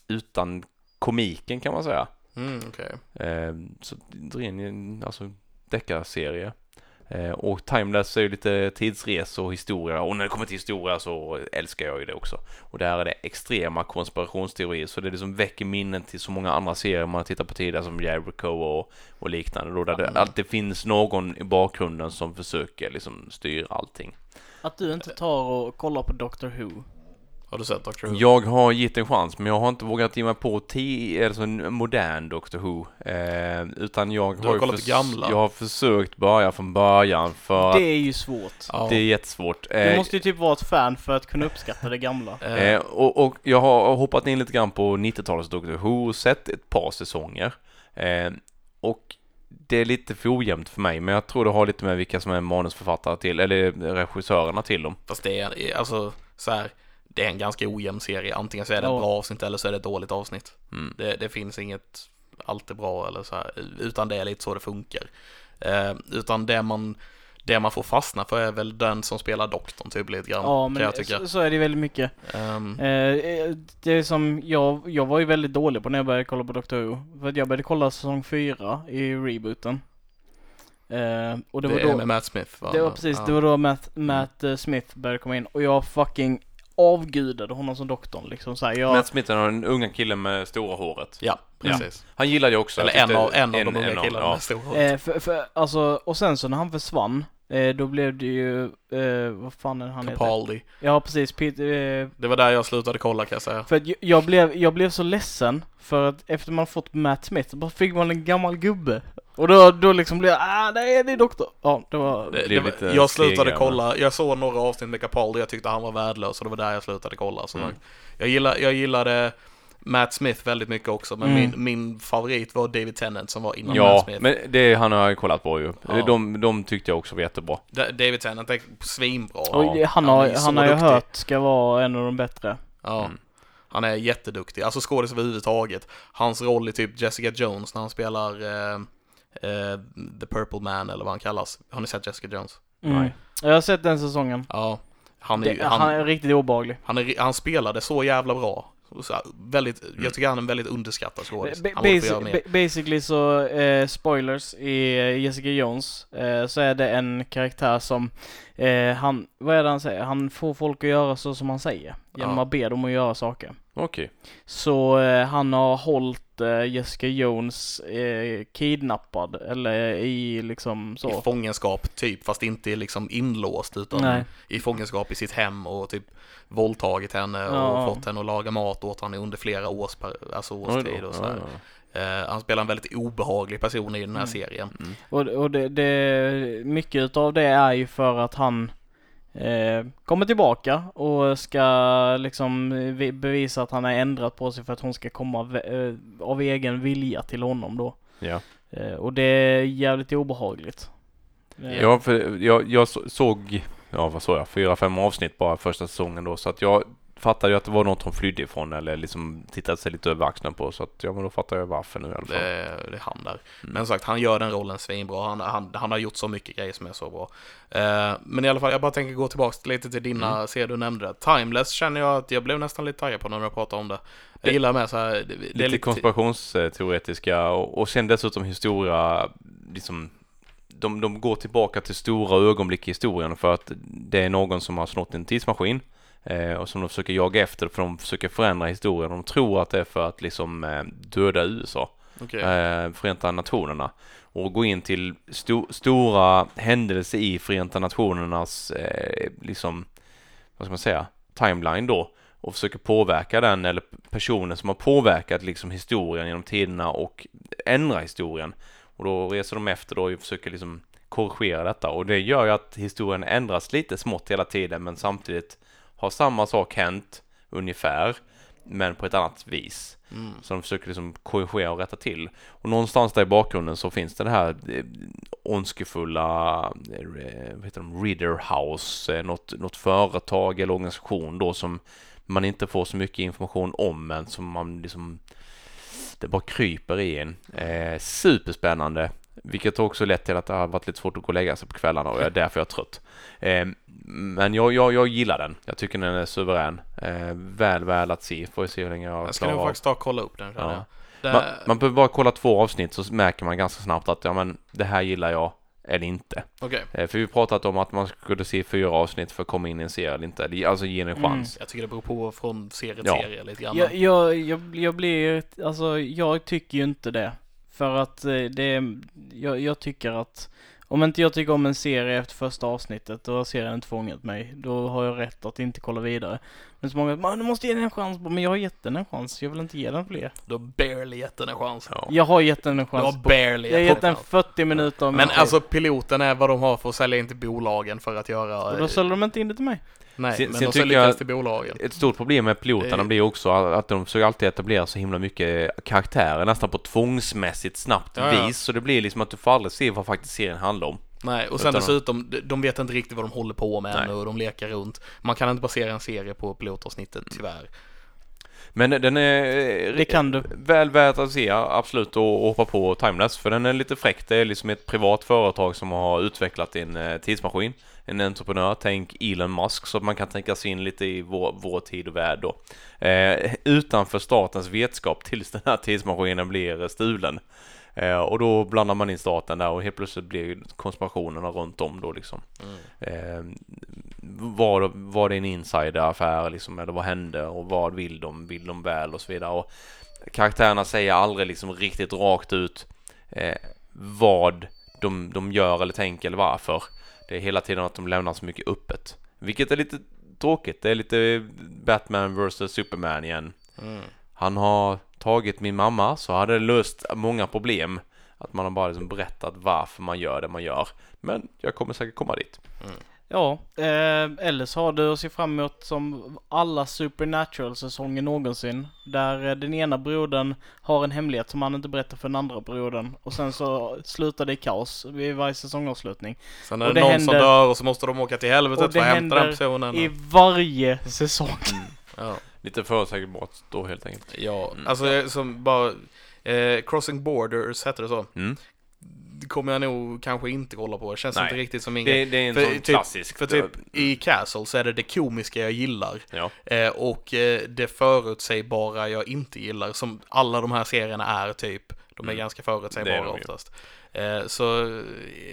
[SPEAKER 1] utan komiken kan man säga.
[SPEAKER 2] Mm, okej.
[SPEAKER 1] Eh, så det är en alltså, deckarserie. Eh, och Timeless är ju lite tidsresor och historia och när det kommer till historia så älskar jag ju det också. Och där är det extrema konspirationsteorier så det liksom väcker minnen till så många andra serier man har tittat på tidigare som Jericho och, och liknande. Då där det
[SPEAKER 2] Mm.
[SPEAKER 1] alltid finns någon i bakgrunden som försöker liksom styra allting.
[SPEAKER 3] Att du inte tar och kollar på Doctor Who.
[SPEAKER 2] Har du sett Doctor Who?
[SPEAKER 1] Jag har gett en chans men jag har inte vågat ge mig på t- alltså en modern Doctor Who. Eh, utan jag
[SPEAKER 2] Du
[SPEAKER 1] har,
[SPEAKER 2] har kollat
[SPEAKER 1] förs-
[SPEAKER 2] gamla.
[SPEAKER 1] Jag har försökt börja från början för
[SPEAKER 3] Det är ju svårt.
[SPEAKER 2] Ja.
[SPEAKER 1] det är jättesvårt.
[SPEAKER 3] Du
[SPEAKER 1] Eh,
[SPEAKER 3] måste ju typ vara ett fan för att kunna uppskatta det gamla.
[SPEAKER 2] Eh,
[SPEAKER 1] Eh, och, och jag har hoppat in lite grann på 90-talets Doctor Who och sett ett par säsonger. Eh, och det är lite för ojämnt för mig, men jag tror det har lite med vilka som är manusförfattare till, eller regissörerna till dem.
[SPEAKER 2] Fast det är, alltså, så här, det är en ganska ojämn serie. Antingen så är det ett
[SPEAKER 3] Ja.
[SPEAKER 2] bra avsnitt eller så är det ett dåligt avsnitt.
[SPEAKER 1] Mm.
[SPEAKER 2] Det, det finns inget alltid bra eller så här, utan det är lite så det funkar. Eh, utan det man, det man får fastna för är väl den som spelar doktorn typ lite grann,
[SPEAKER 3] Ja, men
[SPEAKER 2] jag tycka.
[SPEAKER 3] så, så är det väldigt mycket.
[SPEAKER 2] Ehm,
[SPEAKER 3] Eh, det är som, jag, jag var ju väldigt dålig på när jag började kolla på Doctor Who. För att jag började kolla säsong 4 i rebooten. Eh, och det,
[SPEAKER 2] det,
[SPEAKER 3] var
[SPEAKER 2] är
[SPEAKER 3] då,
[SPEAKER 2] med Matt Smith va?
[SPEAKER 3] det var precis,
[SPEAKER 2] Ja.
[SPEAKER 3] det var då Matt, Matt eh, Smith började komma in och jag fucking avgudade honom som doktorn liksom såhär. Jag,
[SPEAKER 1] Matt Smith är den unga killen med stora håret.
[SPEAKER 2] Ja, precis.
[SPEAKER 1] Han gillade jag också.
[SPEAKER 2] Eller
[SPEAKER 1] Jag
[SPEAKER 2] en av, en av de unga killarna
[SPEAKER 1] ja.
[SPEAKER 2] med stora
[SPEAKER 3] eh, för, för, alltså, och sen så när han försvann, eh, då blev det ju, eh, vad fan är han heter?
[SPEAKER 2] Capaldi.
[SPEAKER 3] Ja precis, Peter, eh,
[SPEAKER 2] Det var där jag slutade kolla kan jag säga.
[SPEAKER 3] För att jag- jag blev, jag blev så ledsen för att efter man fått Matt Smith så bara fick man en gammal gubbe. Och då, då liksom blev jag, ah nej det är doktor. Ja, det var,
[SPEAKER 2] Det, det
[SPEAKER 1] lite
[SPEAKER 2] var, jag slutade
[SPEAKER 1] stegare.
[SPEAKER 2] kolla, jag såg några avsnitt med Capaldi, jag tyckte han var värdelös och det var där jag slutade kolla. Så
[SPEAKER 1] Mm.
[SPEAKER 2] jag, gillar, jag gillade Matt Smith väldigt mycket också, men
[SPEAKER 3] Mm.
[SPEAKER 2] min, min favorit var David Tennant som var innan Matt
[SPEAKER 1] Ja,
[SPEAKER 2] Smith.
[SPEAKER 1] men det han har jag kollat på ju.
[SPEAKER 2] Ja.
[SPEAKER 1] De, de tyckte jag också var jättebra.
[SPEAKER 2] Da- David Tennant är svinbra.
[SPEAKER 3] och
[SPEAKER 1] Ja,
[SPEAKER 3] han
[SPEAKER 2] han
[SPEAKER 3] har,
[SPEAKER 2] är så
[SPEAKER 3] han har jag hört ska vara en av de bättre.
[SPEAKER 2] Ja.
[SPEAKER 1] Mm.
[SPEAKER 2] Han är jätteduktig, alltså skådis överhuvudtaget. Hans roll i typ Jessica Jones när han spelar eh, eh, The Purple Man eller vad han kallas. Har ni sett Jessica Jones?
[SPEAKER 3] Mm.
[SPEAKER 1] Nej.
[SPEAKER 3] Jag har sett den säsongen.
[SPEAKER 2] Ja. Han, är,
[SPEAKER 3] Det,
[SPEAKER 2] han,
[SPEAKER 3] han, är riktigt obehaglig.
[SPEAKER 2] han, är, han spelade så jävla bra. Så, väldigt,
[SPEAKER 1] Mm.
[SPEAKER 2] Jag tycker han är en väldigt underskattad skådis.
[SPEAKER 3] Ba-
[SPEAKER 2] Han borde få göra
[SPEAKER 3] basi-
[SPEAKER 2] mer.
[SPEAKER 3] ba- basically så, eh, spoilers, i eh, Jessica Jones eh, så är det en karaktär som, eh, han, vad är det han säger? Han får folk att göra så som han säger. Genom
[SPEAKER 2] Ja.
[SPEAKER 3] att be dem att göra saker.
[SPEAKER 1] Okej.
[SPEAKER 3] Så eh, han har hållit Jessica Jones eh, kidnappad, eller i liksom så.
[SPEAKER 2] I fångenskap typ, fast inte liksom inlåst utan
[SPEAKER 3] Nej.
[SPEAKER 2] i fångenskap i sitt hem och typ våldtagit henne och
[SPEAKER 3] Ja.
[SPEAKER 2] fått henne att laga mat åt honom under flera års, per, alltså årstid och så
[SPEAKER 1] Ja, ja.
[SPEAKER 2] Eh, han spelar en väldigt obehaglig person i den här
[SPEAKER 3] Mm.
[SPEAKER 2] serien.
[SPEAKER 3] Och, och det, det, mycket utav det är ju för att han eh, kommer tillbaka och ska liksom vi- bevisa att han har ändrat på sig för att hon ska komma ve- eh, av egen vilja till honom då.
[SPEAKER 1] Ja.
[SPEAKER 3] Eh, och det är jävligt obehagligt. Eh,
[SPEAKER 1] Ja, för jag, jag så- såg, ja vad såg jag, fyra, fem avsnitt bara första säsongen då, så att jag fattade ju att det var något hon flydde ifrån eller liksom tittade sig lite över axeln på, så att ja men då fattar jag varför nu i alla
[SPEAKER 2] Det,
[SPEAKER 1] fall.
[SPEAKER 2] är- det är han där.
[SPEAKER 1] Mm.
[SPEAKER 2] Men som sagt, han gör den rollen svinbra. Han, han, han har gjort så mycket grejer som är så bra. Eh, men i alla fall, jag bara tänker gå tillbaka lite till dina
[SPEAKER 1] Mm.
[SPEAKER 2] serier du nämnde. Timeless känner jag att jag blev nästan lite taggad på när du pratade om det. Jag
[SPEAKER 1] Det-
[SPEAKER 2] gillar med så här, det, det
[SPEAKER 1] Lite,
[SPEAKER 2] är lite
[SPEAKER 1] konspirationsteoretiska och, och sen dessutom historia, liksom de, de går tillbaka till stora ögonblick i historien för att det är någon som har snott en tidsmaskin eh, och som de försöker jaga efter för de försöker förändra historien. De tror att det är för att liksom eh, döda USA.
[SPEAKER 2] Okej.
[SPEAKER 1] eh, Förenta Nationerna och gå in till sto- stora händelser i Förenta Nationernas eh, liksom, vad ska man säga, timeline då och försöker påverka den eller personer som har påverkat liksom historien genom tiderna och ändra historien. Och då reser de efter då och försöker liksom korrigera detta och det gör ju att historien ändras lite smått hela tiden men samtidigt har samma sak hänt ungefär men på ett annat vis.
[SPEAKER 2] Mm.
[SPEAKER 1] Så de försöker liksom korrigera och rätta till. Och någonstans där i bakgrunden så finns det det här eh, ondskefulla, eh, vad heter de, Reader House, eh, något, något företag eller organisation då som man inte får så mycket information om men som man liksom det bara kryper i en. Eh, superspännande. Vilket också lett till att det har varit lite svårt att gå och lägga sig på kvällarna och jag är därför jag är trött. Eh, men jag, jag, jag gillar den. Jag tycker den är suverän. Eh, väl, väl att se. Får vi se hur länge jag
[SPEAKER 2] Jag ska
[SPEAKER 1] klarar
[SPEAKER 2] nog faktiskt ta och kolla upp den
[SPEAKER 1] Ja.
[SPEAKER 2] Det,
[SPEAKER 1] Man, man behöver bara kolla två avsnitt så märker man ganska snabbt att ja men det här gillar jag eller inte.
[SPEAKER 2] Okej.
[SPEAKER 1] Eh, för vi pratat om att man skulle se fyra avsnitt för att komma in i en serie eller inte. Alltså ge en
[SPEAKER 3] Mm.
[SPEAKER 1] chans.
[SPEAKER 2] Jag tycker det beror på från serie till
[SPEAKER 1] Ja.
[SPEAKER 2] serie lite grann.
[SPEAKER 3] Jag, jag, jag, jag blir, alltså jag tycker ju inte det. För att eh, det, jag, jag tycker att om inte jag tycker om en serie efter första avsnittet, då har serien inte fångat mig. Då har jag rätt att inte kolla vidare. Men så många, man du måste ge den en chans. Men jag har gett den en chans, jag vill inte ge den fler.
[SPEAKER 2] Du har barely gett den en chans.
[SPEAKER 1] Ja.
[SPEAKER 3] Jag har gett den en
[SPEAKER 2] Du har
[SPEAKER 3] chans.
[SPEAKER 2] Barely
[SPEAKER 3] jag har
[SPEAKER 2] gett den
[SPEAKER 3] den
[SPEAKER 2] en chans.
[SPEAKER 3] 40 minuter
[SPEAKER 2] Men alltså piloten är vad de har för att sälja in till bolagen för att göra...
[SPEAKER 3] Och då säljer de inte in det till mig.
[SPEAKER 2] Nej,
[SPEAKER 1] Sen-
[SPEAKER 2] men
[SPEAKER 1] sen
[SPEAKER 2] de
[SPEAKER 1] tycker jag-
[SPEAKER 2] till bolagen.
[SPEAKER 1] Ett stort problem med piloterna
[SPEAKER 2] Eh.
[SPEAKER 1] blir också att de försöker alltid etablera så himla mycket karaktärer nästan på tvångsmässigt snabbt
[SPEAKER 2] Ja, ja.
[SPEAKER 1] vis. Så det blir liksom att du får aldrig se vad faktiskt serien handlar om.
[SPEAKER 2] Nej, och sen
[SPEAKER 1] Utan-
[SPEAKER 2] dessutom, de- vet inte riktigt vad de håller på med
[SPEAKER 1] Nej.
[SPEAKER 2] och de lekar runt. Man kan inte basera en serie på pilotavsnittet, tyvärr.
[SPEAKER 1] Men den är eh,
[SPEAKER 3] Det kan du.
[SPEAKER 1] väl värt att se absolut och, hoppa på Timeless för den är lite fräck. Det är liksom ett privat företag som har utvecklat en eh, tidsmaskin. En entreprenör, tänk Elon Musk så att man kan tänka sig in lite i vår, vår tid och värld då. Eh, utanför statens vetskap tills den här tidsmaskinen blir stulen. Eh, och då blandar man in staten där och helt plötsligt blir konspirationerna runt om då liksom. Eh, var, var det en insideraffär liksom, eller vad hände och vad vill de, vill de väl och så vidare. Och karaktärerna säger aldrig liksom riktigt rakt ut eh, vad de, de gör eller tänker eller varför. Det är hela tiden att de lämnar så mycket öppet. Vilket är lite tråkigt. Det är lite Batman vs Superman igen.
[SPEAKER 2] Mm.
[SPEAKER 1] Han har tagit min mamma så hade det löst många problem. Att man har bara liksom berättat varför man gör det man gör. Men jag kommer säkert komma dit.
[SPEAKER 3] Ja, eh, eller så har du att se fram emot som alla Supernatural-säsonger någonsin. Där eh, den ena brodern har en hemlighet som han inte berättar för den andra brodern. Och sen så slutar det i kaos vid varje säsongavslutning.
[SPEAKER 2] Sen är det,
[SPEAKER 3] det
[SPEAKER 2] någon som
[SPEAKER 3] händer-
[SPEAKER 2] dör och så måste de åka till helvetet för
[SPEAKER 3] det
[SPEAKER 2] att hämta den personen.
[SPEAKER 3] I varje säsong.
[SPEAKER 2] Ja,
[SPEAKER 1] Lite förutsägbart då helt enkelt.
[SPEAKER 2] ja.
[SPEAKER 1] Mm.
[SPEAKER 2] alltså som bara... Eh, Crossing Borders hette det så.
[SPEAKER 1] Mm.
[SPEAKER 2] Kommer jag nog kanske inte kolla på. Det känns
[SPEAKER 1] Nej.
[SPEAKER 2] inte riktigt som min grej.
[SPEAKER 1] Det, det är en
[SPEAKER 2] För
[SPEAKER 1] sån
[SPEAKER 2] typ-
[SPEAKER 1] klassisk.
[SPEAKER 2] För typ i Castle så är det det komiska jag gillar.
[SPEAKER 1] Ja.
[SPEAKER 2] Eh, och eh, det förutsägbara jag inte gillar, som alla de här serierna är typ. De är
[SPEAKER 1] Mm.
[SPEAKER 2] ganska
[SPEAKER 1] är
[SPEAKER 2] förutsägbara
[SPEAKER 1] ju.
[SPEAKER 2] oftast. Eh, så eh,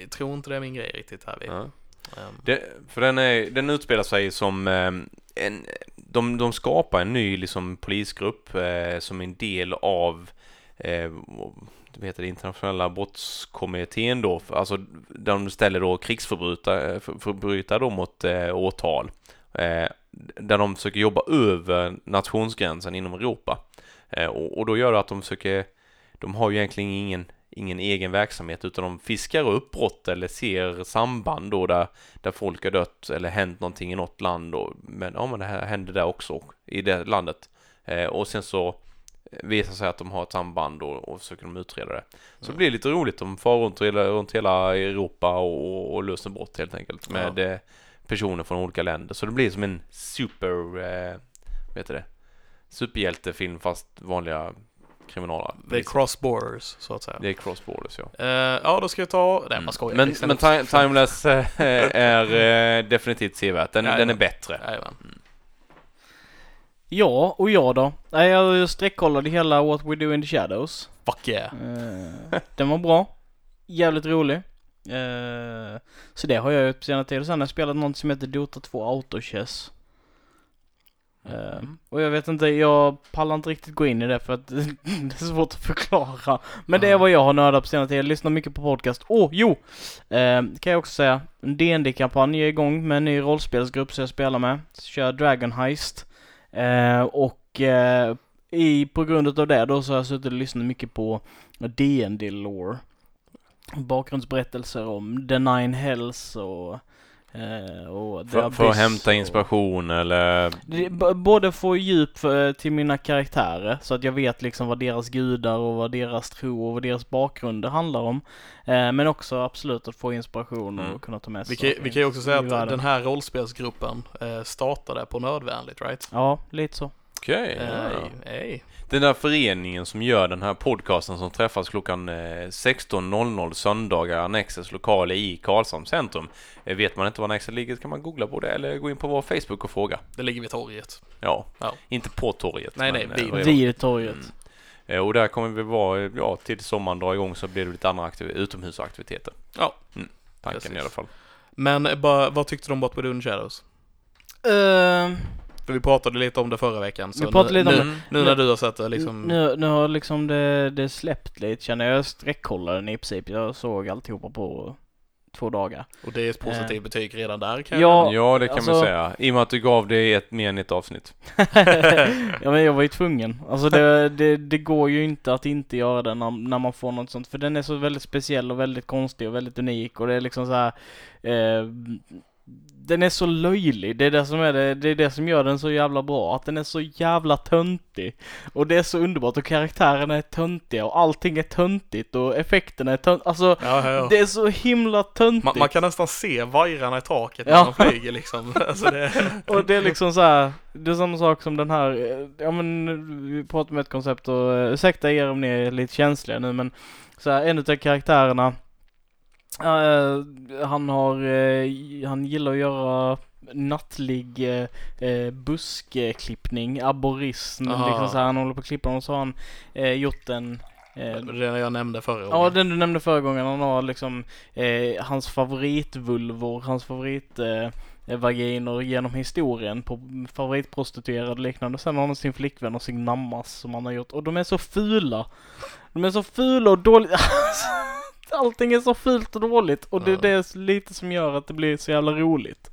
[SPEAKER 2] jag tror inte det är min grej riktigt här. vid.
[SPEAKER 1] Ja.
[SPEAKER 2] Ehm,
[SPEAKER 1] Det, för den, är, den utspelar sig som ehm, en, de, de skapar en ny liksom, polisgrupp eh, som en del av eh, vad heter det, internationella brottskommittén då, alltså de ställer då krigsförbrytare då mot eh, åtal. Eh, där de försöker jobba över nationsgränsen inom Europa. Eh, och, och då gör det att de försöker, de har ju egentligen ingen, ingen egen verksamhet utan de fiskar upp brott eller ser samband då där, där folk har dött eller hänt någonting i något land då. Men ja men det här händer där också i det landet. Eh, och sen så visar sig att de har ett samband då och försöker de utreda det. Så det blir lite roligt, de far runt, runt hela Europa och, och, och löser brott helt enkelt med eh, personer från olika länder. Så det blir som en super, eh, vad heter det, superhjältefilm fast vanliga kriminala.
[SPEAKER 2] det är cross borders, så att säga.
[SPEAKER 1] Det är cross borders ja.
[SPEAKER 2] Eh, ja, då ska jag ta... Nej,
[SPEAKER 1] Mm.
[SPEAKER 2] man skojar.
[SPEAKER 1] Men, men Timeless eh, är definitivt sevärt. Den, den är bättre.
[SPEAKER 2] Jajamän.
[SPEAKER 3] Ja, och jag då? Nej, jag sträckkollade hela What We Do In The Shadows.
[SPEAKER 2] Fuck yeah.
[SPEAKER 3] Eh, den var bra. Jävligt rolig. Eh, så det har jag gjort på senare tid. Och sen har jag spelat något som heter Dota 2 Autochess. Eh,
[SPEAKER 2] Mm.
[SPEAKER 3] och jag vet inte, jag pallar inte riktigt gå in i det för att det är svårt att förklara. Men det är vad jag har nördat på senare tid. Jag lyssnar mycket på podcast. Åh, oh, jo! Eh, kan jag också säga. En dd kampanj är igång med en ny rollspelsgrupp som jag spelar med. Kör Dragon Heist. Eh, och eh, i, på grund av det då så har jag suttit och lyssnat mycket på D&D lore. Bakgrundsberättelser om The Nine Hells och,
[SPEAKER 1] för, för att hämta
[SPEAKER 3] och-
[SPEAKER 1] inspiration eller...
[SPEAKER 3] det, b- både få djup för, till mina karaktärer så att jag vet liksom vad deras gudar och vad deras tro och vad deras bakgrunder handlar om. Eh, men också absolut att få inspiration och
[SPEAKER 1] Mm.
[SPEAKER 3] kunna ta med
[SPEAKER 2] Vi
[SPEAKER 3] sig
[SPEAKER 2] kan, vi kan ju också säga att den här rollspelsgruppen eh, startade på Nödvändigt, right?
[SPEAKER 3] Ja, lite så.
[SPEAKER 1] Okej. ja,
[SPEAKER 2] Eh,
[SPEAKER 1] ja.
[SPEAKER 2] nej.
[SPEAKER 1] Den där föreningen som gör den här podcasten som träffas klockan eh, 16.00 söndagar Annexes lokal i Karlshamns centrum. Eh, Vet man inte var Annexet ligger kan man googla på det eller gå in på vår Facebook och fråga.
[SPEAKER 2] Det ligger vid torget.
[SPEAKER 1] Ja,
[SPEAKER 2] Ja.
[SPEAKER 1] inte på torget.
[SPEAKER 2] Nej, nej,
[SPEAKER 1] men,
[SPEAKER 2] vid-
[SPEAKER 1] eh, är det?
[SPEAKER 3] Vid torget.
[SPEAKER 1] Mm. Eh, Och där kommer vi vara, eh, ja, till sommaren drar igång så blir det lite andra aktiv- utomhusaktiviteter.
[SPEAKER 2] Ja.
[SPEAKER 1] Mm. Tanken
[SPEAKER 2] Precis.
[SPEAKER 1] i alla fall.
[SPEAKER 2] Men eh, bara, vad tyckte du om What We Do in the Shadows?
[SPEAKER 3] Eh,
[SPEAKER 2] För vi pratade lite om det förra veckan. Så
[SPEAKER 3] Vi pratade
[SPEAKER 2] nu,
[SPEAKER 3] lite om
[SPEAKER 2] nu,
[SPEAKER 3] det.
[SPEAKER 2] Nu när du har sett det liksom.
[SPEAKER 3] nu, nu har liksom det, det släppt lite känner jag. Jag sträckkollade den i princip. Jag såg alltihopa på två dagar.
[SPEAKER 2] Och det är ett positivt
[SPEAKER 3] Eh.
[SPEAKER 2] betyg redan där kan
[SPEAKER 3] Ja,
[SPEAKER 1] Ja, det kan man
[SPEAKER 3] alltså-
[SPEAKER 1] säga. I och med att du gav det ett mer än ett avsnitt.
[SPEAKER 3] ja men jag var ju tvungen. Alltså det, det, det går ju inte att inte göra det när, när man får något sånt. För den är så väldigt speciell och väldigt konstig och väldigt unik och det är liksom så här. Eh, den är så löjlig, det är det som är det, det är det som gör den så jävla bra, att den är så jävla töntig. Och det är så underbart och karaktärerna är töntiga och allting är töntigt och effekterna är töntiga, alltså
[SPEAKER 2] Ja, ja.
[SPEAKER 3] det är så himla töntigt.
[SPEAKER 2] Man, man kan nästan se vajrarna i taket när
[SPEAKER 3] Ja.
[SPEAKER 2] de flyger liksom. Alltså det,
[SPEAKER 3] Och det är liksom så här, det är samma sak som den här, ja men vi pratar om ett koncept och eh, ursäkta er om ni är lite känsliga nu men så här, en utav karaktärerna eh, han har, eh, han gillar att göra nattlig eh, buskklippning, abborrism,
[SPEAKER 2] Aha.
[SPEAKER 3] liksom så här, han håller på att klippa och så har han gjort en
[SPEAKER 2] det jag nämnde förra
[SPEAKER 3] Ja,
[SPEAKER 2] gången.
[SPEAKER 3] den du nämnde förra gången. Han har liksom eh, hans favoritvulvor, hans favorit eh, genom historien på favoritprostituerade och liknande. Sen har han sin flickvän och sin nammas som han har gjort. Och de är så fula. De är så fula och dåliga. Allting är så fult och dåligt. Och det,
[SPEAKER 2] Ja.
[SPEAKER 3] det är lite som gör att det blir så jävla roligt.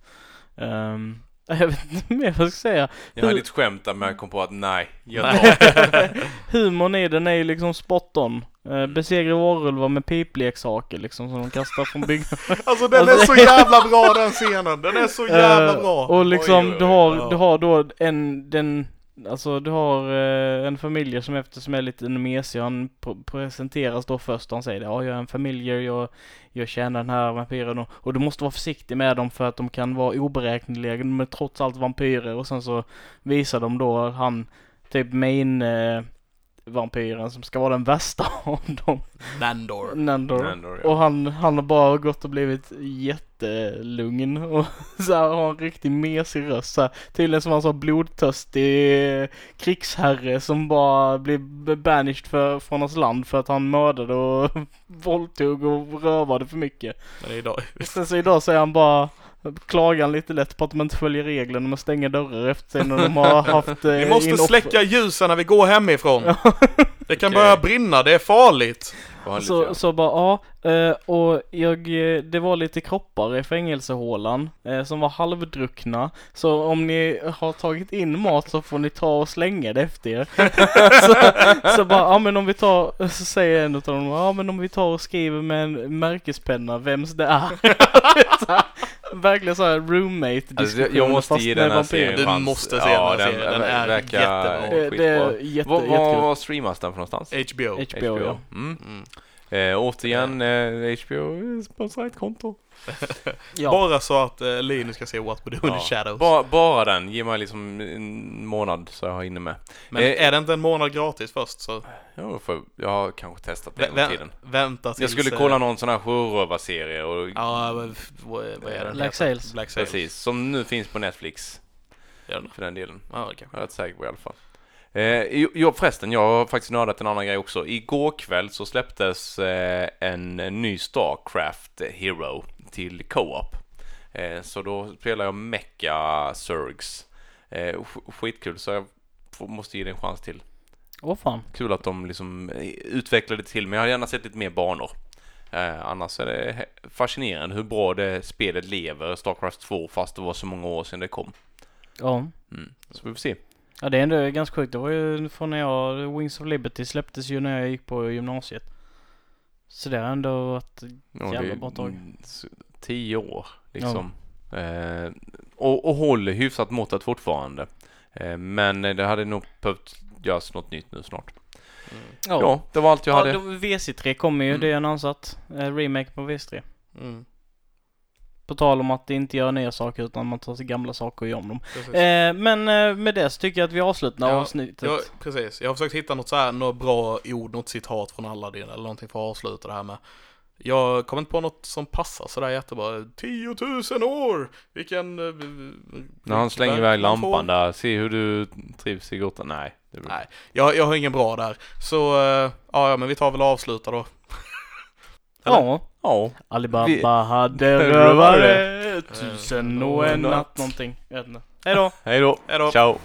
[SPEAKER 3] Ehm, jag vet inte mer vad jag ska säga.
[SPEAKER 1] Jag hade ett skämt där men jag kom på att nej, jag tar.
[SPEAKER 3] Humorn i den är ju liksom spot on. Uh, besegra varulvar med pipleksaker liksom som de kastar från byggnader.
[SPEAKER 2] Alltså den är
[SPEAKER 3] Alltså-
[SPEAKER 2] så jävla bra den scenen. Den är så jävla
[SPEAKER 3] Eh,
[SPEAKER 2] bra.
[SPEAKER 3] Och liksom du har, du har då en, den, alltså du har eh, en familj som eftersom är lite mesig, han pr- presenteras då först han säger det, ja jag är en familjer, jag, jag känner den här vampyren och, och du måste vara försiktig med dem för att de kan vara oberäkneliga, de är trots allt vampyrer. Och sen så visar de då han, typ main eh, vampyren som ska vara den värsta av dem,
[SPEAKER 2] Nandor.
[SPEAKER 3] Nandor.
[SPEAKER 1] Nandor, ja.
[SPEAKER 3] Och han, han har bara gått och blivit jättelugn och så här, har en riktigt mesig röst så här, Tydligen som han så blodtörstig krigsherre som bara blir b- banished för, från hans land för att han mördade och våldtog och rövade för mycket.
[SPEAKER 2] Men idag.
[SPEAKER 3] Sen så idag så är han bara klagar han lite lätt på att de inte följer reglerna med att stänga dörrar efter sig när de har haft eh,
[SPEAKER 2] Vi måste släcka ljusen när vi går hemifrån. Det kan
[SPEAKER 1] Okej.
[SPEAKER 2] börja brinna, det är farligt.
[SPEAKER 1] Vanligt,
[SPEAKER 3] Så,
[SPEAKER 1] ja.
[SPEAKER 3] så bara ja, eh, och jag, eh, det var lite kroppar i fängelsehålan eh, som var halvdruckna. Så om ni har tagit in mat så får ni ta och slänga det efter er. så, så bara, ja men om vi tar, så säger en av dem, ja men om vi tar och skriver med en märkespenna vems det är. Verkligen såhär roommate
[SPEAKER 1] Alltså, jag- jag måste ge den här serien
[SPEAKER 2] Du måste se den här serien. Den är jättebra.
[SPEAKER 3] Det, det är jätte, jättekul.
[SPEAKER 1] var streamas den för någonstans?
[SPEAKER 2] HBO.
[SPEAKER 3] HBO, ja.
[SPEAKER 1] Mm.
[SPEAKER 2] Mm.
[SPEAKER 1] Eh, återigen, eh, HBO sponsrar ett konto.
[SPEAKER 3] ja.
[SPEAKER 2] Bara så att eh, Linus ska se What We Do in
[SPEAKER 1] Ja.
[SPEAKER 2] the Shadows.
[SPEAKER 1] Bara, bara den, ge mig liksom en månad så jag har inne med.
[SPEAKER 2] Men
[SPEAKER 1] Eh,
[SPEAKER 2] är det inte en månad gratis först så
[SPEAKER 1] Ja, för jag har kanske testat det
[SPEAKER 2] vä-
[SPEAKER 1] tiden.
[SPEAKER 2] vänta tills...
[SPEAKER 1] Jag skulle
[SPEAKER 2] eh,
[SPEAKER 1] kolla någon sån här sjörövarserie och
[SPEAKER 2] Ja, vad är den?
[SPEAKER 3] Black? Sails.
[SPEAKER 2] Black Sails.
[SPEAKER 1] precis, som nu finns på Netflix för den delen.
[SPEAKER 2] Ja, okej.
[SPEAKER 1] Jag är rätt säker på i alla fall. Eh, jo, jo, förresten, jag har faktiskt nördat en annan grej också. Igår kväll så släpptes eh, en ny Starcraft Hero till Co-op. Eh, så då spelar jag Mecha Zergs. Eh, sk- skitkul, så jag får, måste ge det en chans till.
[SPEAKER 3] Åh fan.
[SPEAKER 1] Kul att de liksom eh, utvecklade det till, men jag hade gärna sett lite mer banor. Eh, annars är det fascinerande hur bra det spelet lever, Starcraft 2, fast det var så många år sedan det kom.
[SPEAKER 3] Ja.
[SPEAKER 1] Mm. Så vi får se.
[SPEAKER 3] Ja det är ändå ganska sjukt. Det var ju från när jag, Wings of Liberty släpptes ju när jag gick på gymnasiet. Så det har ändå varit,
[SPEAKER 1] Ja,
[SPEAKER 3] Jävla bra tag.
[SPEAKER 1] mm, Tio år liksom. Eh, och, och håller hyfsat måttet fortfarande. Eh, men det hade nog behövt göras något nytt nu snart. Ja, det var allt jag
[SPEAKER 3] ja
[SPEAKER 1] hade.
[SPEAKER 3] då, VC3 kommer ju,
[SPEAKER 1] Mm.
[SPEAKER 3] det är annonsat. Eh, remake på VC3.
[SPEAKER 2] Mm.
[SPEAKER 3] På tal om att inte göra nya saker utan man tar sig gamla saker och gör om dem. Eh, men eh, med det så tycker jag att vi avslutar
[SPEAKER 2] Ja,
[SPEAKER 3] avsnittet.
[SPEAKER 2] Ja, precis. Jag har försökt hitta något så här, något bra ord, något citat från Aladdin eller någonting för att avsluta det här med. Jag kommer inte på något som passar sådär jättebra. 10 000 år! Vilken... eh,
[SPEAKER 1] När han slänger iväg lampan där, se hur du trivs i grottan. Nej. Det
[SPEAKER 2] Nej, jag, jag har ingen bra där. Så, eh, ja, men vi tar väl och avslutar då.
[SPEAKER 3] ja.
[SPEAKER 1] Ja.
[SPEAKER 3] Alibaba
[SPEAKER 1] Vi-
[SPEAKER 3] hade
[SPEAKER 1] Rövare.
[SPEAKER 3] rövare, tusen och en natt någonting. Jag vet inte. Hejdå!
[SPEAKER 1] Hej då.
[SPEAKER 2] Hej då!
[SPEAKER 1] Ciao.